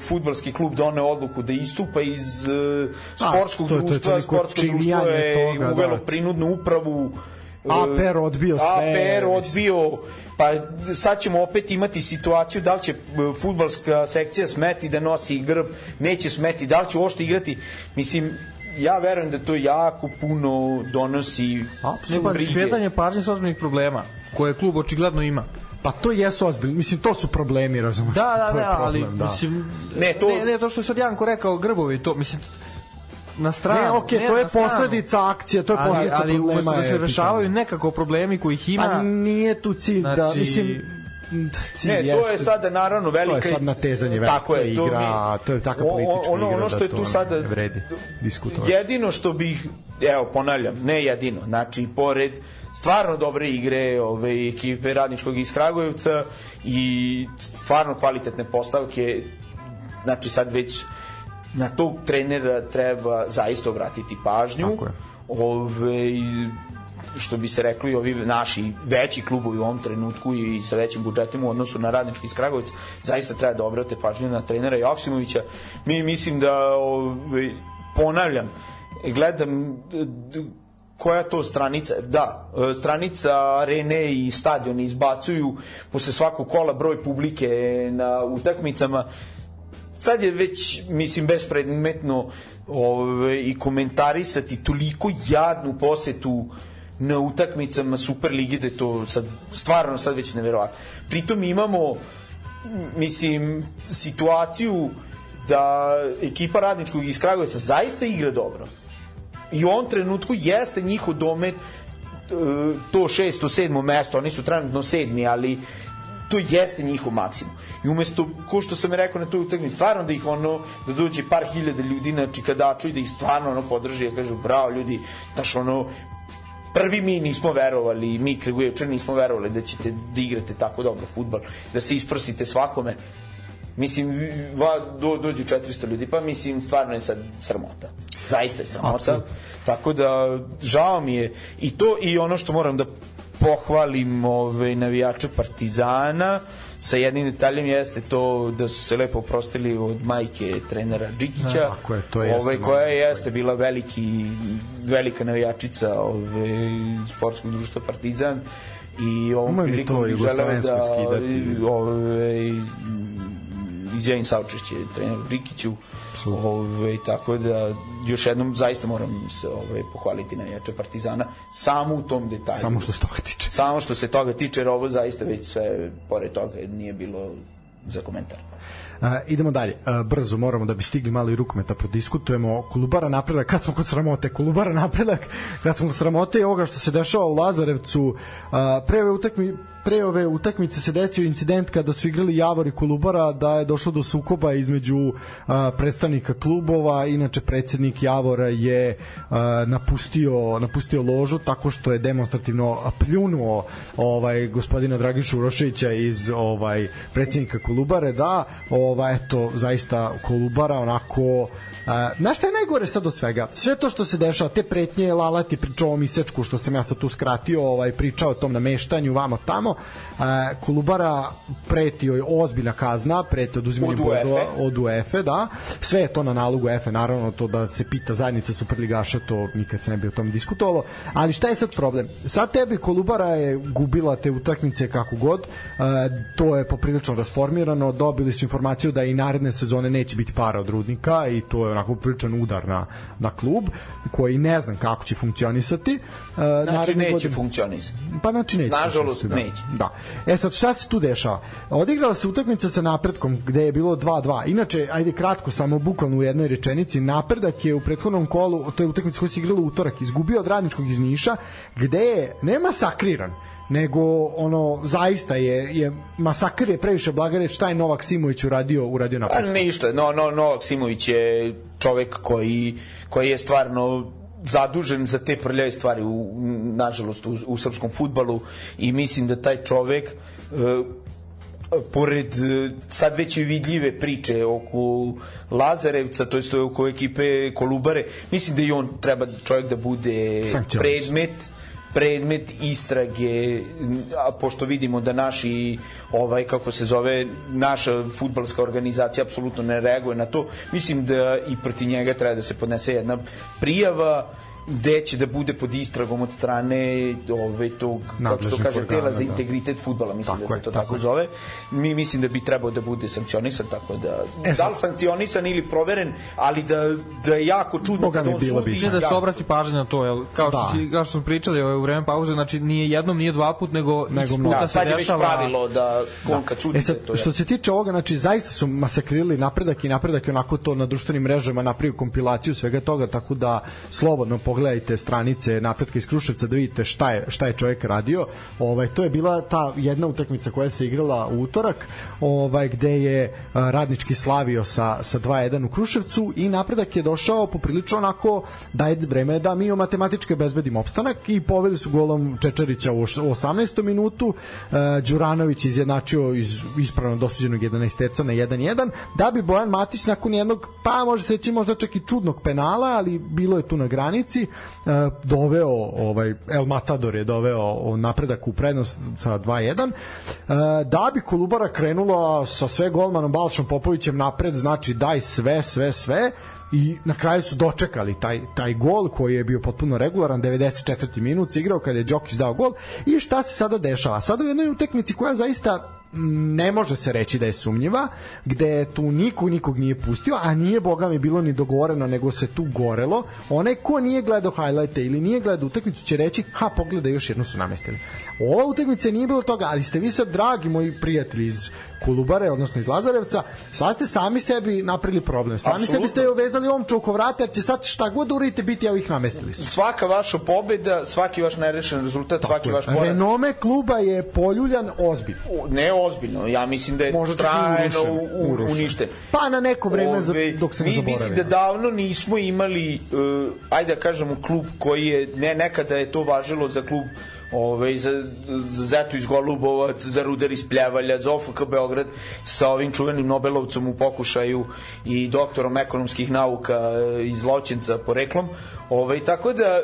D: futbalski klub doneo odluku da istupa iz e, sportskog
C: to je- to je
D: društva,
C: toliko
D: sportsko društvo je
C: toga,
D: uvelo
C: da.
D: prinudnu upravu e,
C: APR odbio sve,
D: APR odbio pa sad ćemo opet imati situaciju da li će e, fudbalska sekcija smeti da nosi grb, neće smeti, da li će uopšte igrati. Mislim, ja verujem da to jako puno donosi
C: Apsolutno.
E: pa skretanje pažnje sa ozbiljnih problema koje klub očigledno ima.
C: Pa to jesu ozbiljni, mislim to su problemi, razumeš?
E: Da, da, da, ali
C: problem, da.
E: mislim
D: Ne, to-
E: ne, ne, to što je sad Janko rekao Grbovi, to mislim na stranu.
C: Ne, okej, to je posledica akcije, to je
E: ali,
C: posledica
E: ali
C: problema.
E: umesto da se rešavaju nekako problemi koji ih ima,
C: Pa nije tu cilj da,
E: znači,
C: mislim, cilj
D: Ne, to je sada naravno velika...
C: To je sad natezanje velika
D: Tako je, to
C: igra,
D: mi-
C: to je taka politička
D: ono,
C: igra
D: ono što
C: da
D: je
C: to
D: tu sada
C: vredi diskutovati.
D: Jedino što bih, evo ponavljam, ne jedino, znači pored stvarno dobre igre ove ekipe radničkog iz Kragujevca i stvarno kvalitetne postavke, znači sad već na tog trenera treba zaista obratiti pažnju.
C: Tako je.
D: Ove, što bi se rekli ovi naši veći klubovi u ovom trenutku i sa većim budžetima u odnosu na radnički iz Kragujevca zaista treba da obrate pažnju na trenera Joksimovića. Mi mislim da ove, ponavljam gledam koja to stranica da, stranica arene i stadion izbacuju posle svakog kola broj publike na utakmicama. Sad je već, mislim, bespredmetno ove, i komentarisati toliko jadnu posetu na utakmicama Superlige da je to sad, stvarno sad već neverovatno. Pritom imamo, mislim, situaciju da ekipa radničkog iz Kragujevca zaista igra dobro. I u ovom trenutku jeste njihov domet e, to šesto, sedmo mesto, oni su trenutno sedmi, ali to jeste njihov maksimum. I umesto, ko što sam rekao na toj utakmici, stvarno da ih ono, da dođe par hiljada ljudi na čikadaču i da ih stvarno ono podrži, ja kažu, bravo ljudi, znaš ono, prvi mi nismo verovali, mi Kragujevčan nismo verovali da ćete da igrate tako dobro futbal, da se isprsite svakome. Mislim, va, do, dođu 400 ljudi, pa mislim, stvarno je sad sramota. Zaista je sramota.
C: Apsolutno.
D: Tako da, žao mi je. I to, i ono što moram da pohvalim ove, navijače Partizana, sa jednim detaljem jeste to da su se lepo oprostili od majke trenera Đikića,
C: Da, tako je, to jeste
D: ovaj,
C: malo.
D: koja jeste bila veliki, velika navijačica ove, sportskog društva Partizan i ovom
C: mi
D: prilikom bih želeo da
C: skidati.
D: Ove, izjavim saučešće treneru Đikiću ove, tako da još jednom zaista moram se ove, pohvaliti navijača Partizana samo u tom detalju
C: Samo što se toga tiče.
D: samo što se toga tiče jer ovo zaista već sve pored toga nije bilo za komentar
C: Uh, idemo dalje. Uh, brzo moramo da bi stigli malo i rukometa prodiskutujemo. Kolubara napredak, kad smo kod sramote, Kolubara napredak, kad smo kod sramote i ovoga što se dešava u Lazarevcu, uh, pre ove utakmi pre ove utakmice se desio incident kada su igrali Javor i Kolubara da je došlo do sukoba između uh, predstavnika klubova inače predsednik Javora je uh, napustio napustio ložu tako što je demonstrativno pljunuo ovaj gospodina Dragišu Uroševića iz ovaj predsednika Kolubare da ovaj eto zaista Kolubara onako Uh, znaš šta je najgore sad od svega? Sve to što se dešava, te pretnje, Lalat je pričao o ovom isečku što sam ja sad tu skratio, ovaj, pričao o tom nameštanju, vamo tamo. Uh, Kolubara preti joj ozbiljna kazna, preti oduzimanje
D: Od
C: bodova od UEFA, da. Sve je to na nalogu UEFA, naravno to da se pita zajednica Superligaša, to nikad se ne bi o tom diskutovalo. Ali šta je sad problem? Sad tebi Kolubara je gubila te utakmice kako god, uh, to je poprilično rasformirano, dobili su informaciju da i naredne sezone neće biti para od rudnika i to je onako priličan udar na, na klub koji ne znam kako će funkcionisati. Uh,
D: znači neće
C: godine-
D: funkcionisati
C: Pa znači neće.
D: Nažalost,
C: da.
D: neće.
C: Da. E sad šta se tu dešava? Odigrala se utakmica sa napretkom gde je bilo 2-2. Inače, ajde kratko, samo bukvalno u jednoj rečenici, napredak je u prethodnom kolu, to je utakmica koja se igrala u utorak, izgubio od radničkog iz Niša, gde je ne masakriran, nego ono zaista je je masakr je previše blaga reč šta je Novak Simović uradio uradio
D: Pa
C: napred.
D: ništa, no, no, Novak Simović je čovek koji, koji je stvarno zadužen za te prljave stvari u, nažalost u, u srpskom futbalu i mislim da taj čovek e, pored e, sad već i vidljive priče oko Lazarevca, to jest oko ekipe Kolubare, mislim da i on treba čovjek da bude predmet predmet istrage a pošto vidimo da naši ovaj kako se zove naša fudbalska organizacija apsolutno ne reaguje na to mislim da i protiv njega treba da se podnese jedna prijava gde će da bude pod istragom od strane ove tog kako to kaže
C: organa,
D: tela za
C: da.
D: integritet fudbala mislim
C: Tako
D: da
C: je,
D: se to
C: tako
D: tako,
C: je.
D: zove mi mislim da bi trebao da bude sankcionisan tako da
C: E,
D: da li sankcionisan ili proveren ali da da je jako čudno
C: Boga mi
D: on
C: bilo
D: sudi
E: Ide da se obrati pažnja na to, jel? Kao što,
C: Da.
E: si, kao što smo pričali ovaj, u vreme pauze, znači nije jednom, nije dva put, nego,
C: Nego
E: puta
D: da,
E: se
D: sad je već
E: dešava.
D: pravilo da on kad sudi
C: E sad,
D: to je
C: što se tiče ovoga, znači zaista su masakrirali napredak i napredak je onako to na društvenim mrežama napravio kompilaciju svega toga, tako da slobodno pogledajte stranice napretka iz Kruševca da vidite šta je, šta je čovjek radio. Ovaj, to je bila ta jedna utakmica koja se igrala u utorak, ovaj, gde je a, radnički slavio sa, sa 2-1 u Kruševcu i napredak je došao poprilično onako da je vreme da mi o matematičke bezbedimo opstanak i poveli su golom Čečarića u 18. minutu, a, Đuranović izjednačio iz ispravno dosuđenog 11 na 1-1, da bi Bojan Matić nakon jednog, pa može se reći možda čak i čudnog penala, ali bilo je tu na granici, uh, doveo, ovaj, El Matador je doveo napredak u prednost sa 2-1, uh, da bi Kolubara krenula sa sve golmanom Balšom Popovićem napred, znači daj sve, sve, sve, i na kraju su dočekali taj taj gol koji je bio potpuno regularan 94. minut igrao kada je Đokić dao gol. I šta se sada dešava? Sada u jednoj utakmici koja zaista ne može se reći da je sumnjiva, gde tu niko nikog nije pustio, a nije boga mi bilo ni dogovoreno, nego se tu gorelo. Onaj ko nije gledao highlighte ili nije gledao utakmicu će reći, ha, pogledaj, još jednu su namestili. Ova utakmica nije bilo toga, ali ste vi sad, dragi moji prijatelji iz Kolubare, odnosno iz Lazarevca, sad ste sami sebi napravili problem. Sami
D: Apsolutno.
C: sebi ste uvezali omču oko vrata, jer će sad šta god uradite biti, evo ih namestili su.
D: Svaka vaša pobeda, svaki vaš nerešen rezultat, svaki vaš poraz.
C: Renome kluba je poljuljan ozbiljno.
D: Ne ozbiljno, ja mislim da je
C: Možda
D: trajno u- uništen.
C: Pa na neko vreme za-
D: Ove,
C: dok se ne
D: mi,
C: zaboravi.
D: Mislim da davno nismo imali, uh, ajde da kažemo, klub koji je, ne, nekada je to važilo za klub Ove, za, za Zetu iz Golubovac, za Ruder iz Pljevalja, za OFK Beograd sa ovim čuvenim Nobelovcom u pokušaju i doktorom ekonomskih nauka e, iz Loćenca poreklom. Ove, tako da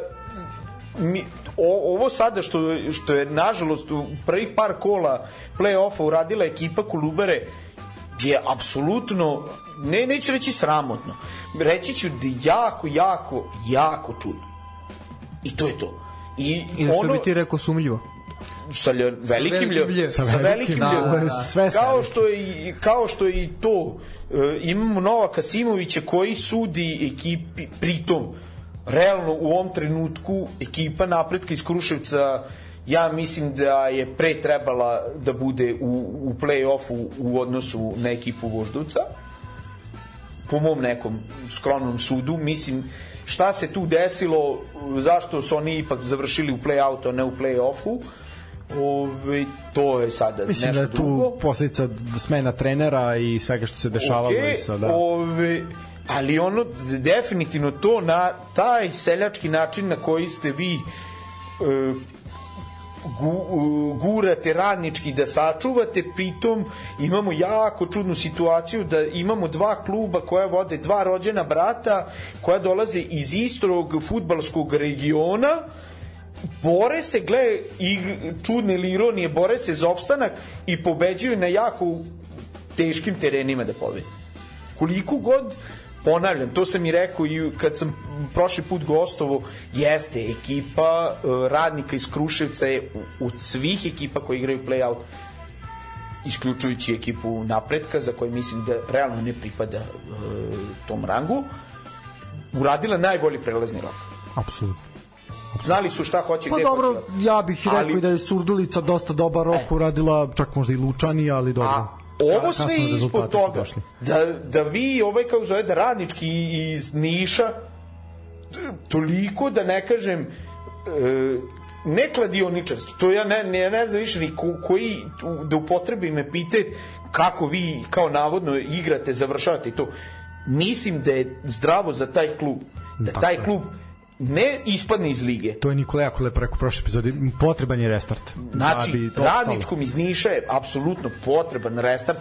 D: mi, o, ovo sada što, što je nažalost u prvih par kola play-offa uradila ekipa Kolubare je apsolutno ne, neću reći sramotno reći ću da jako, jako, jako čudno i to je to i,
E: I što
D: ono
E: bi ti rekao sumljivo?
D: sa lj, velikim lj,
E: velikim lj.
D: sa,
C: Sa
D: velikim
C: velikim,
D: lj.
E: da, da, da.
C: Sve
D: kao što je kao što je i to e, imamo Novaka Simovića koji sudi ekipi pritom realno u ovom trenutku ekipa napretka iz Kruševca ja mislim da je pre trebala da bude u, u play-offu u odnosu na ekipu Voždovca po mom nekom skromnom sudu mislim šta se tu desilo zašto su oni ipak završili u play-outu a ne u play-offu Ove, to je sada
C: Mislim
D: nešto
C: da je tu
D: drugo
C: posledica smena trenera i svega što se dešavalo
D: Okej,
C: i sada.
D: ove, ali ono definitivno to na taj seljački način na koji ste vi e, gu, u- gurate radnički da sačuvate, pritom imamo jako čudnu situaciju da imamo dva kluba koja vode dva rođena brata koja dolaze iz istog futbalskog regiona bore se, gle, i čudne ili ironije, bore se za opstanak i pobeđuju na jako teškim terenima da pobedi. Koliko god ponavljam, to sam i rekao i kad sam prošli put gostovo, jeste ekipa e, radnika iz Kruševca je u- od svih ekipa koji igraju play-out isključujući ekipu napretka za koju mislim da realno ne pripada e, tom rangu uradila najbolji prelazni rok
C: Apsolutno.
D: znali su šta hoće
C: Pa
D: gde
C: dobro,
D: hoće
C: ja bih rekao
D: Ali-
C: da je Surdulica dosta dobar rok uradila, čak možda i Lučani, ali dobro.
D: A ovo sve ispod toga, da, da vi, ovaj kao zove, da radnički iz Niša, toliko da ne kažem, e, ne kladioničarski, to ja ne, ne, ne znam više ni ko, koji, da upotrebim epitet kako vi kao navodno igrate, završavate i to. Mislim da je zdravo za taj klub, da taj klub ne ispadne iz lige,
C: To je Nikola jako lepo rekao prošle epizode, potreban je restart.
D: Znači,
C: da bi
D: radničkom iz Niša je apsolutno potreban restart.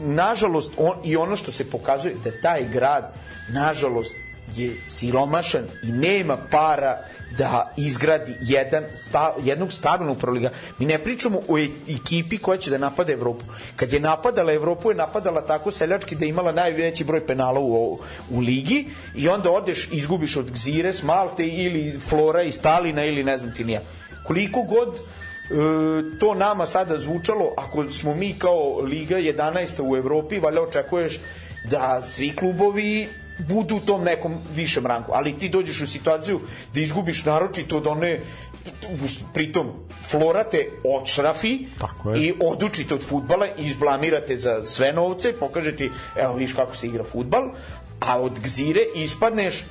D: Nažalost, on, i ono što se pokazuje da taj grad, nažalost, je siromašan i nema para da izgradi jedan sta, jednog stabilnog proliga. Mi ne pričamo o e- ekipi koja će da napada Evropu. Kad je napadala Evropu, je napadala tako seljački da je imala najveći broj penala u, u ligi i onda odeš izgubiš od Gzire, Malte ili Flora i Stalina ili ne znam ti nija. Koliko god e, to nama sada zvučalo, ako smo mi kao Liga 11. u Evropi, valjda očekuješ da svi klubovi budu u tom nekom višem rangu, ali ti dođeš u situaciju da izgubiš naročito od one pritom florate očrafi i odučite od futbala i izblamirate za sve novce, pokaže ti, evo viš kako se igra futbal, a od gzire ispadneš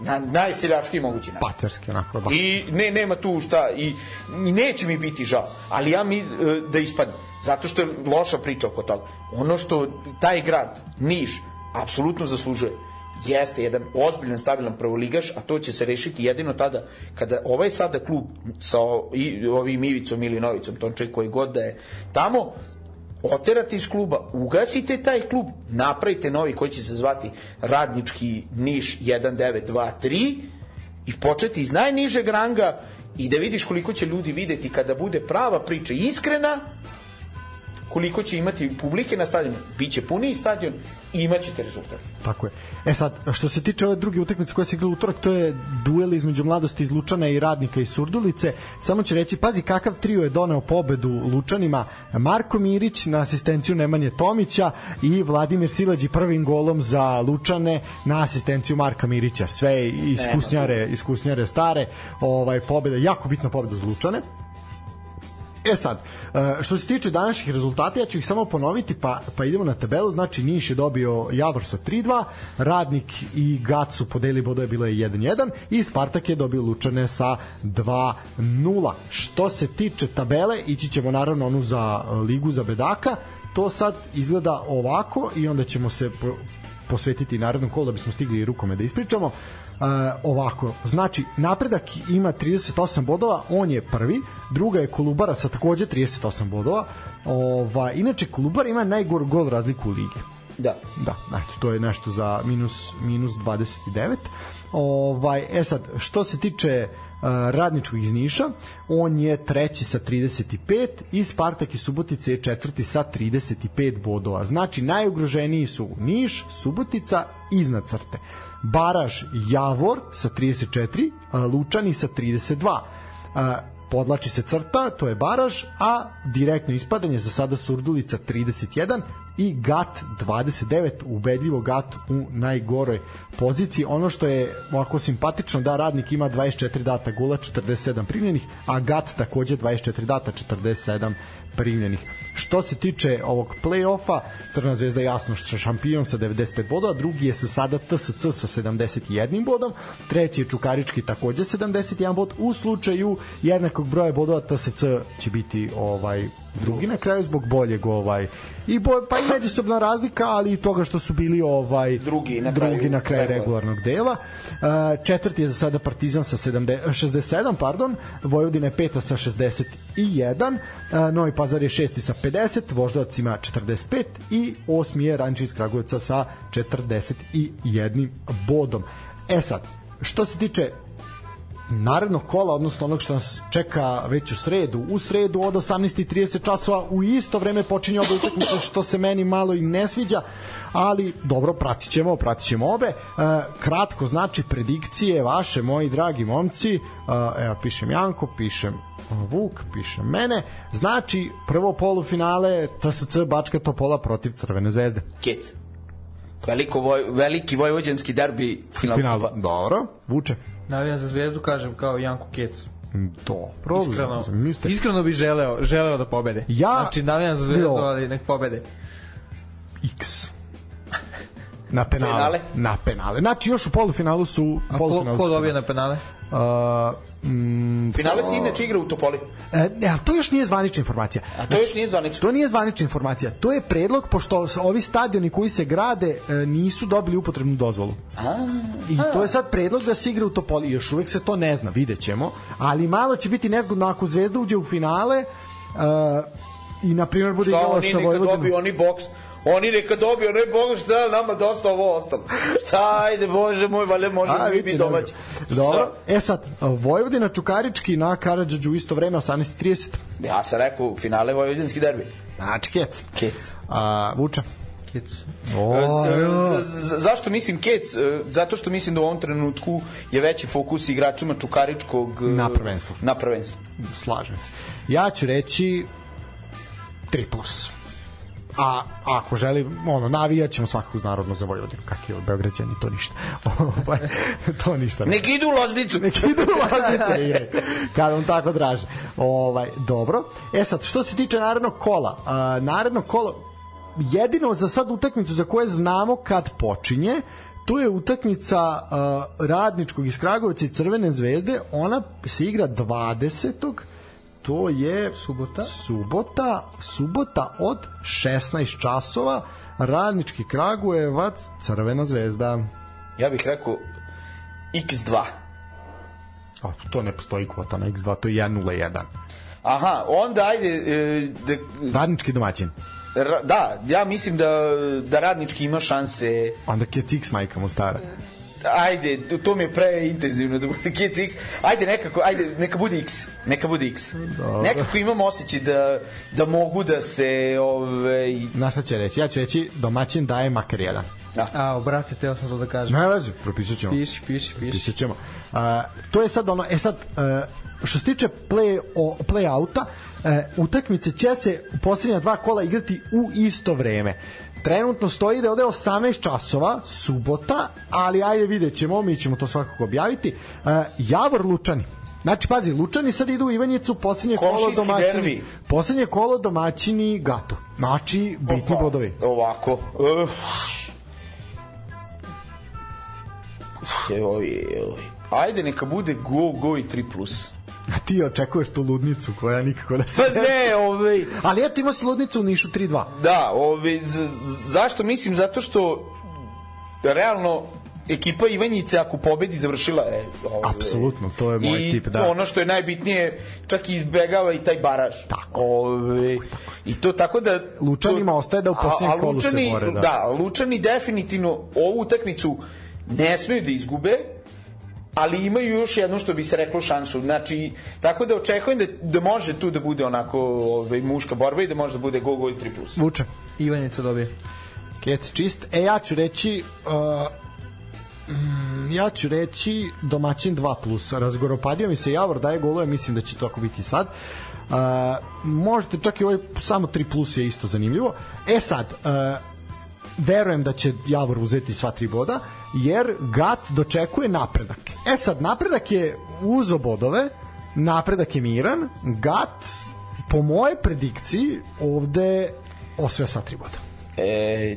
D: Na najseljački mogući način.
C: Pacarski, onako, baš.
D: I ne, nema tu šta, i, i neće mi biti žao, ali ja mi e, da ispadne, zato što je loša priča oko toga. Ono što taj grad, Niš, apsolutno zaslužuje, jeste jedan ozbiljan, stabilan prvoligaš, a to će se rešiti jedino tada kada ovaj sada klub sa ovim Ivicom ili Novicom, Tončej koji god da je tamo, oterate iz kluba, ugasite taj klub, napravite novi koji će se zvati Radnički Niš 1923 i početi iz najnižeg ranga i da vidiš koliko će ljudi videti kada bude prava priča iskrena koliko će imati publike na stadionu biće puniji stadion i imaćete rezultat
C: Tako je. E sad, što se tiče ove druge utakmice koja se igrala u utorak, to je duel između mladosti iz Lučana i radnika iz Surdulice. Samo ću reći, pazi kakav trio je doneo pobedu Lučanima. Marko Mirić na asistenciju Nemanje Tomića i Vladimir Silađi prvim golom za Lučane na asistenciju Marka Mirića. Sve iskusnjare, iskusnjare stare. Ovaj pobeda, jako bitna pobeda za Lučane. E sad, e, što se tiče današnjih rezultata, ja ću ih samo ponoviti, pa, pa idemo na tabelu. Znači, Niš je dobio Javor sa 3-2, Radnik i Gat su podeli bodove, bilo je 1-1 i Spartak je dobio Lučane sa 2-0. Što se tiče tabele, ići ćemo naravno onu za e, Ligu za Bedaka, to sad izgleda ovako i onda ćemo se po, posvetiti narednom kolu da bismo stigli rukome da ispričamo. Uh, ovako, znači napredak ima 38 bodova, on je prvi, druga je Kolubara sa takođe 38 bodova. Ova, inače Kolubara ima najgor gol razliku u lige.
D: da
C: Da, eto, to je nešto za minus, minus 29. Ovaj, e sad, što se tiče uh, radničkog iz Niša, on je treći sa 35 i Spartak i Subotica je četvrti sa 35 bodova. Znači, najugroženiji su Niš, Subotica iznad crte. Baraž Javor sa 34, a Lučani sa 32. A, podlači se crta, to je baraž, a direktno ispadanje za sada Surdulica 31 i GAT 29, ubedljivo GAT u najgoroj poziciji. Ono što je ovako simpatično da radnik ima 24 data gola, 47 primljenih, a GAT takođe 24 data, 47 primljenih. Što se tiče ovog play-offa, Crna zvezda je jasno što je šampion sa 95 bodova, drugi je sa sada TSC sa 71 bodom, treći je Čukarički takođe 71 bod. U slučaju jednakog broja bodova TSC će biti ovaj drugi na kraju zbog boljeg ovaj i bo, pa i međusobna razlika, ali i toga što su bili ovaj
D: Drugi na kraju
C: drugi na kraju
D: regularnog.
C: regularnog dela. Uh, četvrti je za sada Partizan sa 70, 67, pardon, Vojvodina je peta sa 61, uh, Novi Pazar je šesti sa 50, Voždovac ima 45 i osmi je Ranči iz Kragujevca sa 41 bodom. E sad, što se tiče narednog kola, odnosno onog što nas čeka već u sredu. U sredu od 18.30 časova u isto vreme počinje oba utakmica što se meni malo i ne sviđa, ali dobro, pratit ćemo, pratit ćemo obe. E, kratko, znači predikcije vaše, moji dragi momci, e, evo pišem Janko, pišem Vuk, pišem mene, znači prvo polufinale TSC Bačka Topola protiv Crvene zvezde.
D: kec Veliko voj, veliki vojvođanski derbi final,
C: Final, dobro, Vuče.
E: Navijam za zvezdu, kažem, kao Janko Kec.
C: Dobro,
E: Iskreno,
C: mislite,
E: iskreno bi želeo, želeo da pobede.
C: Ja-
E: Znači, navijam za zvezdu, ali nek pobede.
C: X. Na penale.
D: Penale?
C: Na penale. Znači još u polufinalu su
E: A ko,
C: polufinalu
E: ko
C: su-
E: dobije na penale?
C: Uh, mm,
D: Finale se inače igra u Topoli.
C: e, ne, to još nije zvanična informacija.
D: A to još nije zvanično.
C: To nije zvanična informacija. To je predlog pošto ovi stadioni koji se grade e, nisu dobili upotrebnu dozvolu. I to je sad predlog da se igra u Topoli. Još uvek se to ne zna, vidjet ćemo. Ali malo će biti nezgodno ako Zvezda uđe u finale uh, i na primjer bude igrala sa Vojvodinom.
D: dobiju, oni boks. Oni neka dobiju, onaj boks, šta nama dosta ovo ostalo. Šta, ajde, bože moj, vale, možemo mi biti domaći.
C: Dobro. E sad, Vojvodina Čukarički na Karadžađu u isto vreme 18.30.
D: Ja sam rekao, finale vojvođanski derbi.
C: Znači, kec.
D: Kec.
C: A, Vuča.
E: Kec.
C: O,
D: Z- z- z- zašto mislim Kec? E, Zato što mislim da u ovom trenutku je veći fokus igračima Čukaričkog e,
C: Na prvenstvo.
D: Na prvenstvo.
C: slažem se. Ja ću reći 3 plus. A ako želi, ono, navijat ćemo svakako narodno za Vojvodinu. Kak je Beograđani, to ništa. Ovaj, to ništa. ne.
D: Nek idu u Loznicu.
C: nek idu u Loznice je, kad on tako draže. Ovaj, dobro. E sad, što se tiče narednog kola, a, narednog kola, jedino za sad utakmicu za koje znamo kad počinje, to je utakmica uh, Radničkog iz Kragovica i Crvene zvezde, ona se igra 20. To je
E: Subota.
C: Subota, subota od 16 časova. Radnički Kragujevac, Crvena zvezda.
D: Ja bih rekao X2.
C: A, to ne postoji kvota na X2, to je 1.01.
D: Aha, onda ajde, e, da,
C: Radnički domaćin.
D: ra, da, ja mislim da, da radnički ima šanse
C: Onda Kec X majka mu stara.
D: Ajde, to mi je pre intenzivno da bude Kids X. Ajde nekako, ajde, neka bude X. Neka bude X.
C: Dobro.
D: Nekako imam osjećaj da, da mogu da se ovaj,
C: Na šta će reći? Ja ću reći domaćin daje makar jedan.
E: A, brate, teo sam to da kažem.
C: Ne vezi, propisat ćemo.
E: Piši, piši, piši.
C: Pisat ćemo. A, to je sad ono, e sad, e, što se tiče play, o, play outa, e, utakmice će se u posljednja dva kola igrati u isto vreme. Trenutno stoji da je ovde 18 časova, subota, ali ajde vidjet ćemo, mi ćemo to svakako objaviti. E, Javor Lučani. Znači, pazi, Lučani sad idu u Ivanjicu, posljednje kolo domaćini.
D: derbi.
C: Posljednje kolo domaćini Gato. Znači, bitni
D: Opa,
C: bodovi.
D: Ovako. Uh. Joj, joj. Ajde, neka bude go, go i 3 plus.
C: A ti očekuješ tu ludnicu koja nikako da se...
D: Pa ne, ovaj,
C: Ali eto ima se ludnicu u Nišu 3-2.
D: Da, ovaj, zašto mislim? Zato što realno ekipa Ivanjice ako pobedi završila je ovaj,
C: Apsolutno, to je moj
D: I
C: tip, da.
D: ono što je najbitnije čak i izbegava i taj baraž
C: Tako.
D: ovaj, i to tako da
C: Lučanima
D: to-
C: ostaje da u
D: a
C: kolu se bore, da.
D: da, Lučani definitivno ovu utakmicu ne smeju da izgube ali imaju još jednu što bi se reklo šansu. Znači, tako da očekujem da, da može tu da bude onako ovaj, muška borba i da može da bude go, go i 3+. plus.
C: Vuče.
E: Ivanjica dobije.
C: Kec čist. E, ja ću reći... Uh, mm, ja ću reći domaćin 2 plus. Razgoropadio mi se Javor, daje golove, mislim da će to tako biti sad. Uh, možete čak i ovaj samo 3 plus je isto zanimljivo. E sad, uh, verujem da će Javor uzeti sva tri boda, jer Gat dočekuje napredak. E sad, napredak je uzo bodove, napredak je miran, Gat, po moje predikciji, ovde osvaja sva tri boda.
D: E,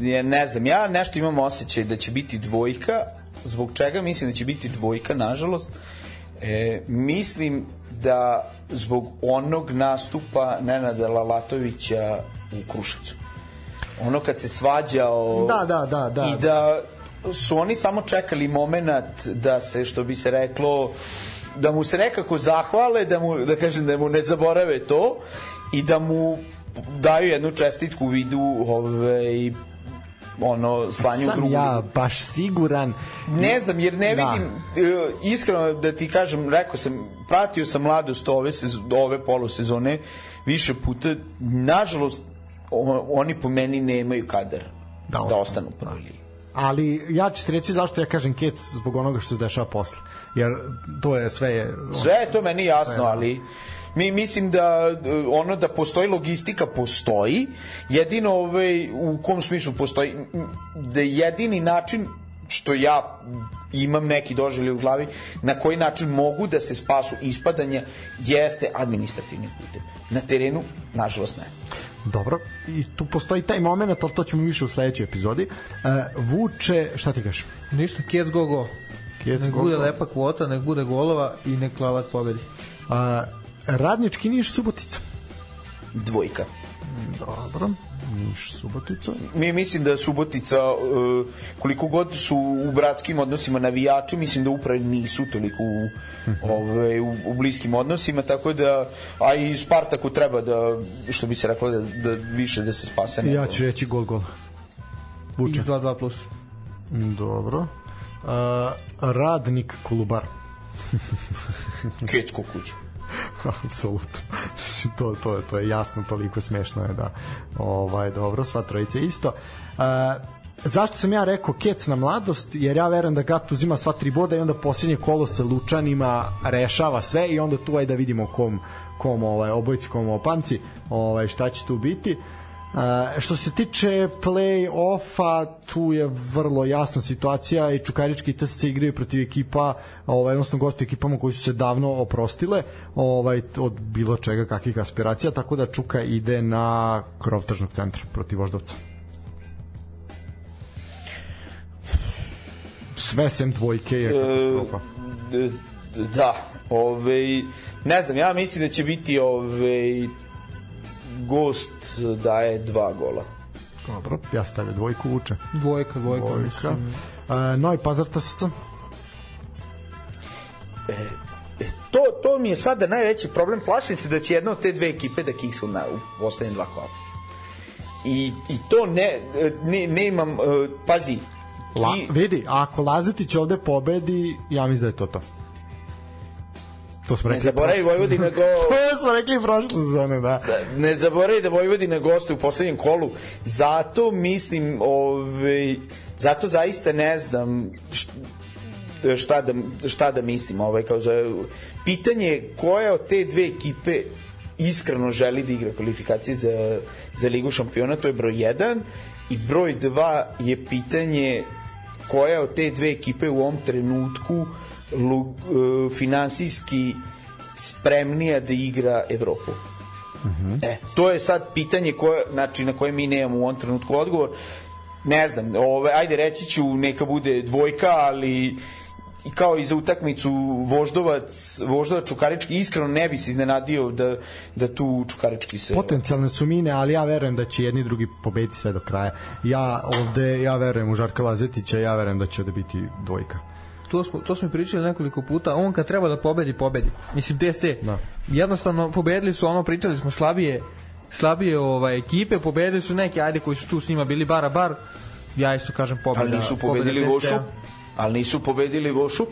D: ja ne znam, ja nešto imam osjećaj da će biti dvojka, zbog čega mislim da će biti dvojka, nažalost. E, mislim da zbog onog nastupa Nenada Lalatovića u Kruševcu. Ono kad se svađao
C: Da, da, da, da.
D: i da su oni samo čekali moment da se, što bi se reklo, da mu se nekako zahvale, da mu, da kažem, da mu ne zaborave to i da mu daju jednu čestitku u vidu ovaj, ono, slanju
C: Sam
D: drugu
C: ja baš siguran.
D: ne znam, jer ne
C: Da.
D: vidim, e, iskreno da ti kažem, rekao sam, pratio sam mladost ove, sez, ove polosezone više puta, nažalost, o, oni po meni nemaju kadar
C: Da
D: da,
C: ostanu.
D: ostanu u prvoj ligi.
C: Ali ja ću ti reći zašto ja kažem Kec zbog onoga što se dešava posle. Jer to je sve...
D: Sve je to meni jasno,
C: Sve, da.
D: ali mi mislim da e, ono da postoji logistika postoji, jedino ovaj, u kom smislu postoji, da je jedini način što ja imam neki doželje u glavi, na koji način mogu da se spasu ispadanja, jeste administrativnim putem. Na terenu, nažalost, ne.
C: Dobro, i tu postoji taj moment, ali to ćemo više u sledećoj epizodi. Uh, Vuče, šta ti kažeš?
E: Ništa, Kec go go.
C: Kec
E: nek
C: go
E: bude
C: go.
E: lepa kvota, nek bude golova i nek Lavat pobedi.
C: Uh, radnički Niš Subotica.
D: Dvojka.
C: Dobro, Niš Subotica.
D: Mi mislim da Subotica, e, koliko god su u bratskim odnosima navijači, mislim da upravo nisu toliko u, ove, u, u bliskim odnosima, tako da, a i Spartaku treba da, što bi se reklo, da, da više da se spase. nego-
C: Ja ću reći gol gol. Vuče.
E: X2 2 plus.
C: Dobro. Uh, radnik Kolubar.
D: Kecko kuća.
C: Apsolutno. Mislim, to, to, to je jasno, toliko smešno je da ovaj, dobro, sva trojica isto. Uh, zašto sam ja rekao kec na mladost? Jer ja verujem da Gat uzima sva tri boda i onda posljednje kolo sa Lučanima rešava sve i onda tu aj da vidimo kom, kom ovaj, obojici, kom opanci, ovaj, šta će tu biti. Uh, što se tiče play-offa, tu je vrlo jasna situacija i Čukarički i TSC igraju protiv ekipa, ovaj, odnosno gosti ekipama koji su se davno oprostile ovaj, od bilo čega kakvih aspiracija, tako da Čuka ide na krov tržnog centra protiv Voždovca. sve sem dvojke je katastrofa.
D: D- d- da, ovaj, ne znam, ja mislim da će biti ovaj, gost daje dva gola.
C: Dobro, ja stavljam dvojku vuče.
E: Dvojka, dvojka,
C: Dvojka.
E: mislim.
C: Uh, Novi Pazar TSC.
D: E, e, to, to mi je sada najveći problem. Plašim se da će jedna od te dve ekipe da kiksu na, u poslednje dva kola. I, I to ne, ne, ne imam, uh, pazi,
C: La, vidi, ako Lazetić ovde pobedi, ja mislim da je to to. To smo
D: ne
C: rekli.
D: zaboravi Vojvodina go...
C: To smo rekli prošle sezone, da.
D: ne zaboravi da Vojvodina gostuje u poslednjem kolu. Zato mislim, ovaj, zato zaista ne znam št- šta da, šta da mislim. Ovaj, kao za, pitanje je koja od te dve ekipe iskreno želi da igra kvalifikacije za, za Ligu šampiona, to je broj 1 i broj 2 je pitanje koja od te dve ekipe u ovom trenutku lu, uh, finansijski spremnija da igra Evropu. E, to je sad pitanje koje, znači, na koje mi nemamo u ovom trenutku odgovor. Ne znam, ove, ajde reći ću neka bude dvojka, ali i kao i za utakmicu Voždovac, Voždovac Čukarički, iskreno ne bi se iznenadio da, da tu Čukarički se...
C: Potencijalne su mine, ali ja verujem da će jedni drugi pobediti sve do kraja. Ja ovde, ja verujem u Žarka Lazetića, ja verujem da će ovde biti dvojka.
E: To smo, to smo pričali nekoliko puta, on kad treba da pobedi, pobedi. Mislim, TSC,
C: Da.
E: jednostavno pobedili su ono, pričali smo slabije, slabije ovaj, ekipe, pobedili su neke, ajde, koji su tu s njima bili bar a bar, ja isto kažem pobeda.
D: ali nisu pobedili. Vošu. Ali nisu pobedili Vošu.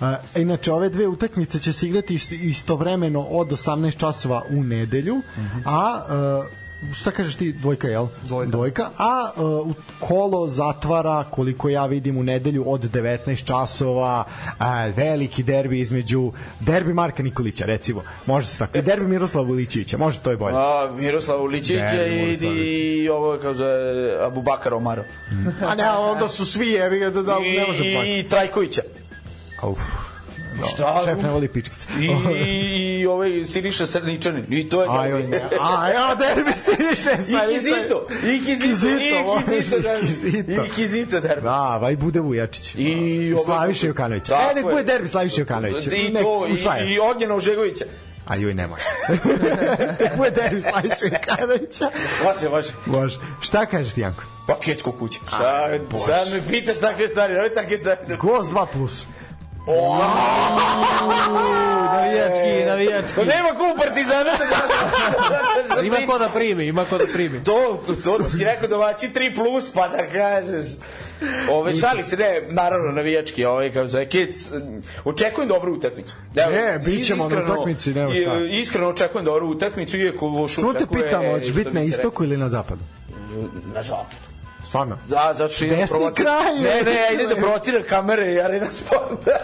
C: A, inače, ove dve utakmice će se igrati ist- istovremeno od 18 časova u nedelju, a e, šta kažeš ti, dvojka, jel?
E: Dvojka.
C: Dvojka, a e, u kolo zatvara, koliko ja vidim u nedelju, od 19 časova, a, veliki derbi između, derbi Marka Nikolića, recimo, može se tako, i derbi Miroslava Vulićevića, može, to je bolje.
D: A, Miroslav Ulićevića i,
C: Miroslav
D: i ovo kao zove Abu Bakar Omaro.
C: A ne, onda su svi, ga, da, da, ne može
D: I, i Trajkovića.
C: Uf.
D: Šta?
C: Šef ne voli pičkice.
D: I, i, i ovaj Siriša Srničanin. I to je...
C: Aj, oj, ne. A, ja, derbi se više sa...
D: Ikizito, Ikizito, Ikizito,
C: Ikizito.
D: Ikizito derbi.
C: Da, vaj bude Vujačić.
D: I ovaj-
C: Slaviša Jokanović. E, nek bude derbi Slaviša Jokanović.
D: I to, i, i Ognjena Ožegovića.
C: A joj, ne može. nek bude derbi Slaviša Jokanovića.
D: Može, može.
C: Može. Šta kažeš ti, Janko?
D: Pa kecko kuće. Šta, šta me pitaš takve stvari, ne takve stvari.
C: Gost 2 plus.
E: Navijački, navijački.
D: Pa nema ko u Partizana da
E: Ima ko da primi, ima ko da primi.
D: To, to da si rekao domaći 3 plus, pa da kažeš. Ove, šali se, ne, naravno, navijački, ove, kao zove, Kec, očekujem dobru utakmicu. Evo,
C: Ne, bit ćemo na utakmici, nema šta.
D: i- Iskreno očekujem dobru utakmicu, iako
C: Samo te
D: očekuje...
C: pitam, hoćeš
D: što
C: biti
D: bi
C: na istoku ili na zapadu?
D: Na zapadu.
C: Stvarno?
D: Da, zato što idem
C: Desni
D: provocir-
C: kraj.
D: Ne, ne, ja idem da provociram kamere i arena sport. da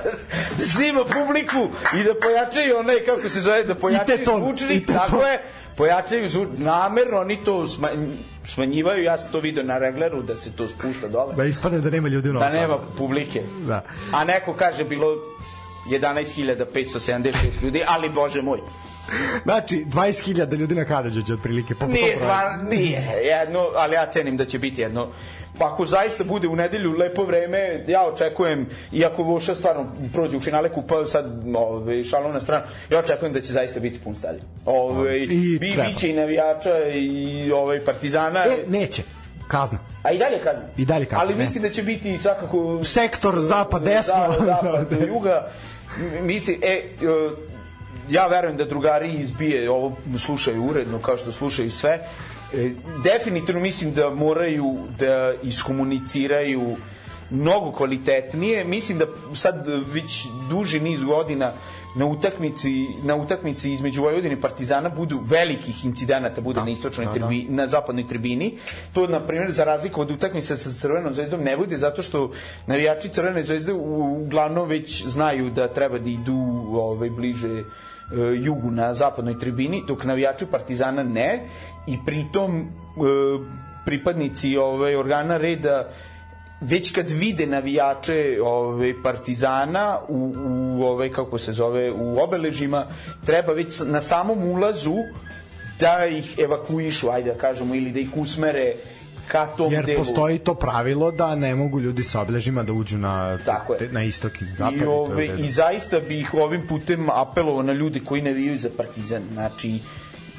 D: snima publiku i da pojačaju onaj, kako se zove, da pojačaju zvučnik. Tako je, pojačaju zvuč, namerno oni to sma- smanjivaju, ja sam to video na regleru da se to spušta dole.
C: Da ispadne da nema ljudi u
D: Da nema publike.
C: Da.
D: A neko kaže bilo 11.576 ljudi, ali bože moj.
C: Znači, 20.000 ljudi na Karadžođe otprilike. Po,
D: Nije, dva, nije jedno, ali ja cenim da će biti jedno. Pa ako zaista bude u nedelju lepo vreme, ja očekujem, iako Voša stvarno prođe u finale kupa, sad ove, šalom na stranu, ja očekujem da će zaista biti pun stadion. Ove,
C: I
D: bi,
C: treba.
D: biće i navijača i ovaj partizana.
C: E, neće. Kazna.
D: A i dalje kazna.
C: I dalje kazna,
D: Ali
C: ne.
D: mislim da će biti svakako...
C: Sektor zapad, desno.
D: Da, zapad,
C: Da,
D: juga. Mislim, e, e, ja verujem da drugari izbije ovo slušaju uredno kao što slušaju sve. E, definitivno mislim da moraju da iskomuniciraju mnogo kvalitetnije. Mislim da sad već duži niz godina na utakmici na utakmici između Vojvodine i Partizana budu velikih incidenata bude na istočnoj
C: da, da.
D: tribini na zapadnoj tribini. To na primjer za razliku od utakmice sa Crvenom zvezdom ne bude zato što navijači Crvene zvezde uglavnom već znaju da treba da idu ovaj bliže jugu na zapadnoj tribini, dok navijači Partizana ne. I pritom e, pripadnici ovaj organa reda već kad vide navijače ovaj Partizana u, u ovaj kako se zove u obeležima treba već na samom ulazu da ih evakuišu ajde da kažemo ili da ih usmere ka tom
C: Jer
D: delu.
C: postoji to pravilo da ne mogu ljudi sa obeležima da uđu na,
D: Tako
C: te- na istok i zapad.
D: I, ove. I zaista bih ovim putem apelovao na ljude koji navijaju za Partizan. Znači,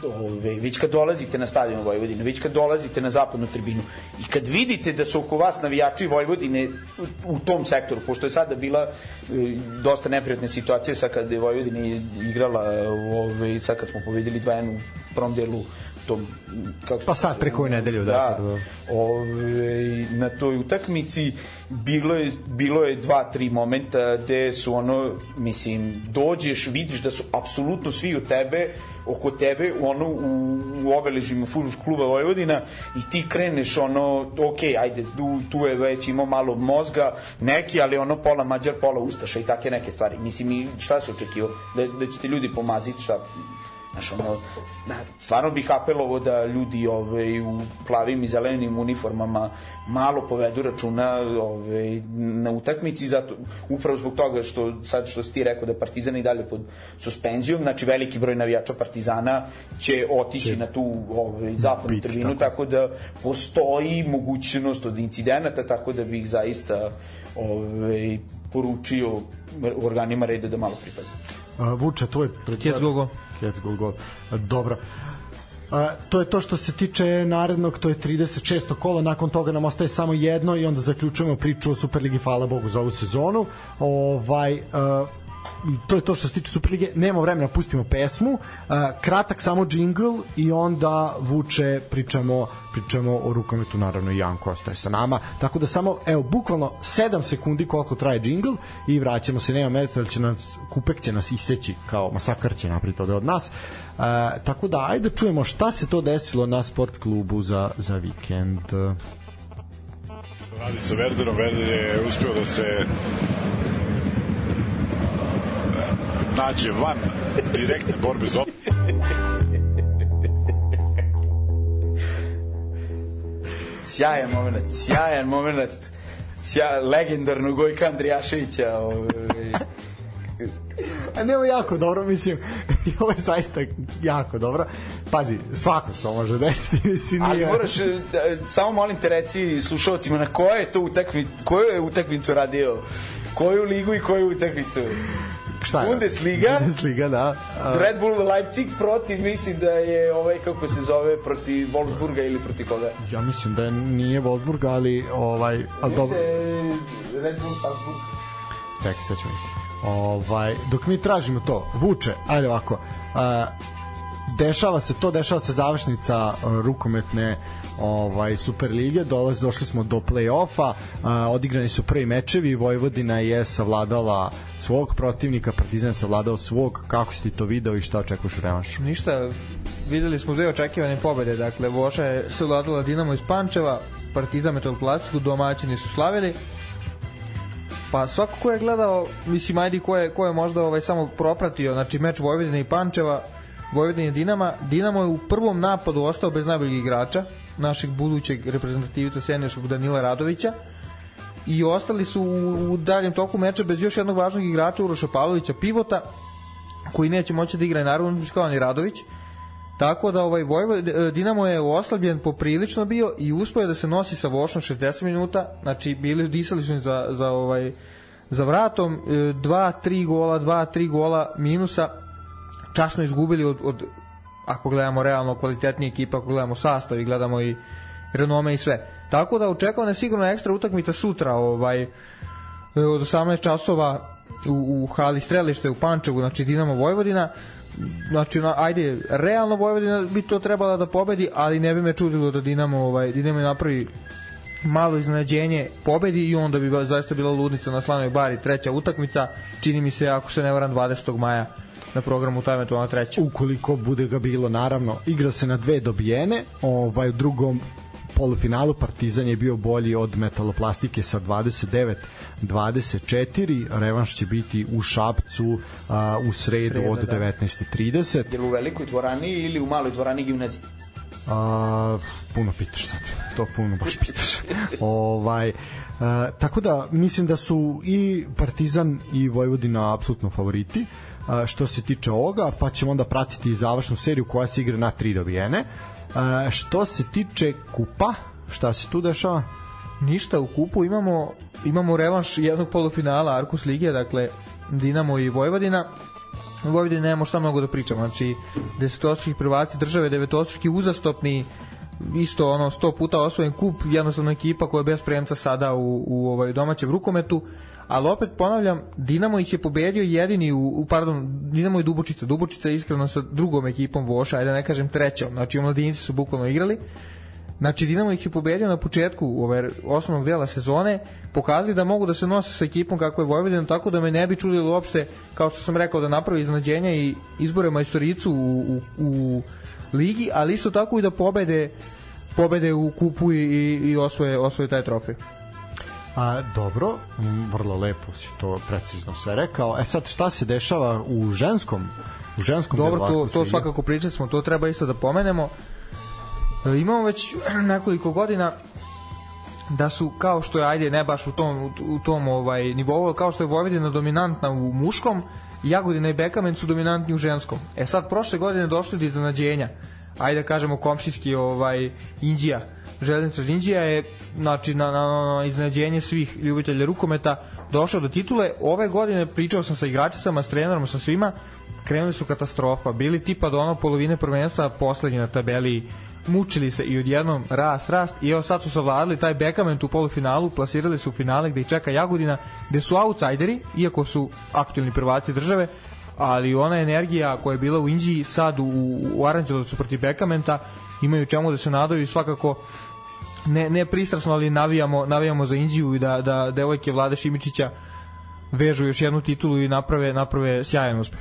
D: ove, već kad dolazite na stadion Vojvodine, već kad dolazite na zapadnu tribinu i kad vidite da su oko vas navijači Vojvodine u, tom sektoru, pošto je sada bila e, dosta neprijatne situacije sad kad je Vojvodina igrala ove, sad kad smo pobedili 2-1 u prvom delu tom kako
C: Pa sad preko nedelju, da,
D: da, ove, na toj utakmici bilo je, bilo je dva, tri momenta gde su ono, mislim, dođeš, vidiš da su apsolutno svi u tebe, oko tebe, ono, u, u obeležima futbolskog kluba Vojvodina i ti kreneš ono, ok, ajde, tu, tu je već imao malo mozga, neki, ali ono pola mađar, pola ustaša i take neke stvari. Mislim, i šta se očekio? Da, da će ti ljudi pomaziti, šta? Znaš, ono, da, stvarno bih apelovao da ljudi ove, u plavim i zelenim uniformama malo povedu računa ove, na utakmici, zato, upravo zbog toga što sad što si ti rekao da Partizan i dalje pod suspenzijom, znači veliki broj navijača Partizana će otići na tu ove, zapadnu
C: Biti,
D: tribinu,
C: tako.
D: tako. da postoji mogućnost od incidenata, tako da bih zaista ove, poručio organima reda da malo pripaze.
C: A, Vuče, tvoj...
E: Gol.
C: Kjec gol gol. A, Dobro. A, to je to što se tiče narednog, to je 36. kola, nakon toga nam ostaje samo jedno i onda zaključujemo priču o Superligi, hvala Bogu za ovu sezonu. Ovaj, a, to je to što se tiče Superlige, nema vremena, pustimo pesmu, a, kratak samo džingl i onda vuče, pričamo, pričamo o rukometu, naravno i Janko ostaje sa nama, tako da samo, evo, bukvalno 7 sekundi koliko traje džingl i vraćamo se, nema mesta, će nas, kupek će nas iseći, kao masakar će napraviti ovde od nas, e, tako da, ajde čujemo šta se to desilo na sport klubu za, za vikend.
F: radi sa Verderom. Verder je uspeo da se nađe van direktne borbe za
D: sjajan moment, sjajan moment. Sja, legendarnog Gojka Andrijaševića ovaj,
C: A ne, ovo je jako dobro, mislim, i ovo je zaista jako dobro. Pazi, svako se može desiti, mislim,
D: ali
C: nije...
D: moraš e, da, samo molim te reci slušalcima na koje je to utakmicu koju je utakmicu radio? Koju ligu i koju utakmicu
C: Šta je?
D: Bundesliga?
C: Bundesliga, da. A,
D: Red Bull Leipzig protiv mislim da je ovaj kako se zove protiv Wolfsburga ili protiv koga
C: ja mislim da nije Wolfsburg, ali ovaj, ali dobro,
D: Red Bull Salzburg
C: čekaj, sad ćemo vidjeti. Ovaj, dok mi tražimo to, vuče, ajde ovako, a, dešava se to, dešava se završnica a, rukometne ovaj Super lige, dolazi došli smo do plej-ofa, odigrani su prvi mečevi, Vojvodina je savladala svog protivnika, Partizan savladao svog, kako si to video i šta očekuješ u revanšu?
E: Ništa, videli smo dve očekivane pobede, dakle Voša je savladala Dinamo iz Pančeva, Partizan Metal Plastiku, domaćini su slavili. Pa svako ko je gledao, mislim ajde ko je, ko je možda ovaj samo propratio, znači meč Vojvodine i Pančeva, Vojvodine i Dinama, Dinamo je u prvom napadu ostao bez najboljeg igrača, našeg budućeg reprezentativca seniorskog Danila Radovića. I ostali su u, u daljem toku meča bez još jednog važnog igrača Uroša Pavlovića Pivota koji neće moći da igra naravno kao ni Radović. Tako da ovaj Vojvo, Dinamo je oslabljen poprilično bio i uspeo da se nosi sa Vošom 60 minuta. Znači bili disali su za, za ovaj za vratom 2 3 gola 2 3 gola minusa. Časno izgubili od, od ako gledamo realno kvalitetnije ekipa, ako gledamo sastav i gledamo i renome i sve. Tako da očekujem da sigurno ekstra utakmica sutra ovaj, od 18 časova u, u hali strelište u Pančevu, znači Dinamo Vojvodina. Znači, na, ajde, realno Vojvodina bi to trebala da pobedi, ali ne bi me čudilo da Dinamo, ovaj, Dinamo napravi malo iznenađenje pobedi i onda bi zaista bila ludnica na Slanoj Bari treća utakmica, čini mi se ako se ne varam 20. maja na programu taj eventualno treća.
C: Ukoliko bude ga bilo, naravno, igra se na dve dobijene, ovaj, u drugom polufinalu Partizan je bio bolji od metaloplastike sa 29 24 revanš će biti u Šapcu a, u sredu
E: Sreda,
C: od
E: da.
C: 19.30
D: Jel u velikoj dvorani ili u maloj dvorani gimnazije?
C: A, puno pitaš sad. To puno baš pitaš. ovaj, a, tako da mislim da su i Partizan i Vojvodina apsolutno favoriti a, što se tiče ovoga, pa ćemo onda pratiti završnu seriju koja se igra na tri dobijene. Što se tiče kupa, šta se tu dešava?
E: Ništa, u kupu imamo, imamo revanš jednog polufinala Arkus Lige, dakle Dinamo i Vojvodina. U Vojvodini nemamo šta mnogo da pričamo, znači desetostruki prvaci države, devetostruki uzastopni, isto ono 100 puta osvojen kup, jednostavno ekipa koja je bez premca sada u, u ovaj domaćem rukometu, ali opet ponavljam, Dinamo ih je pobedio jedini u, u pardon, Dinamo i Dubočica, Dubočica je iskreno sa drugom ekipom Voša, ajde da ne kažem trećom, znači mladinci su bukvalno igrali, Znači Dinamo ih je pobedio na početku ove osnovnog dela sezone, pokazali da mogu da se nose sa ekipom kako je Vojvodina, tako da me ne bi čudilo uopšte, kao što sam rekao, da napravi iznadženja i izbore majstoricu u, u, u ligi, ali isto tako i da pobede pobede u kupu i, i osvoje, osvoje taj trofej.
C: A, dobro, m, vrlo lepo si to precizno sve rekao. E sad, šta se dešava u ženskom u ženskom
E: Dobro, to, to svakako pričali smo, to treba isto da pomenemo. E, imamo već nekoliko godina da su kao što je ajde ne baš u tom u tom ovaj nivou kao što je Vojvodina dominantna u muškom Jagodina i Bekamen su dominantni u ženskom e sad prošle godine došli do iznenađenja ajde da kažemo komšijski ovaj Indija Železnica Indija je znači na, na, na iznenađenje svih ljubitelja rukometa došao do titule. Ove godine pričao sam sa igračicama s trenerom sa svima. Krenuli su katastrofa. Bili tipa do ono polovine prvenstva poslednji na tabeli. Mučili se i odjednom rast, rast. I evo sad su savladali taj Bekament u polufinalu, plasirali su u finale gde ih čeka Jagodina, gde su outsideri, iako su aktualni prvaci države, ali ona energija koja je bila u Indiji sad u, u Aranđelovcu protiv Bekamenta imaju čemu da se nadaju i svakako ne, ne pristrasno, ali navijamo, navijamo za Indiju i da, da devojke Vlade Šimičića vežu još jednu titulu i naprave, naprave sjajan uspeh.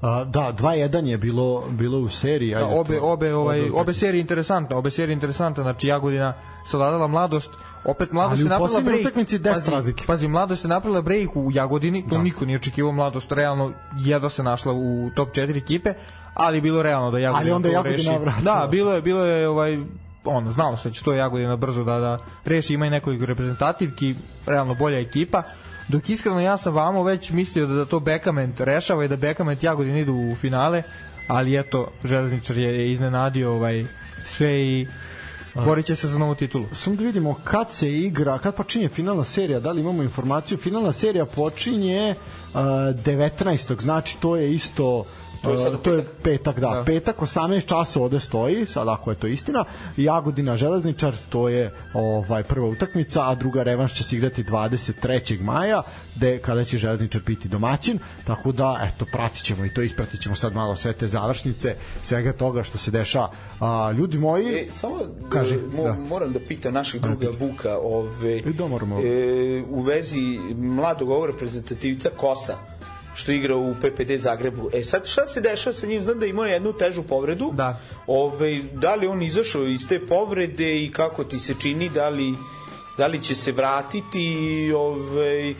C: A, da, 2-1 je bilo bilo u seriji.
E: Da, obe, obe, ovaj, obe
C: utakmice.
E: serije interesantne, obe serije interesantne, znači Jagodina savladala mladost, opet mladost je napravila break.
C: utakmici 10
E: pazi,
C: razlike.
E: Pazi, mladost je napravila break u Jagodini, to niko nije očekivao, mladost realno jedva se našla u top 4 ekipe, ali bilo realno da Jagodina
C: Ali onda Jagodina
E: reši.
C: vratila.
E: Da, bilo je, bilo je ovaj ono, znalo se da će to Jagodina brzo da, da reši, ima i nekoliko reprezentativki, realno bolja ekipa, dok iskreno ja sam vamo već mislio da, da to Bekament rešava i da Bekament i Jagodina idu u finale, ali eto, Železničar je, iznenadio ovaj, sve i borit će se za novu titulu.
C: Samo da vidimo kad se igra, kad počinje finalna serija, da li imamo informaciju? Finalna serija počinje uh, 19. Znači to je isto
D: To je sad
C: to je petak, da.
E: Da.
C: Petak 18 časova ovde stoji, sad ako je to istina. Jagodina Železničar, to je ovaj prva utakmica, a druga revanš će se igrati 23. maja, gde kada će Železničar biti domaćin, tako da eto pratićemo i to ispratićemo sad malo sve te završnice, svega toga što se dešava. A, ljudi moji,
D: E, samo
C: Kaži,
D: e, mo,
C: da.
D: moram da pitam našeg druga Vuka ove,
C: E, da, moramo.
D: e, u vezi mladog ovog reprezentativca Kosa što igra u PPD Zagrebu. E sad šta se dešava sa njim? Znam da ima jednu težu povredu.
E: Da.
D: Ove, da li on izašao iz te povrede i kako ti se čini? Da li, da li će se vratiti? Ove,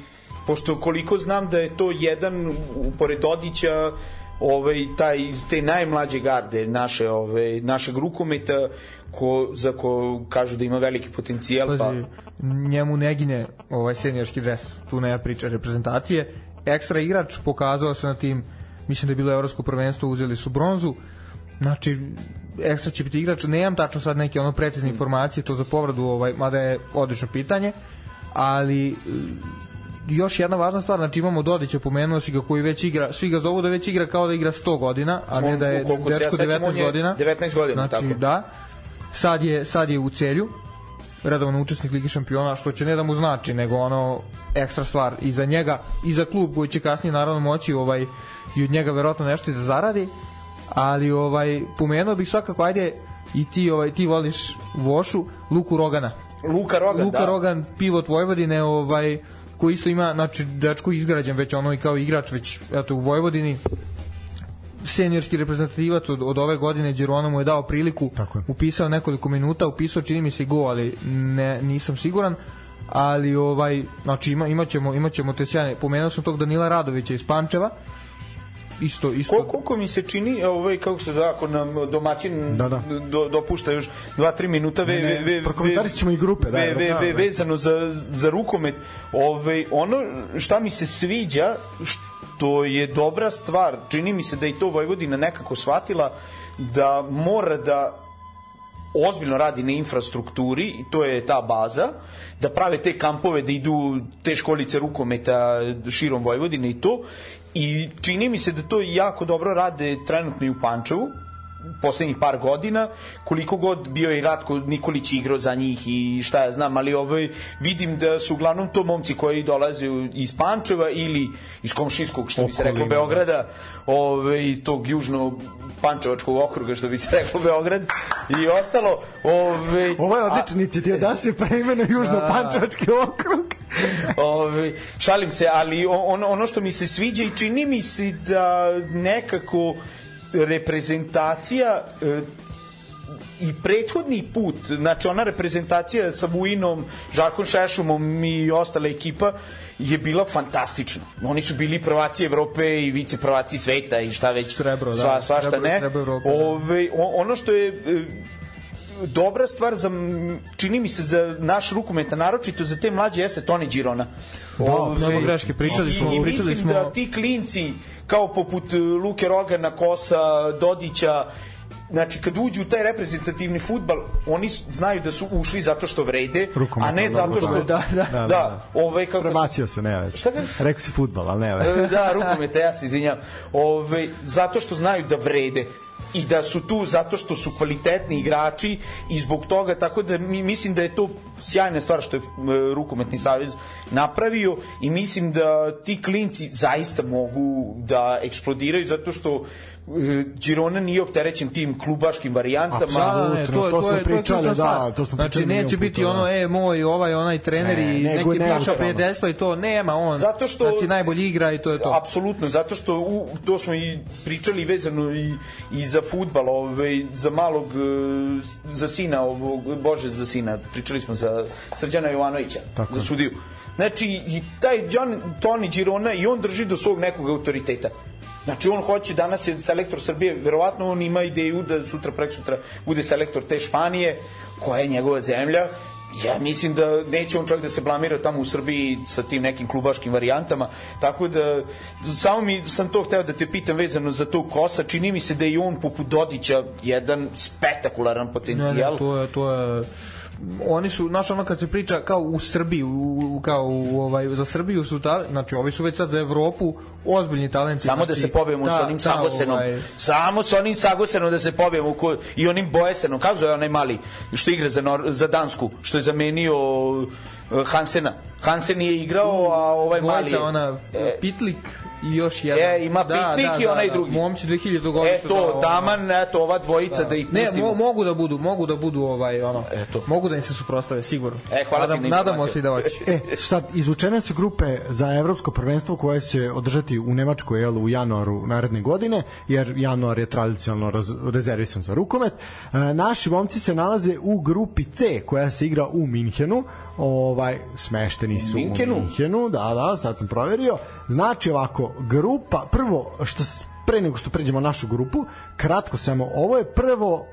D: pošto koliko znam da je to jedan pored Odića ovaj taj iz te najmlađe garde naše ove našeg rukometa ko za ko kažu da ima veliki potencijal pa
E: Pazi, njemu ne gine ovaj seniorski dres, tu nema priča reprezentacije. Ekstra igrač pokazao se na tim, mislim da je bilo evropsko prvenstvo, uzeli su bronzu. Znači, ekstra će biti igrač, nemam tačno sad neke ono precizne informacije, to za povredu, ovaj, mada je odlično pitanje, ali e, još jedna važna stvar, znači imamo Dodića, pomenuo si ga koji već igra, svi ga zovu da već igra kao da igra 100 godina, a ne da je
D: ja
E: dečko
D: on
E: 19
D: je
E: godina.
D: 19 godina,
E: znači,
D: tako.
E: da. Sad je, sad je u celju, redovan učesnik Ligi šampiona, što će ne da mu znači, nego ono ekstra stvar i za njega i za klub koji će kasnije naravno moći ovaj i od njega verovatno nešto i da zaradi, ali ovaj pomenuo bih svakako ajde i ti ovaj ti voliš Vošu, Luku Rogana.
D: Luka Rogan
E: Luka
D: da.
E: Rogan, pivot Vojvodine, ovaj koji isto ima, znači dečko izgrađen već ono i kao igrač već eto u Vojvodini seniorski reprezentativac od, od ove godine Đerona mu je dao priliku
C: Tako je.
E: upisao nekoliko minuta upisao čini mi se i go ali ne, nisam siguran ali ovaj znači ima imaćemo imaćemo te sjajne pomenuo sam tog Danila Radovića iz Pančeva isto isto
D: Ko, koliko mi se čini, ovaj, kako se zove, ako nam domaćin
C: Da, da.
D: Do, dopušta još 2-3 minuta ve,
C: Ne,
D: ve, ve,
C: ćemo i grupe, da,
D: ve, ve,
C: da,
D: ve, vezano za, za rukomet. Ovaj, ono šta mi se sviđa, što je dobra stvar, čini mi se da i to Vojvodina nekako shvatila, da mora da ozbiljno radi na infrastrukturi i to je ta baza, da prave te kampove, da idu te školice rukometa širom Vojvodine i to. I čini mi se da to jako dobro rade trenutno i u Pančevu, poslednjih par godina, koliko god bio i Ratko Nikolić igrao za njih i šta ja znam, ali ovaj, vidim da su uglavnom to momci koji dolaze iz Pančeva ili iz Komšinskog, što bi se reklo,
C: Okolina,
D: Beograda, ovaj, tog južno Pančevačkog okruga, što bi se reklo Beograd i ostalo. Ovaj,
C: Ovo je odlična inicijativa da se preimene Južno-Pančevački okrug.
D: Ove, šalim se, ali o- ono, ono što mi se sviđa i čini mi se da nekako reprezentacija e, i prethodni put, znači ona reprezentacija sa Vujinom, Žarkom Šešumom i ostala ekipa je bila fantastična. Oni su bili prvaci Evrope i vice prvaci sveta i šta već
E: Srebro, da.
D: sva, svašta
E: Srebro
D: ne.
E: srebro Evrope, da.
D: Ove, ono što je e, dobra stvar za čini mi se za naš rukomet, naročito za te mlađe jeste Toni Girona. Ove,
E: nema greške, pričali smo-
D: i,
E: pričali
D: mislim
E: smo-
D: da ti klinci kao poput e, Luke Rogana, Kosa, Dodića Znači, kad uđu u taj reprezentativni futbal, oni znaju da su ušli zato što vrede,
C: Rukomet,
D: a ne
C: da,
D: zato što...
C: rukomet.
E: Da, da.
C: Da, da,
D: da, ovaj, kako
C: Prebacio se, ne već.
D: Šta kažeš?
C: Rekao si futbal, ali ne već.
D: E, da, rukometa, ja se izvinjam. Ove, zato što znaju da vrede i da su tu zato što su kvalitetni igrači i zbog toga, tako da mi mislim da je to sjajna stvar što je rukometni savez napravio i mislim da ti klinci zaista mogu da eksplodiraju zato što e, Girona nije opterećen tim klubaškim varijantama.
E: Ne, to, je-
C: to
E: to,
C: smo
E: je, to
C: pričali,
E: ključna
C: da, to smo
E: Znači,
C: pričali
E: neće
C: milion
E: biti
C: puta,
E: ono,
C: da.
E: e, moj, ovaj, onaj trener
C: Ne,
E: i neki
C: neutralno.
E: bivša prijateljstva i to, nema on.
D: Zato što
E: Znači, najbolji igra i to je to.
D: Apsolutno, zato što u, to smo i pričali vezano i, i za futbal, ovaj, za malog, e, za sina ovog, bože, za sina, pričali smo za Srđana Jovanovića,
C: Tako
D: za sudiju. Znači, i taj John, Toni Girona i on drži do svog nekog autoriteta. Znači on hoće, danas je selektor Srbije, verovatno on ima ideju da sutra, prek sutra bude selektor te Španije, koja je njegova zemlja, Ja mislim da neće on čak da se blamira tamo u Srbiji sa tim nekim klubaškim varijantama, tako da samo mi sam to hteo da te pitam vezano za tog Kosa, čini mi se da je on poput Dodića jedan spektakularan
E: Ne,
D: potencijal.
E: ne, to je, to je oni su, znaš ono kad se priča kao u Srbiji, u, kao u, ovaj, za Srbiju su ta, znači ovi su već sad za Evropu ozbiljni talenti.
D: Samo
E: znači,
D: da se pobijemo sa onim Sagosenom.
E: ovaj,
D: Samo sa onim Sagosenom da se pobijemo ko, i onim Bojesenom. Kako zove onaj mali što igra za, Nor, za Dansku, što je zamenio uh, Hansena. Hansen je igrao, a ovaj mali
E: dvojica, ona
D: e,
E: Pitlik i još jedan.
D: E, ima Pitlik i onaj drugi.
E: Momci 2000
D: e,
E: godišta.
D: to, taman, eto, ova dvojica da, ih
E: Ne,
D: pustimo.
E: mo, mogu da budu, mogu da budu ovaj ono.
D: Eto.
E: Mogu da im se suprotstave sigurno.
D: E, hvala ti
E: Nadam,
D: na
E: nadamo se i da hoće.
C: E, sad, izvučene su grupe za evropsko prvenstvo koje će održati u Nemačkoj jel, u januaru naredne godine, jer januar je tradicionalno raz, rezervisan za rukomet. E, naši momci se nalaze u grupi C koja se igra u Minhenu, ovaj smešteni su
D: Minhenu?
C: u Minhenu, da, da, sad sam proverio. Znači ovako, grupa, prvo, što pre nego što pređemo na našu grupu, kratko samo, ovo je prvo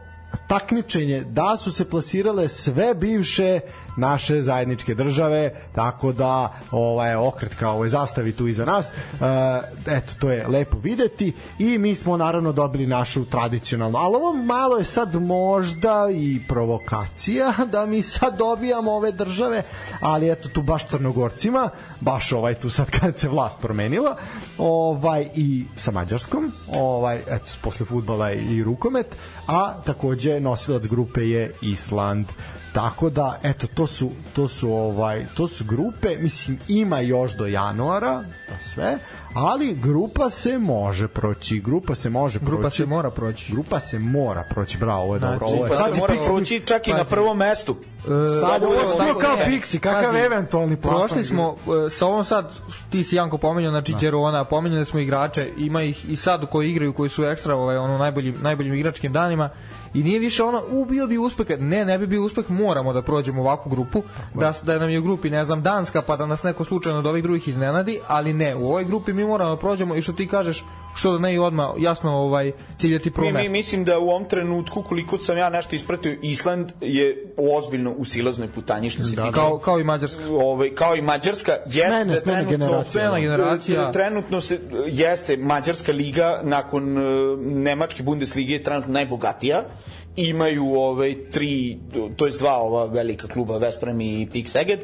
C: takmičenje da su se plasirale sve bivše naše zajedničke države tako da ovaj okret kao ovaj zastavi tu iza nas. E, eto to je lepo videti i mi smo naravno dobili našu tradicionalnu ali ovo malo je sad možda i provokacija da mi sad dobijamo ove države ali eto tu baš crnogorcima baš ovaj tu sad kad se vlast promenila ovaj i sa mađarskom ovaj eto posle fudbala i rukomet a takođe nosilac grupe je Island tako da eto to su to su ovaj to su grupe. Mislim ima još do januara to sve ali grupa se može proći grupa se može proći.
E: Grupa se mora proći.
C: grupa se mora proći bravo ovo je dobro ovo je
D: Pa
C: sad
D: se mora proći čak i na prvom mestu.
C: sad
E: Da,
C: ovo
E: tako-
C: kao
E: ne,
C: Pixi kakav
E: pazi,
C: eventualni plasman
E: Prošli smo e, sa ovom sad ti si Janko pomenuo znači Đerona, pomenuli smo igrače, ima ih i sad koji igraju koji su ekstra ovaj ono najboljim najboljim igračkim danima i nije više ono u bio bi uspeh, ne ne bi bio uspeh, moramo da prođemo ovakvu grupu, da da nam je u grupi ne znam Danska pa da nas neko slučajno od ovih drugih iznenadi, ali ne, u ovoj grupi mi moramo da prođemo i što ti kažeš što da ne i odmah jasno ovaj ciljati prvo
D: Mi, mi, mislim da u ovom trenutku, koliko sam ja nešto ispratio, Island je ozbiljno u silaznoj putanji što se
C: Da,
D: tiče
E: Kao, kao i Mađarska.
D: ovaj, kao i Mađarska jeste
C: Smene,
D: da
C: smene
D: trenutno,
C: generacije,
E: Smena
C: da.
E: generacija.
D: trenutno se jeste Mađarska liga nakon uh, Nemačke Bundeslige je trenutno najbogatija imaju ovaj tri to jest dva ova velika kluba Vesprem i Pik Seged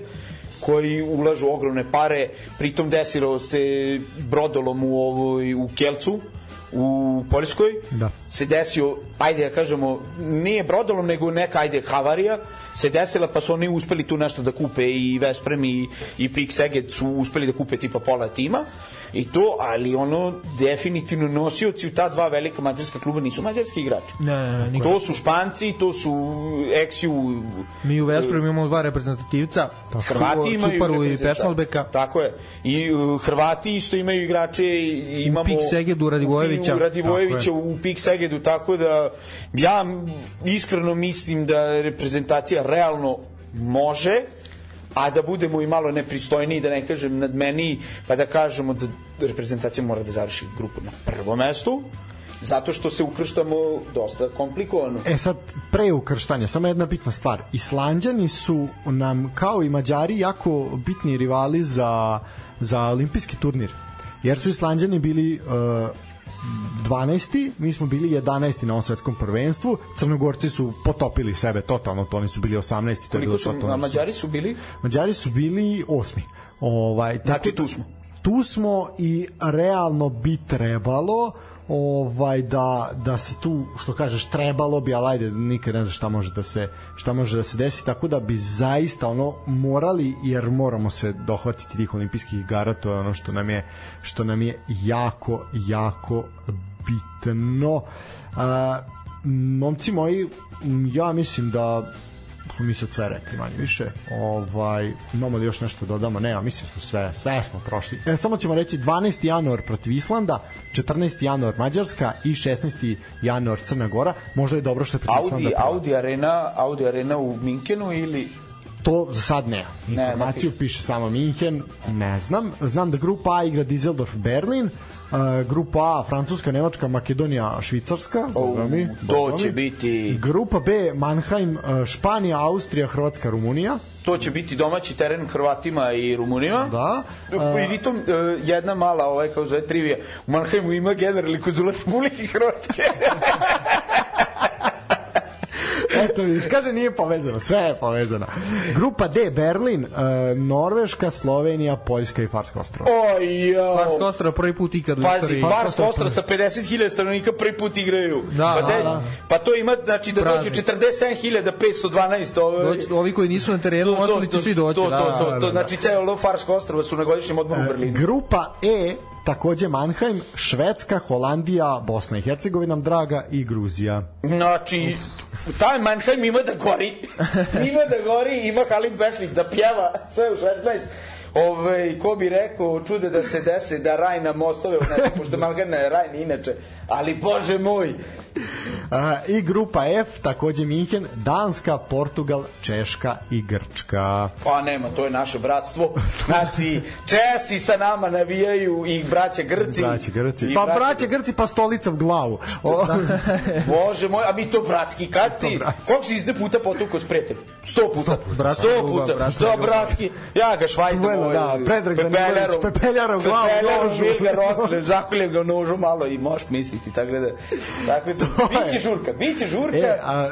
D: koji ulažu ogromne pare pritom desilo se brodolom u ovoj u Kelcu u Poljskoj
C: Da.
D: se desio, ajde da kažemo, nije brodolom, nego neka, ajde, havarija se desila, pa su oni uspeli tu nešto da kupe i Vesprem i, i Pik Seged su uspeli da kupe tipa pola tima i to, ali ono definitivno nosioci u ta dva velika mađarska kluba nisu mađarski igrači.
E: Ne, ne, ne.
D: To su Španci, to su Eksiju,
E: Mi u Vespremu imamo dva reprezentativca.
D: Hrvati imaju
E: Čuparu i Pešmalbeka.
D: Tako je. I uh, Hrvati isto imaju igrače i imamo
E: Pik Segedu Radivojevića.
D: U Radivojevića u Pik Segedu tako da ja iskreno mislim da reprezentacija realno može a da budemo i malo nepristojniji, da ne kažem nad meni, pa da kažemo da reprezentacija mora da završi grupu na prvom mestu, zato što se ukrštamo dosta komplikovano.
C: E sad, pre ukrštanja, samo jedna bitna stvar. Islanđani su nam, kao i Mađari, jako bitni rivali za, za olimpijski turnir. Jer su Islanđani bili uh, 12. mi smo bili 11. na ovom svetskom prvenstvu. Crnogorci su potopili sebe totalno, to oni su bili 18. To je
D: Koliko
C: bilo
D: su,
C: totalno.
D: a Mađari su bili?
C: Mađari su bili 8. Ovaj, tako
D: Znači, tu smo.
C: tu smo i realno bi trebalo ovaj da da se tu što kažeš trebalo bi ali ajde nikad ne znaš šta može da se šta može da se desi tako da bi zaista ono morali jer moramo se dohvatiti tih olimpijskih igara to je ono što nam je što nam je jako jako bitno. A, momci moji ja mislim da smo mi sad sve rekli manje više. Ovaj, imamo li još nešto da dodamo? Ne, ja mislim da smo sve, sve smo prošli. E, samo ćemo reći 12. januar protiv Islanda, 14. januar Mađarska i 16. januar Crna Gora. Možda je dobro što je protiv
D: Audi,
C: Islanda.
D: Audi Arena, Audi Arena u Minkenu ili
C: To za sad ne.
D: Ne, ne
C: Informaciju piše samo Minhen, ne znam. Znam da grupa A igra Düsseldorf Berlin, uh, grupa A Francuska, Nemačka, Makedonija, Švicarska. boga mi,
D: to će
C: mi.
D: biti
C: Grupa B Mannheim, uh, Španija, Austrija, Hrvatska, Rumunija.
D: to će biti domaći teren Hrvatima i Rumunima.
C: Da.
D: I pritom e, jedna mala ovaj kao zove trivija. U Mannheimu ima generalni konzulat Republike Hrvatske.
C: Eto vidiš, kaže nije povezano, sve je povezano. Grupa D, Berlin, uh, Norveška, Slovenija, Poljska i Farska ostrava.
D: Oj, jao.
E: Farska ostrava prvi put ikad u
D: Pazi,
E: istoriji.
D: Farska ostrava sa 50.000 stanovnika prvi put igraju.
E: Da,
D: pa,
E: da,
D: de-
E: da.
D: pa to ima, znači da
E: Praznik.
D: dođe 47.512 ovaj,
E: ovi koji nisu na terenu, ostali će svi doći.
D: To,
E: da,
D: to, to,
E: da,
D: to,
E: da.
D: znači celo Farsko ostrava su na godišnjem odmoru u Berlinu.
C: Grupa E, takođe Mannheim, Švedska, Holandija, Bosna i Hercegovina, draga, i Gruzija.
D: Znači, taj Mannheim ima da gori. ima da gori, ima Halid Bešlić da pjeva sve u 16. Ove, ko bi rekao, čude da se dese da raj na mostove unese, pošto Mannheim je raj inače. Ali, bože moj,
C: A, I grupa F, takođe Minhen, Danska, Portugal, Češka i Grčka.
D: Pa nema, to je naše bratstvo. Znači, Česi sa nama navijaju i braća Grci.
C: Braće Grci. Pa braće Grci, pa stolica u glavu. O,
D: Bože moj, a mi to bratski, kad ti, koliko si izde puta potukao s prijateljem? Sto puta. Sto
E: ljubav,
D: puta.
E: bratska
D: Da, bratski. Ja ga švajzdam. Ovaj,
C: da, Predrag
D: pepeljarom.
C: Daniljević, pepeljara u glavu, nožu.
D: Vilga Rokle, zakoljem ga nožu malo i možeš misliti, tako da, tako da, biće žurka, biće žurka.
C: E, a,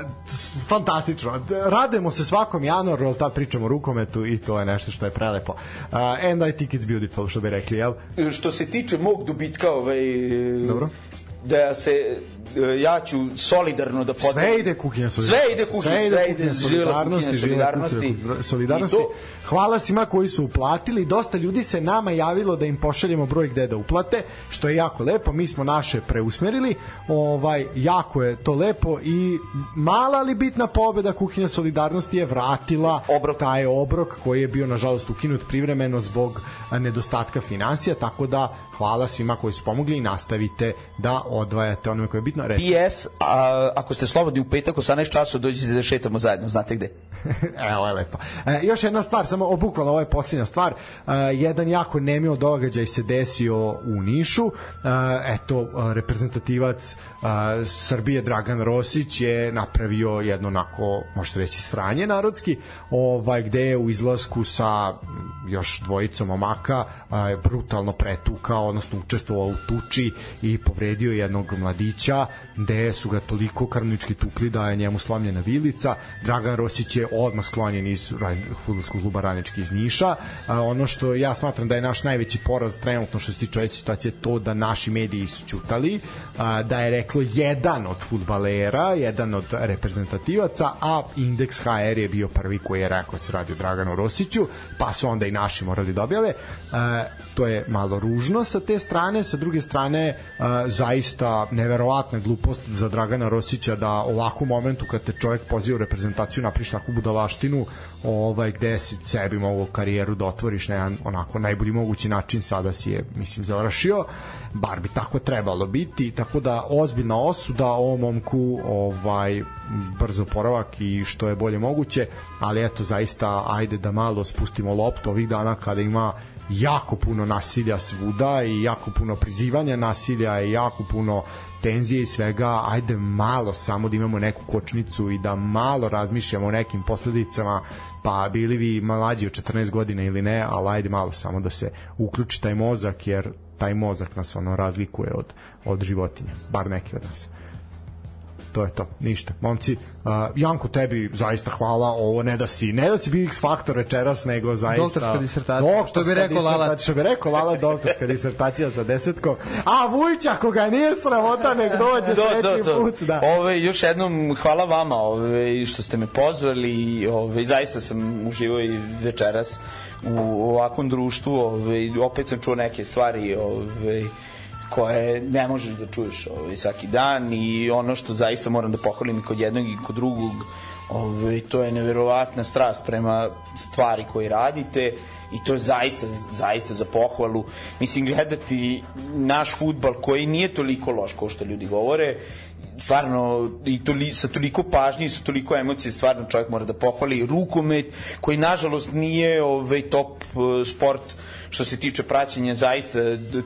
C: fantastično. Radujemo se svakom januaru, ali tad pričamo o rukometu i to je nešto što je prelepo. Uh, and I think it's beautiful, što bi rekli, jel?
D: što se tiče mog dobitka ovaj
C: Dobro.
D: da se ja ću solidarno da podelim
C: Sve ide kuhinja
D: sve
C: solidarnosti.
D: ide kuhinja
C: sve ide
D: sve
C: kuhinja
D: ide živela
C: solidarnosti,
D: solidarnosti
C: solidarnosti.
D: To-
C: Hvala svima koji su uplatili. Dosta ljudi se nama javilo da im pošaljemo broj gde da uplate, što je jako lepo. Mi smo naše preusmerili. Ovaj jako je to lepo i mala ali bitna pobeda kuhinja solidarnosti je vratila
D: Obrok.
C: taj obrok koji je bio nažalost ukinut privremeno zbog nedostatka finansija, tako da hvala svima koji su pomogli i nastavite da odvajate onome koje je bitno. Reci.
D: PS, a, ako ste slobodni u petak 18 časova, dođite da šetamo zajedno, znate gde?
C: Evo je lepo. E, još jedna stvar, samo obukvalno ovo je posljednja stvar. E, jedan jako nemio događaj se desio u Nišu. E, eto, reprezentativac e, Srbije Dragan Rosić je napravio jedno onako, može se reći, sranje narodski, ovaj, gde je u izlasku sa još dvojicom momaka e, brutalno pretukao, odnosno učestvovao u tuči i povredio jednog mladića, gde su ga toliko karnički tukli da je njemu slomljena vilica. Dragan Rosić je odmah sklonjen iz futbolskog kluba Radnički iz Niša. A, ono što ja smatram da je naš najveći poraz trenutno što se tiče ove situacije to da naši mediji su ćutali, a, da je reklo jedan od futbalera, jedan od reprezentativaca, a Index HR je bio prvi koji je rekao da se radi o Draganu Rosiću, pa su onda i naši morali da objave. A, to je malo ružno sa te strane, sa druge strane zaista neverovatna glupost za Dragana Rosića da ovako momentu kad te čovjek poziva u reprezentaciju napriš takvu budalaštinu ovaj, gde si sebi mogu karijeru da otvoriš na jedan onako najbolji mogući način sada si je mislim završio. Bar bi tako trebalo biti tako da ozbiljna osuda ovom momku ovaj brzo poravak i što je bolje moguće ali eto zaista ajde da malo spustimo loptu ovih dana kada ima jako puno nasilja svuda i jako puno prizivanja nasilja i jako puno tenzije i svega, ajde malo samo da imamo neku kočnicu i da malo razmišljamo o nekim posledicama, pa bili vi mlađi od 14 godina ili ne, ali ajde malo samo da se uključi taj mozak, jer taj mozak nas ono razlikuje od, od životinja, bar neki od nas to je to, ništa. Momci, uh, Janko tebi zaista hvala, ovo ne da si, ne da si bio X faktor večeras, nego zaista...
E: Doktorska disertacija, što bi rekao Lala.
C: Što bi rekao Lala, doktorska disertacija za desetko. A Vujić, ako ga nije sramota, nek dođe
D: Do,
C: treći
D: do, do.
C: put. Da.
D: Ove, još jednom hvala vama ove, što ste me pozvali i ove, zaista sam uživao i večeras u ovakvom društvu. Ove, opet sam čuo neke stvari ove, koje ne možeš da čuješ ovaj, svaki dan i ono što zaista moram da pohvalim i kod jednog i kod drugog ovaj, to je neverovatna strast prema stvari koje radite i to je zaista, zaista za pohvalu. Mislim, gledati naš futbal koji nije toliko loš kao što ljudi govore, stvarno i toli, sa toliko pažnje i sa toliko emocije stvarno čovjek mora da pohvali rukomet koji nažalost nije ovaj top uh, sport što se tiče praćenja. Zaista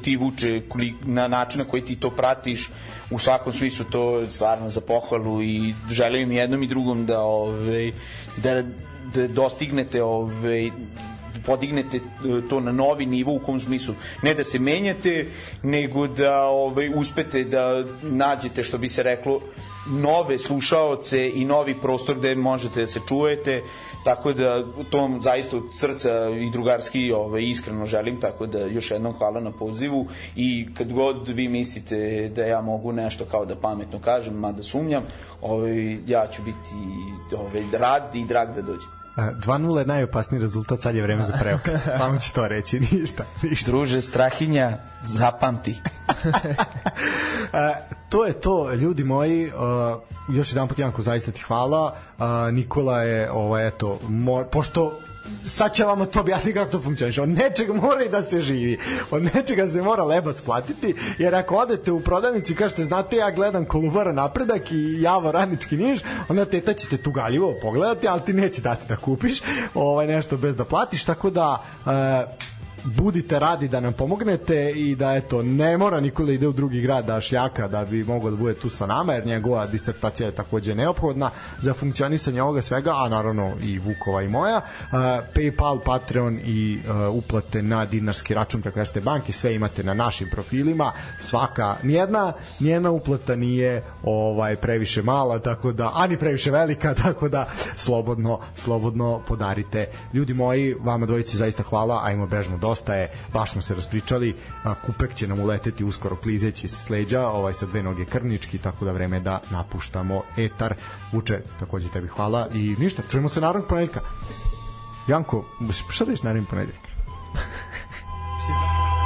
D: ti vuče na način na koji ti to pratiš u svakom smislu to je stvarno za pohvalu i želim jednom i drugom da ovaj da da dostignete ovaj podignete to na novi nivo u kom smislu. Ne da se menjate nego da ovaj uspete da nađete što bi se reklo nove slušaoce i novi prostor gde možete da se čujete. Tako da to zaista od srca i drugarski ovaj, iskreno želim tako da još jednom hvala na pozivu i kad god vi mislite da ja mogu nešto kao da pametno kažem mada sumnjam ovaj, ja ću biti ovaj, rad i drag da dođem
C: 2-0 je najopasniji rezultat, sad je vreme za preokret. Samo ću to reći, ništa. ništa.
D: Druže, Strahinja, zapamti.
C: to je to, ljudi moji. Još jedan put, Janko, zaista ti hvala. Nikola je, ovaj, eto, mor, pošto sad će vam to objasniti kako to funkcioniše. Od nečega mora i da se živi. Od nečega se mora lebac platiti, jer ako odete u prodavnicu i kažete, znate, ja gledam Kolubara napredak i Javo radnički niž, onda teta će te tugaljivo pogledati, ali ti neće dati da kupiš ovaj nešto bez da platiš, tako da uh, budite radi da nam pomognete i da eto ne mora niko da ide u drugi grad da šljaka da bi mogao da bude tu sa nama jer njegova disertacija je takođe neophodna za funkcionisanje ovoga svega a naravno i Vukova i moja. Uh, Paypal, Patreon i uh, uplate na dinarski račun preko Erste banke sve imate na našim profilima svaka nijedna nijedna uplata nije ovaj previše mala tako da ani previše velika tako da slobodno slobodno podarite. Ljudi moji vama dvojici zaista hvala ajmo bežmo do dosta je, baš smo se raspričali, a, kupek će nam uleteti uskoro klizeći se sleđa, ovaj sa dve noge krnički, tako da vreme da napuštamo etar. Vuče, takođe tebi hvala i ništa, čujemo se narodnog ponedjeljka. Janko, šta da reći narodnog ponedjeljka?